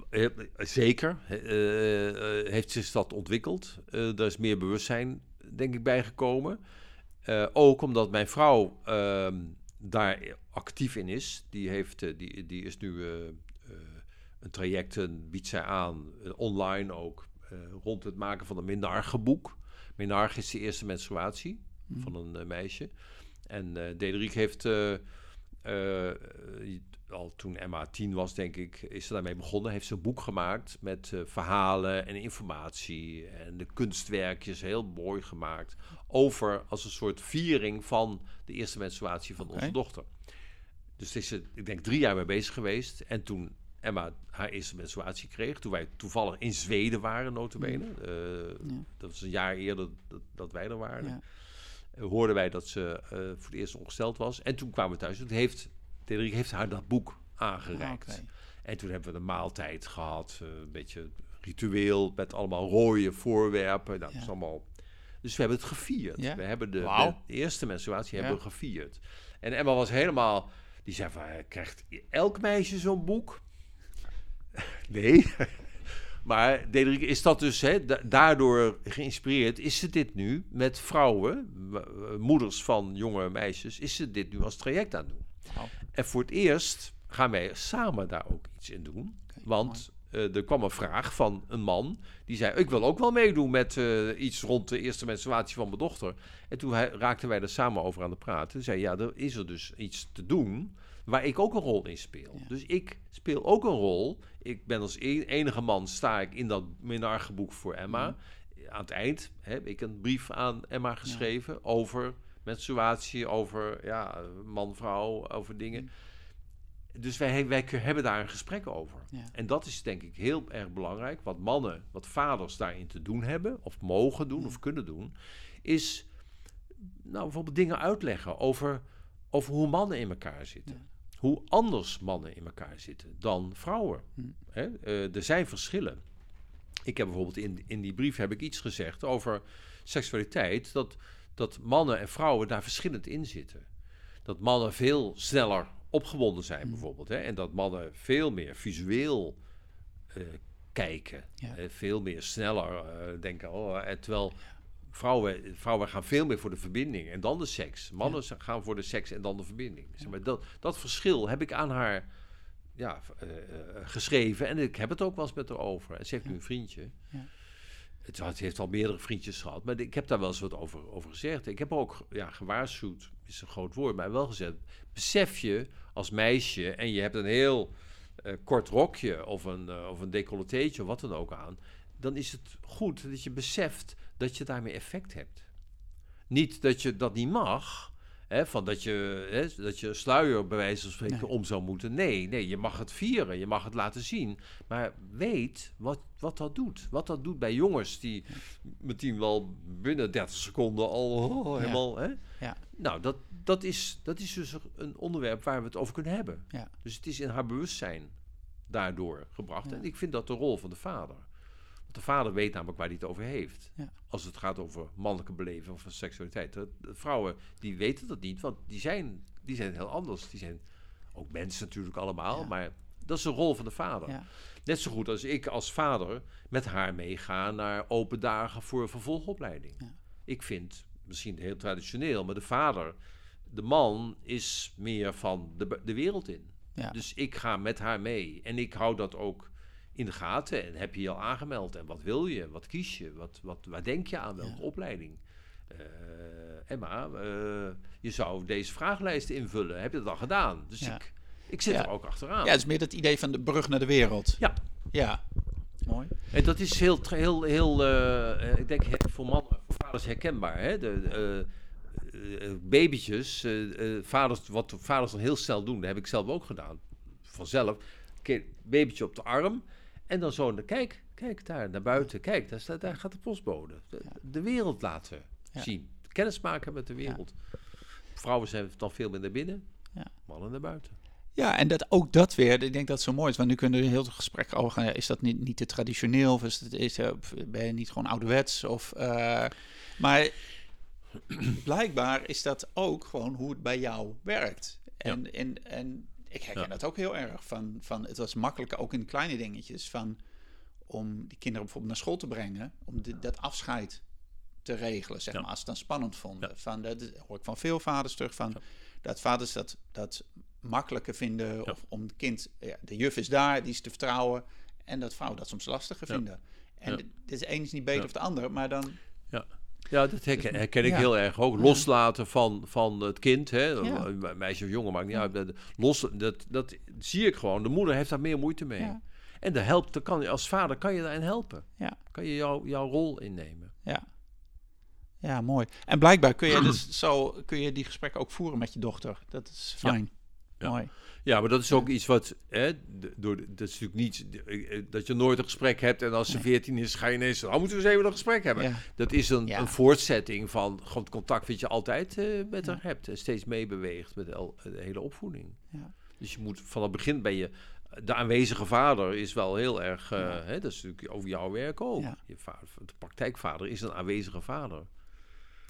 eh, zeker eh, eh, heeft zich dat ontwikkeld. Er is meer bewustzijn, denk ik, bijgekomen. Ook omdat mijn vrouw ehm, daar actief in is. Die, heeft, die, die is nu een traject, biedt zij aan, online ook, rond het maken van een Menarche-boek. Menarche is de eerste menstruatie van een meisje. En Dederiek heeft al toen Emma tien was, denk ik, is ze daarmee begonnen. Heeft ze een boek gemaakt met eh, verhalen en informatie en de kunstwerkjes, heel mooi gemaakt, over als een soort viering van de eerste menstruatie van onze dochter. Dus het is er, ik denk, drie jaar mee bezig geweest. En toen Emma haar eerste menstruatie kreeg, toen wij toevallig in Zweden waren, notabene. Mm. eh, Dat was een jaar eerder dat, dat wij er waren. Ja. Eh, hoorden wij dat ze voor het eerst ongesteld was. En toen kwamen we thuis. Toen heeft Tederik heeft haar dat boek aangereikt. Ah. En toen hebben we een maaltijd gehad. eh, een beetje ritueel met allemaal rode voorwerpen. Nou, dat is allemaal... Dus we hebben het gevierd. Ja. We hebben de, de eerste menstruatie Ja. hebben we gevierd. En Emma was helemaal... Die zei van, krijgt elk meisje zo'n boek? nee. Maar Diederik, is dat dus hè, da- daardoor geïnspireerd? Is ze dit nu met vrouwen, eh, moeders van jonge meisjes, is ze dit nu als traject aan het doen? En voor het eerst gaan wij samen daar ook iets in doen. Want eh, er kwam een vraag van een man die zei: Ik wil ook wel meedoen met eh, iets rond de eerste menstruatie van mijn dochter. En toen hij- raakten wij er samen over aan het praten. Zei ja, er is er dus iets te doen waar ik ook een rol in speel. Ja. Dus ik speel ook een rol. Ik ben als e- enige man sta ik in dat minargeboek voor Emma. Mhm. Aan het eind heb ik een brief aan Emma geschreven over menstruatie, over ja, man-vrouw, over dingen. Dus wij, wij hebben daar een gesprek over. Ja. En dat is denk ik heel erg belangrijk. Wat mannen, wat vaders daarin te doen hebben, of mogen doen, of kunnen doen, is nou, bijvoorbeeld dingen uitleggen over, over hoe mannen in elkaar zitten. Hoe anders mannen in elkaar zitten dan vrouwen. Hè? Eh, er zijn verschillen. Ik heb bijvoorbeeld in, in die brief heb ik iets gezegd over seksualiteit, dat, dat mannen en vrouwen daar verschillend in zitten. Dat mannen veel sneller opgewonden zijn, bijvoorbeeld. Hè? En dat mannen veel meer visueel eh, kijken. Ja. Eh, veel meer sneller eh, denken. Oh, terwijl vrouwen, vrouwen gaan veel meer voor de verbinding en dan de seks. Mannen gaan voor de seks en dan de verbinding. Zeg maar, dat, dat verschil heb ik aan haar ja, geschreven. En ik heb het ook wel eens met haar over. En ze heeft nu een vriendje. Ja. Het, ze heeft al meerdere vriendjes gehad. Maar ik heb daar wel eens wat over, over gezegd. Ik heb ook ja, gewaarschuwd, is een groot woord, maar wel gezegd. Besef je als meisje en je hebt een heel eh, kort rokje of een, eh, of een decolletéetje of wat dan ook aan. Dan is het goed dat je beseft dat je daarmee effect hebt. Niet dat je dat niet mag. Hè, van dat je, hè, dat je sluier bij wijze van spreken Nee. om zou moeten. Nee, nee, je mag het vieren, je mag het laten zien. Maar weet wat, wat dat doet. Wat dat doet bij jongens die meteen wel binnen 30 seconden al oh, helemaal... Hè? Ja. Nou, dat, dat, is, dat is dus een onderwerp waar we het over kunnen hebben. Ja. Dus het is in haar bewustzijn daardoor gebracht. En ik vind dat de rol van de vader. De vader weet namelijk waar hij het over heeft. Ja. Als het gaat over mannelijke beleving van seksualiteit. De, de vrouwen die weten dat niet, want die zijn, die zijn heel anders. Die zijn ook mensen natuurlijk allemaal, Ja. maar dat is de rol van de vader. Ja. Net zo goed als ik als vader met haar meega naar open dagen voor vervolgopleiding. Ja. Ik vind, misschien heel traditioneel, maar de vader, de man is meer van de, de wereld in. Ja. Dus ik ga met haar mee. En ik hou dat ook in de gaten. En heb je je al aangemeld? En wat wil je? Wat kies je? Wat, wat, waar denk je aan? Welke Ja. opleiding? Eh, Emma, eh, je zou deze vragenlijst invullen. Heb je dat al gedaan? Dus Ja. ik, ik zit Ja. er ook achteraan. ja, het is meer het idee van de brug naar de wereld. Ja. Ja. Mooi. En dat is heel, heel, heel eh, ik denk voor mannen, voor vaders herkenbaar. Hè? De, eh, babytjes, vaders, wat vaders dan heel snel doen, dat heb ik zelf ook gedaan. Vanzelf. Babytje op de arm en dan zo, naar- kijk, kijk daar naar buiten, kijk, daar, staat, daar gaat de postbode. De, de wereld laten Ja. zien. Kennis maken met de wereld. Vrouwen zijn dan veel meer naar binnen, Ja. mannen naar buiten. Ja, en dat, ook dat weer, ik denk dat het zo mooi is. Want nu kunnen we heel het gesprek over gaan. ja, is dat niet, niet te traditioneel? Of is het, is, eh, ben je niet gewoon ouderwets? Of, eh, maar blijkbaar is dat ook gewoon hoe het bij jou werkt. En, en, en ik herken Ja. dat ook heel erg. Van, van, het was makkelijker, ook in kleine dingetjes, van, om die kinderen bijvoorbeeld naar school te brengen. Om dit- dat afscheid te regelen, zeg Ja. maar, als ze het dan spannend vonden. Ja. Van, dat hoor ik van veel vaders terug, van, dat vaders dat, dat makkelijker vinden. Of om het kind, ja, de juf is daar, die is te vertrouwen. En dat vrouwen dat soms lastiger vinden. En dit is de een is niet beter of de ander, maar dan... Ja. Ja, dat herken, herken ik Ja. heel erg ook. Loslaten van, van het kind, hè. Ja. Meisje of jongen, maakt niet uit. Dat- Los, dat, dat zie ik gewoon. De moeder heeft daar meer moeite mee. En de helpt, kan je, als vader kan je daarin helpen. Ja. Kan je jou, jouw rol innemen. Ja. Ja, mooi. En blijkbaar kun je dus zo kun je die gesprekken ook voeren met je dochter. Dat is fijn. Ja. Mooi. Ja, maar dat is ook iets wat, hè, door, dat is natuurlijk niet, eh, eh, dat je nooit een gesprek hebt en als ze Nee. 14 is, ga je ineens, nou moeten we eens even een gesprek hebben. Ja. Dat is een, Ja. een voortzetting van gewoon het contact wat je altijd eh, met Ja. haar hebt en steeds meebeweegt met de, el- de hele opvoeding. Ja. Dus je moet van het begin ben je, de aanwezige vader is wel heel erg, hè, dat is natuurlijk over jouw werk ook. Je vader, de praktijkvader is een aanwezige vader.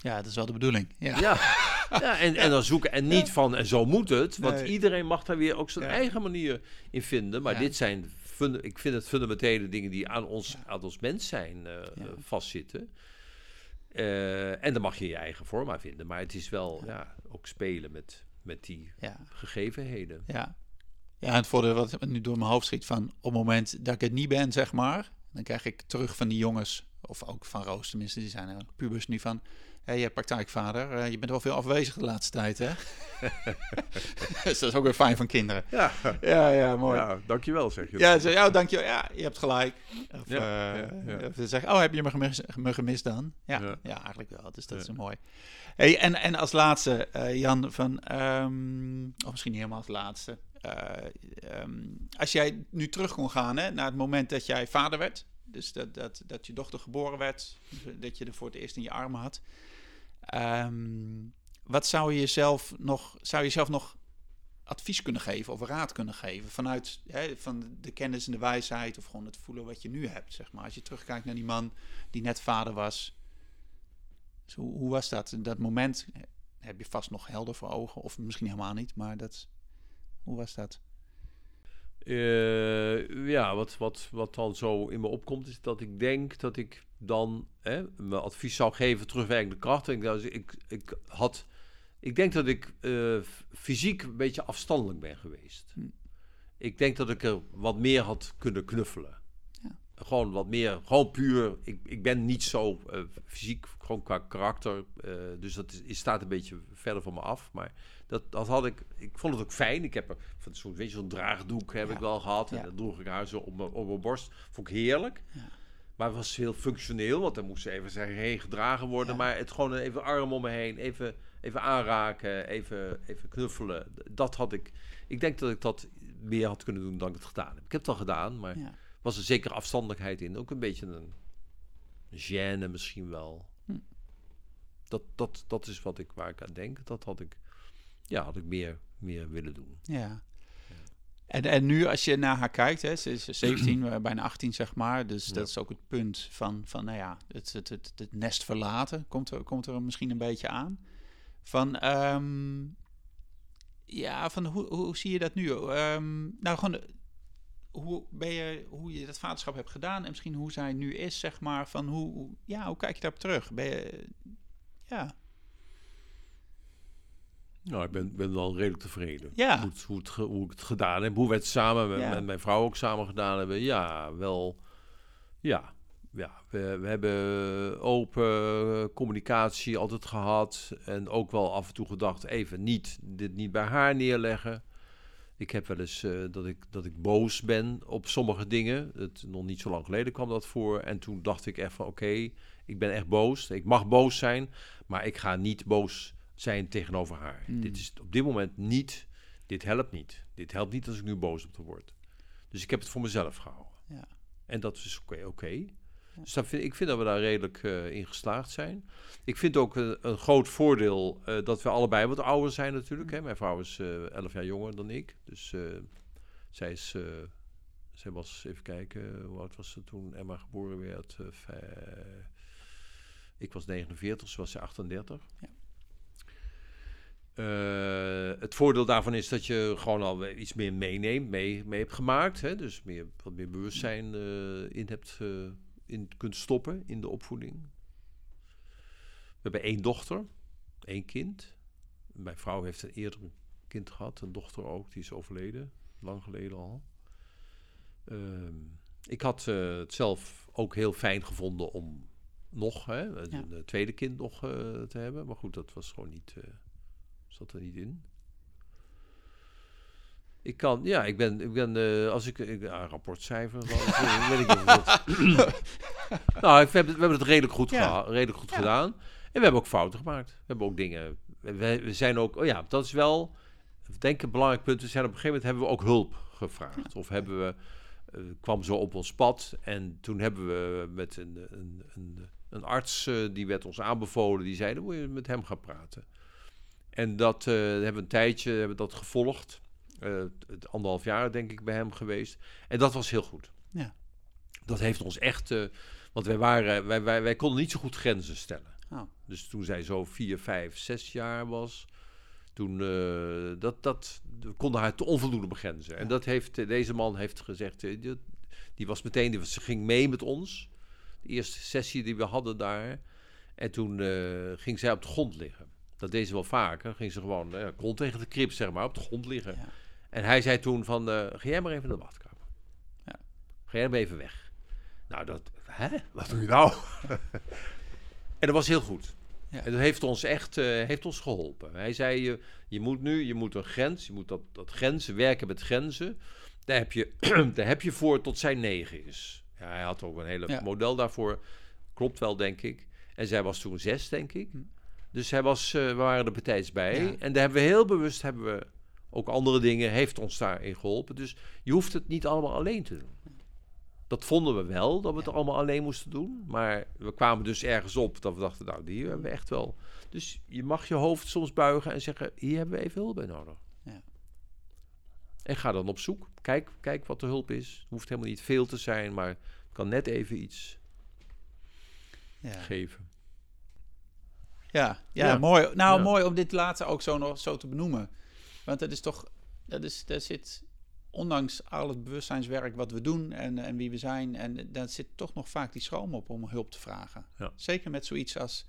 Ja, dat is wel de bedoeling. Ja. Ja, ja en, en dan zoeken. En niet van, en zo moet het. Want Nee. iedereen mag daar weer ook zijn eigen manier in vinden. Maar dit zijn, funda- ik vind het fundamentele dingen die aan ons, aan ons mens zijn eh, eh, vastzitten. Eh, en daar mag je je eigen vorm aan vinden. Maar het is wel ja. ook spelen met, met die gegevenheden. Ja. Ja, en het voordeel wat nu door mijn hoofd schiet van op het moment dat ik het niet ben, zeg maar, dan krijg ik terug van die jongens, of ook van Roos tenminste, die zijn er pubers nu van, hé, je praktijkvader, eh, je bent wel veel afwezig de laatste tijd, hè? dus dat is ook weer fijn van kinderen. Ja, Ja, ja, mooi. ja dankjewel zeg je. Ja, ze ja, dank je. Ja, je hebt gelijk. Of, Ja, eh, ja, of zeggen, oh, heb je me gemist, me gemist dan? Ja, ja. Eigenlijk wel. Dus dat is mooi. Hey, en, en als laatste, eh, Jan, van, ehm, of misschien niet helemaal als laatste. Eh, ehm, als jij nu terug kon gaan hè, naar het moment dat jij vader werd, dus dat, dat, dat je dochter geboren werd, dat je er voor het eerst in je armen had. Ehm, wat zou je jezelf nog, zou je zelf nog advies kunnen geven of raad kunnen geven vanuit hè, van de kennis en de wijsheid of gewoon het voelen wat je nu hebt, zeg maar. Als je terugkijkt naar die man die net vader was, dus hoe, hoe was dat? Dat moment heb je vast nog helder voor ogen of misschien helemaal niet, maar dat, hoe was dat? Eh, ja, wat, wat, wat dan zo in me opkomt, is dat ik denk dat ik dan hè, mijn advies zou geven, terugwerkende kracht. Ik, ik, ik, had, ik denk dat ik eh, fysiek een beetje afstandelijk ben geweest. Hm. Ik denk dat ik er wat meer had kunnen knuffelen. Ja. Gewoon wat meer, gewoon puur. Ik, ik ben niet zo eh, fysiek, gewoon qua karakter. eh, dus dat is- staat een beetje verder van me af. Maar dat, dat had ik, ik vond het ook fijn. Ik heb er van zo'n, weet je, zo'n draagdoek heb Ja. ik wel gehad. En Ja. dat droeg ik haar zo op mijn, op mijn borst. Vond ik heerlijk. Ja. Maar het was heel functioneel, want dan moest ze even zijn heen gedragen worden. Ja. Maar het gewoon even arm om me heen, even, even aanraken, even, even knuffelen. Dat had ik. Ik denk dat ik dat meer had kunnen doen dan ik het gedaan heb. Ik heb het al gedaan, maar Ja. was er zeker afstandelijkheid in. Ook een beetje een gêne misschien wel. Hm. Dat, dat, dat is wat ik, waar ik aan denk. Dat had ik, ja, had ik meer, meer willen doen. Ja. En, en nu als je naar haar kijkt, hè, ze is 17, eh, bijna 18 zeg maar. Dus Ja. dat is ook het punt van, van nou ja, het, het, het, het nest verlaten komt er, komt er misschien een beetje aan. Van, ehm, ja, van hoe, hoe zie je dat nu? Ehm, nou, gewoon, hoe, ben je, hoe je dat vaderschap hebt gedaan en misschien hoe zij nu is, zeg maar. Van hoe, hoe- ja, hoe kijk je daarop terug? Ben je, ja, Nou, ik ben, ben wel redelijk tevreden. Ja. Hoe, het, hoe, het, hoe ik het gedaan heb. Hoe we het samen met, Ja. met mijn vrouw ook samen gedaan hebben. Ja, wel. Ja. Ja, we, we hebben open communicatie altijd gehad. En ook wel af en toe gedacht, even niet, dit niet bij haar neerleggen. Ik heb wel eens eh, dat, ik, dat ik boos ben op sommige dingen. Het, nog niet zo lang geleden kwam dat voor. En toen dacht ik echt van, oké, ik ben echt boos. Ik mag boos zijn, maar ik ga niet boos zijn tegenover haar. Hmm. Dit is op dit moment niet, dit helpt niet. Dit helpt niet als ik nu boos op haar word. Dus ik heb het voor mezelf gehouden. Ja. En dat is oké. Dus dat vind, ik vind dat we daar redelijk eh, in geslaagd zijn. Ik vind ook een, een groot voordeel eh, dat we allebei wat ouder zijn natuurlijk. Hè. Mijn vrouw is eh 11 jaar jonger dan ik. Dus eh, zij is... eh, zij was, even kijken, hoe oud was ze toen Emma geboren werd? Eh, ik was 49, ze was ze 38. Ja. Eh, het voordeel daarvan is dat je gewoon al iets meer meeneemt, mee, mee hebt gemaakt. Hè? Dus meer, wat meer bewustzijn eh, in, hebt, eh, in kunt stoppen in de opvoeding. We hebben één dochter, één kind. Mijn vrouw heeft een eerder kind gehad, een dochter ook, die is overleden, lang geleden al. Ehm, ik had het zelf ook heel fijn gevonden om nog, hè, een, Ja. tweede kind nog te hebben. Maar goed, dat was gewoon niet, zat er niet in. Ik kan, ja, ik ben, ik ben eh, als ik, ik ja, rapportcijfer, wat, ik weet ik niet dat- nou, we hebben, we hebben het redelijk goed, Ja. redelijk goed Ja. gedaan. En we hebben ook fouten gemaakt. We hebben ook dingen, we, we zijn ook, oh ja, dat is wel, ik denk een belangrijk punt. We zijn op een gegeven moment hebben we ook hulp gevraagd. Of hebben we, eh, kwam zo op ons pad en toen hebben we met een, een, een, een arts, eh, die werd ons aanbevolen, die zei, dan moet je met hem gaan praten. En dat eh, hebben we een tijdje hebben dat gevolgd. Eh, het anderhalf jaar denk ik bij hem geweest. En dat was heel goed. Ja. Dat heeft ons echt... eh, want wij, waren, wij, wij, wij konden niet zo goed grenzen stellen. Oh. Dus toen zij zo vier, vijf, zes jaar was... Toen dat, dat, we konden haar te onvoldoende begrenzen. En dat heeft, deze man heeft gezegd... die, die was meteen... Die ze ging mee met ons. De eerste sessie die we hadden daar. En toen ging zij op de grond liggen. Dat deed ze wel vaker. Dan ging ze gewoon uh, grond tegen de krip, zeg maar, op de grond liggen. Ja. En hij zei toen van, uh, ga jij maar even naar de badkamer. Ja. Ga jij maar even weg. Nou, dat, hè? Wat doe je nou? en dat was heel goed. Ja. En dat heeft ons echt uh, heeft ons geholpen. Hij zei, je, je moet nu, je moet een grens, je moet dat, dat grenzen, werken met grenzen. Daar heb, je, daar heb je voor tot zij negen is. Ja, hij had ook een hele Ja. model daarvoor. Klopt wel, denk ik. En zij was toen zes, denk ik. Dus hij was, uh, we waren er betijds bij. Ja. En daar hebben we heel bewust, hebben we ook andere dingen, heeft ons daarin geholpen. Dus je hoeft het niet allemaal alleen te doen. Dat vonden we wel, dat we het Ja. allemaal alleen moesten doen. Maar we kwamen dus ergens op dat we dachten, nou, die hebben we echt wel. Dus je mag je hoofd soms buigen en zeggen, hier hebben we even hulp bij nodig. Ja. En ga dan op zoek. Kijk, kijk wat de hulp is. Het hoeft helemaal niet veel te zijn, maar het kan net even iets Ja. geven. Ja, ja, Ja. mooi. Nou, Ja. mooi om dit laatste ook zo, nog, zo te benoemen. Want dat is toch, dat is, daar zit, ondanks al het bewustzijnswerk wat we doen en, en wie we zijn, en daar zit toch nog vaak die schroom op om hulp te vragen. Ja. Zeker met zoiets als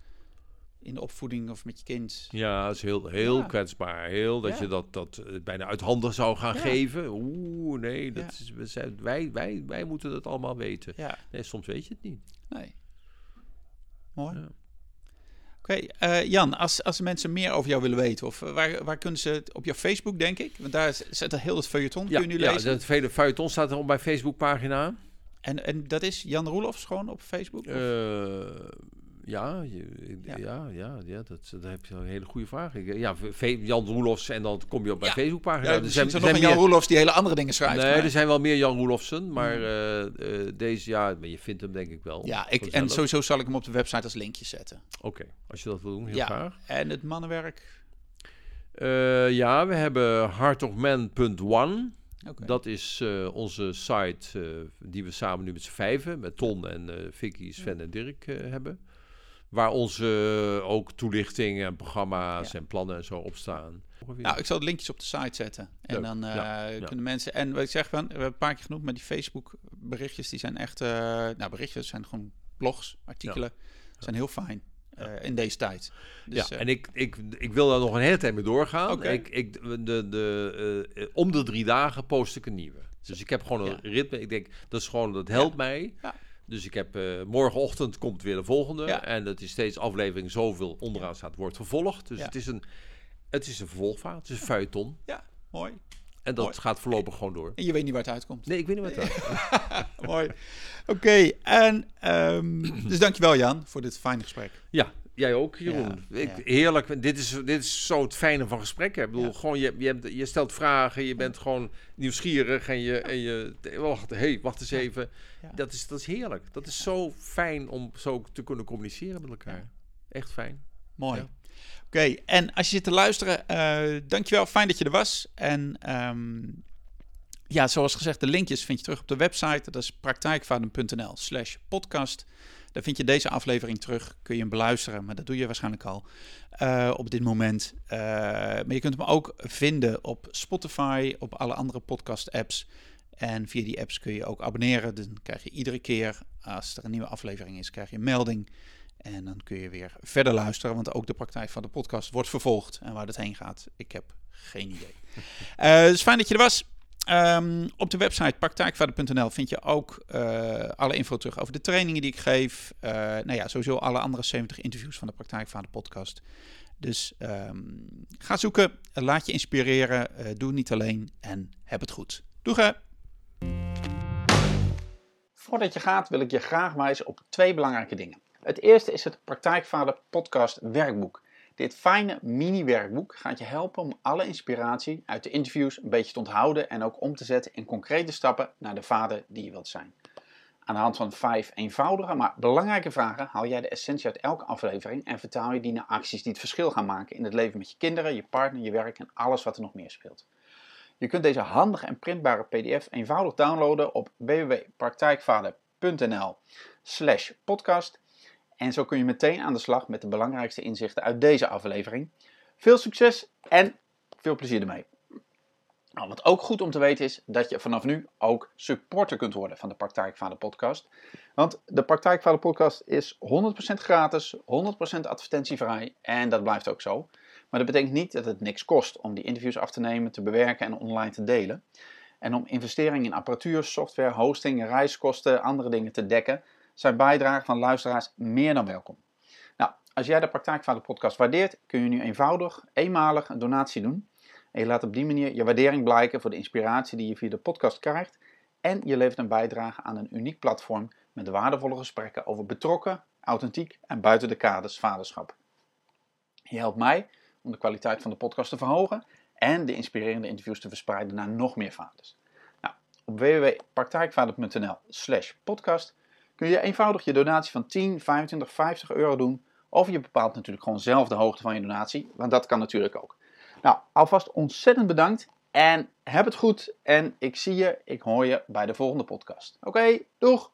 in de opvoeding of met je kind. Ja, dat is heel, heel Ja. kwetsbaar. Heel dat Ja. je dat, dat eh, bijna uit handen zou gaan Ja. geven. Oeh, nee, dat is, we zijn, wij, wij, wij moeten dat allemaal weten. Ja, Nee, soms weet je het niet. nee. Mooi. Ja. Oké, eh, Jan, als, als mensen meer over jou willen weten, of eh, waar, waar kunnen ze het op jouw Facebook, denk ik? Want daar zit er heel het feuilleton, Ja, kun je nu ja lezen. het vele feuilleton staat er op mijn Facebookpagina. En, en dat is Jan Roelofs gewoon op Facebook? of? Ja, je- Ja. ja, ja, ja, dat, dat heb je een hele goede vraag. Ja, Jan Roelofs en dan kom je op mijn Ja. Facebookpagina. ja, er zijn, er nog een Jan meer, Roelofs die hele andere dingen schrijft. nee, maar- er zijn wel meer Jan Roelofsen, maar Mm. eh, eh, deze, ja, maar je vindt hem denk ik wel. Ja, ik, en sowieso zal ik hem op de website als linkje zetten. Oké, als je dat wil doen, heel Ja. graag. En het mannenwerk. Eh, ja, we hebben heartofman.one. Oké. Dat is onze site die we samen nu met z'n vijven, met Ton en eh Vicky, Sven en Dirk hebben. Waar onze eh, ook toelichting en programma's Ja. en plannen en zo op staan. Nou, ik zal de linkjes op de site zetten. En Leuk. dan eh, Ja, ja. kunnen mensen... En wat ik zeg, van, we hebben een paar keer genoemd, maar die Facebook berichtjes, die zijn echt... eh, nou, berichtjes zijn gewoon blogs, artikelen. zijn heel fijn eh, in deze tijd. Dus, ja, en ik, ik, ik wil daar nog een hele tijd mee doorgaan. Oké. Ik, ik, de, de, eh, om de drie dagen post ik een nieuwe. Dus ik heb gewoon een Ja. ritme. Ik denk, dat is gewoon, dat helpt mij. Dus ik heb, eh, morgenochtend komt weer de volgende. Ja. En dat is steeds aflevering zoveel onderaan staat, wordt vervolgd. Dus Ja. het is een, het is een vervolgvaart. Het is een feuilleton. ja, mooi. En dat Mooi. gaat voorlopig gewoon door. En je weet niet waar het uitkomt. Nee, ik weet niet wat het is. mooi. Oké, en ehm, dus dankjewel Jan voor dit fijne gesprek. Ja, jij ook, Jeroen. Ja, ik, ja. Heerlijk. Dit is, dit is zo het fijne van gesprekken. Ik bedoel, Ja. gewoon, je, je, hebt- je stelt vragen, je bent gewoon nieuwsgierig en je... En je wacht, hey, wacht eens Ja. even. Ja. Dat, is, dat is heerlijk. Dat is zo fijn om zo te kunnen communiceren met elkaar. Ja. Echt fijn. Mooi. Ja. Oké, en als je zit te luisteren, eh dankjewel. Fijn dat je er was. En ehm, ja, zoals gezegd, de linkjes vind je terug op de website. Dat is praktijkvader.nl slash podcast. Daar vind je deze aflevering terug. Kun je hem beluisteren, maar dat doe je waarschijnlijk al eh, op dit moment. Eh, maar je kunt hem ook vinden op Spotify, op alle andere podcast-apps. En via die apps kun je ook abonneren. Dan krijg je iedere keer, als er een nieuwe aflevering is, krijg je een melding. En dan kun je weer verder luisteren, want ook de praktijk van de podcast wordt vervolgd. En waar dat heen gaat, ik heb geen idee. Eh dus fijn dat je er was. Ehm, op de website praktijkvader.nl vind je ook eh, alle info terug over de trainingen die ik geef. Uh, nou ja, sowieso alle andere 70 interviews van de Praktijkvader podcast. Dus ehm, ga zoeken, laat je inspireren, uh, doe niet alleen en heb het goed. Doeg! Voordat je gaat wil ik je graag wijzen op twee belangrijke dingen. Het eerste is het Praktijkvader podcast werkboek. Dit fijne mini-werkboek gaat je helpen om alle inspiratie uit de interviews een beetje te onthouden en ook om te zetten in concrete stappen naar de vader die je wilt zijn. Aan de hand van vijf eenvoudige, maar belangrijke vragen haal jij de essentie uit elke aflevering en vertaal je die naar acties die het verschil gaan maken in het leven met je kinderen, je partner, je werk en alles wat er nog meer speelt. Je kunt deze handige en printbare PDF eenvoudig downloaden op www.praktijkvader.nl slash podcast en zo kun je meteen aan de slag met de belangrijkste inzichten uit deze aflevering. Veel succes en veel plezier ermee. Nou, wat ook goed om te weten is dat je vanaf nu ook supporter kunt worden van de Praktijkvader podcast. Want de Praktijkvader podcast is 100% gratis, 100% advertentievrij en dat blijft ook zo. Maar dat betekent niet dat het niks kost om die interviews af te nemen, te bewerken en online te delen. En om investeringen in apparatuur, software, hosting, reiskosten, andere dingen te dekken, zijn bijdragen van luisteraars meer dan welkom. Nou, als jij de Praktijkvader podcast waardeert, kun je nu eenvoudig, eenmalig een donatie doen. En je laat op die manier je waardering blijken voor de inspiratie die je via de podcast krijgt. En je levert een bijdrage aan een uniek platform met waardevolle gesprekken over betrokken, authentiek en buiten de kaders vaderschap. Je helpt mij om de kwaliteit van de podcast te verhogen en de inspirerende interviews te verspreiden naar nog meer vaders. Nou, op www.praktijkvader.nl slash podcast kun je eenvoudig je donatie van 10, 25, 50 euro doen. Of je bepaalt natuurlijk gewoon zelf de hoogte van je donatie, want dat kan natuurlijk ook. Nou, alvast ontzettend bedankt en heb het goed. En ik zie je, ik hoor je bij de volgende podcast. Oké, doeg!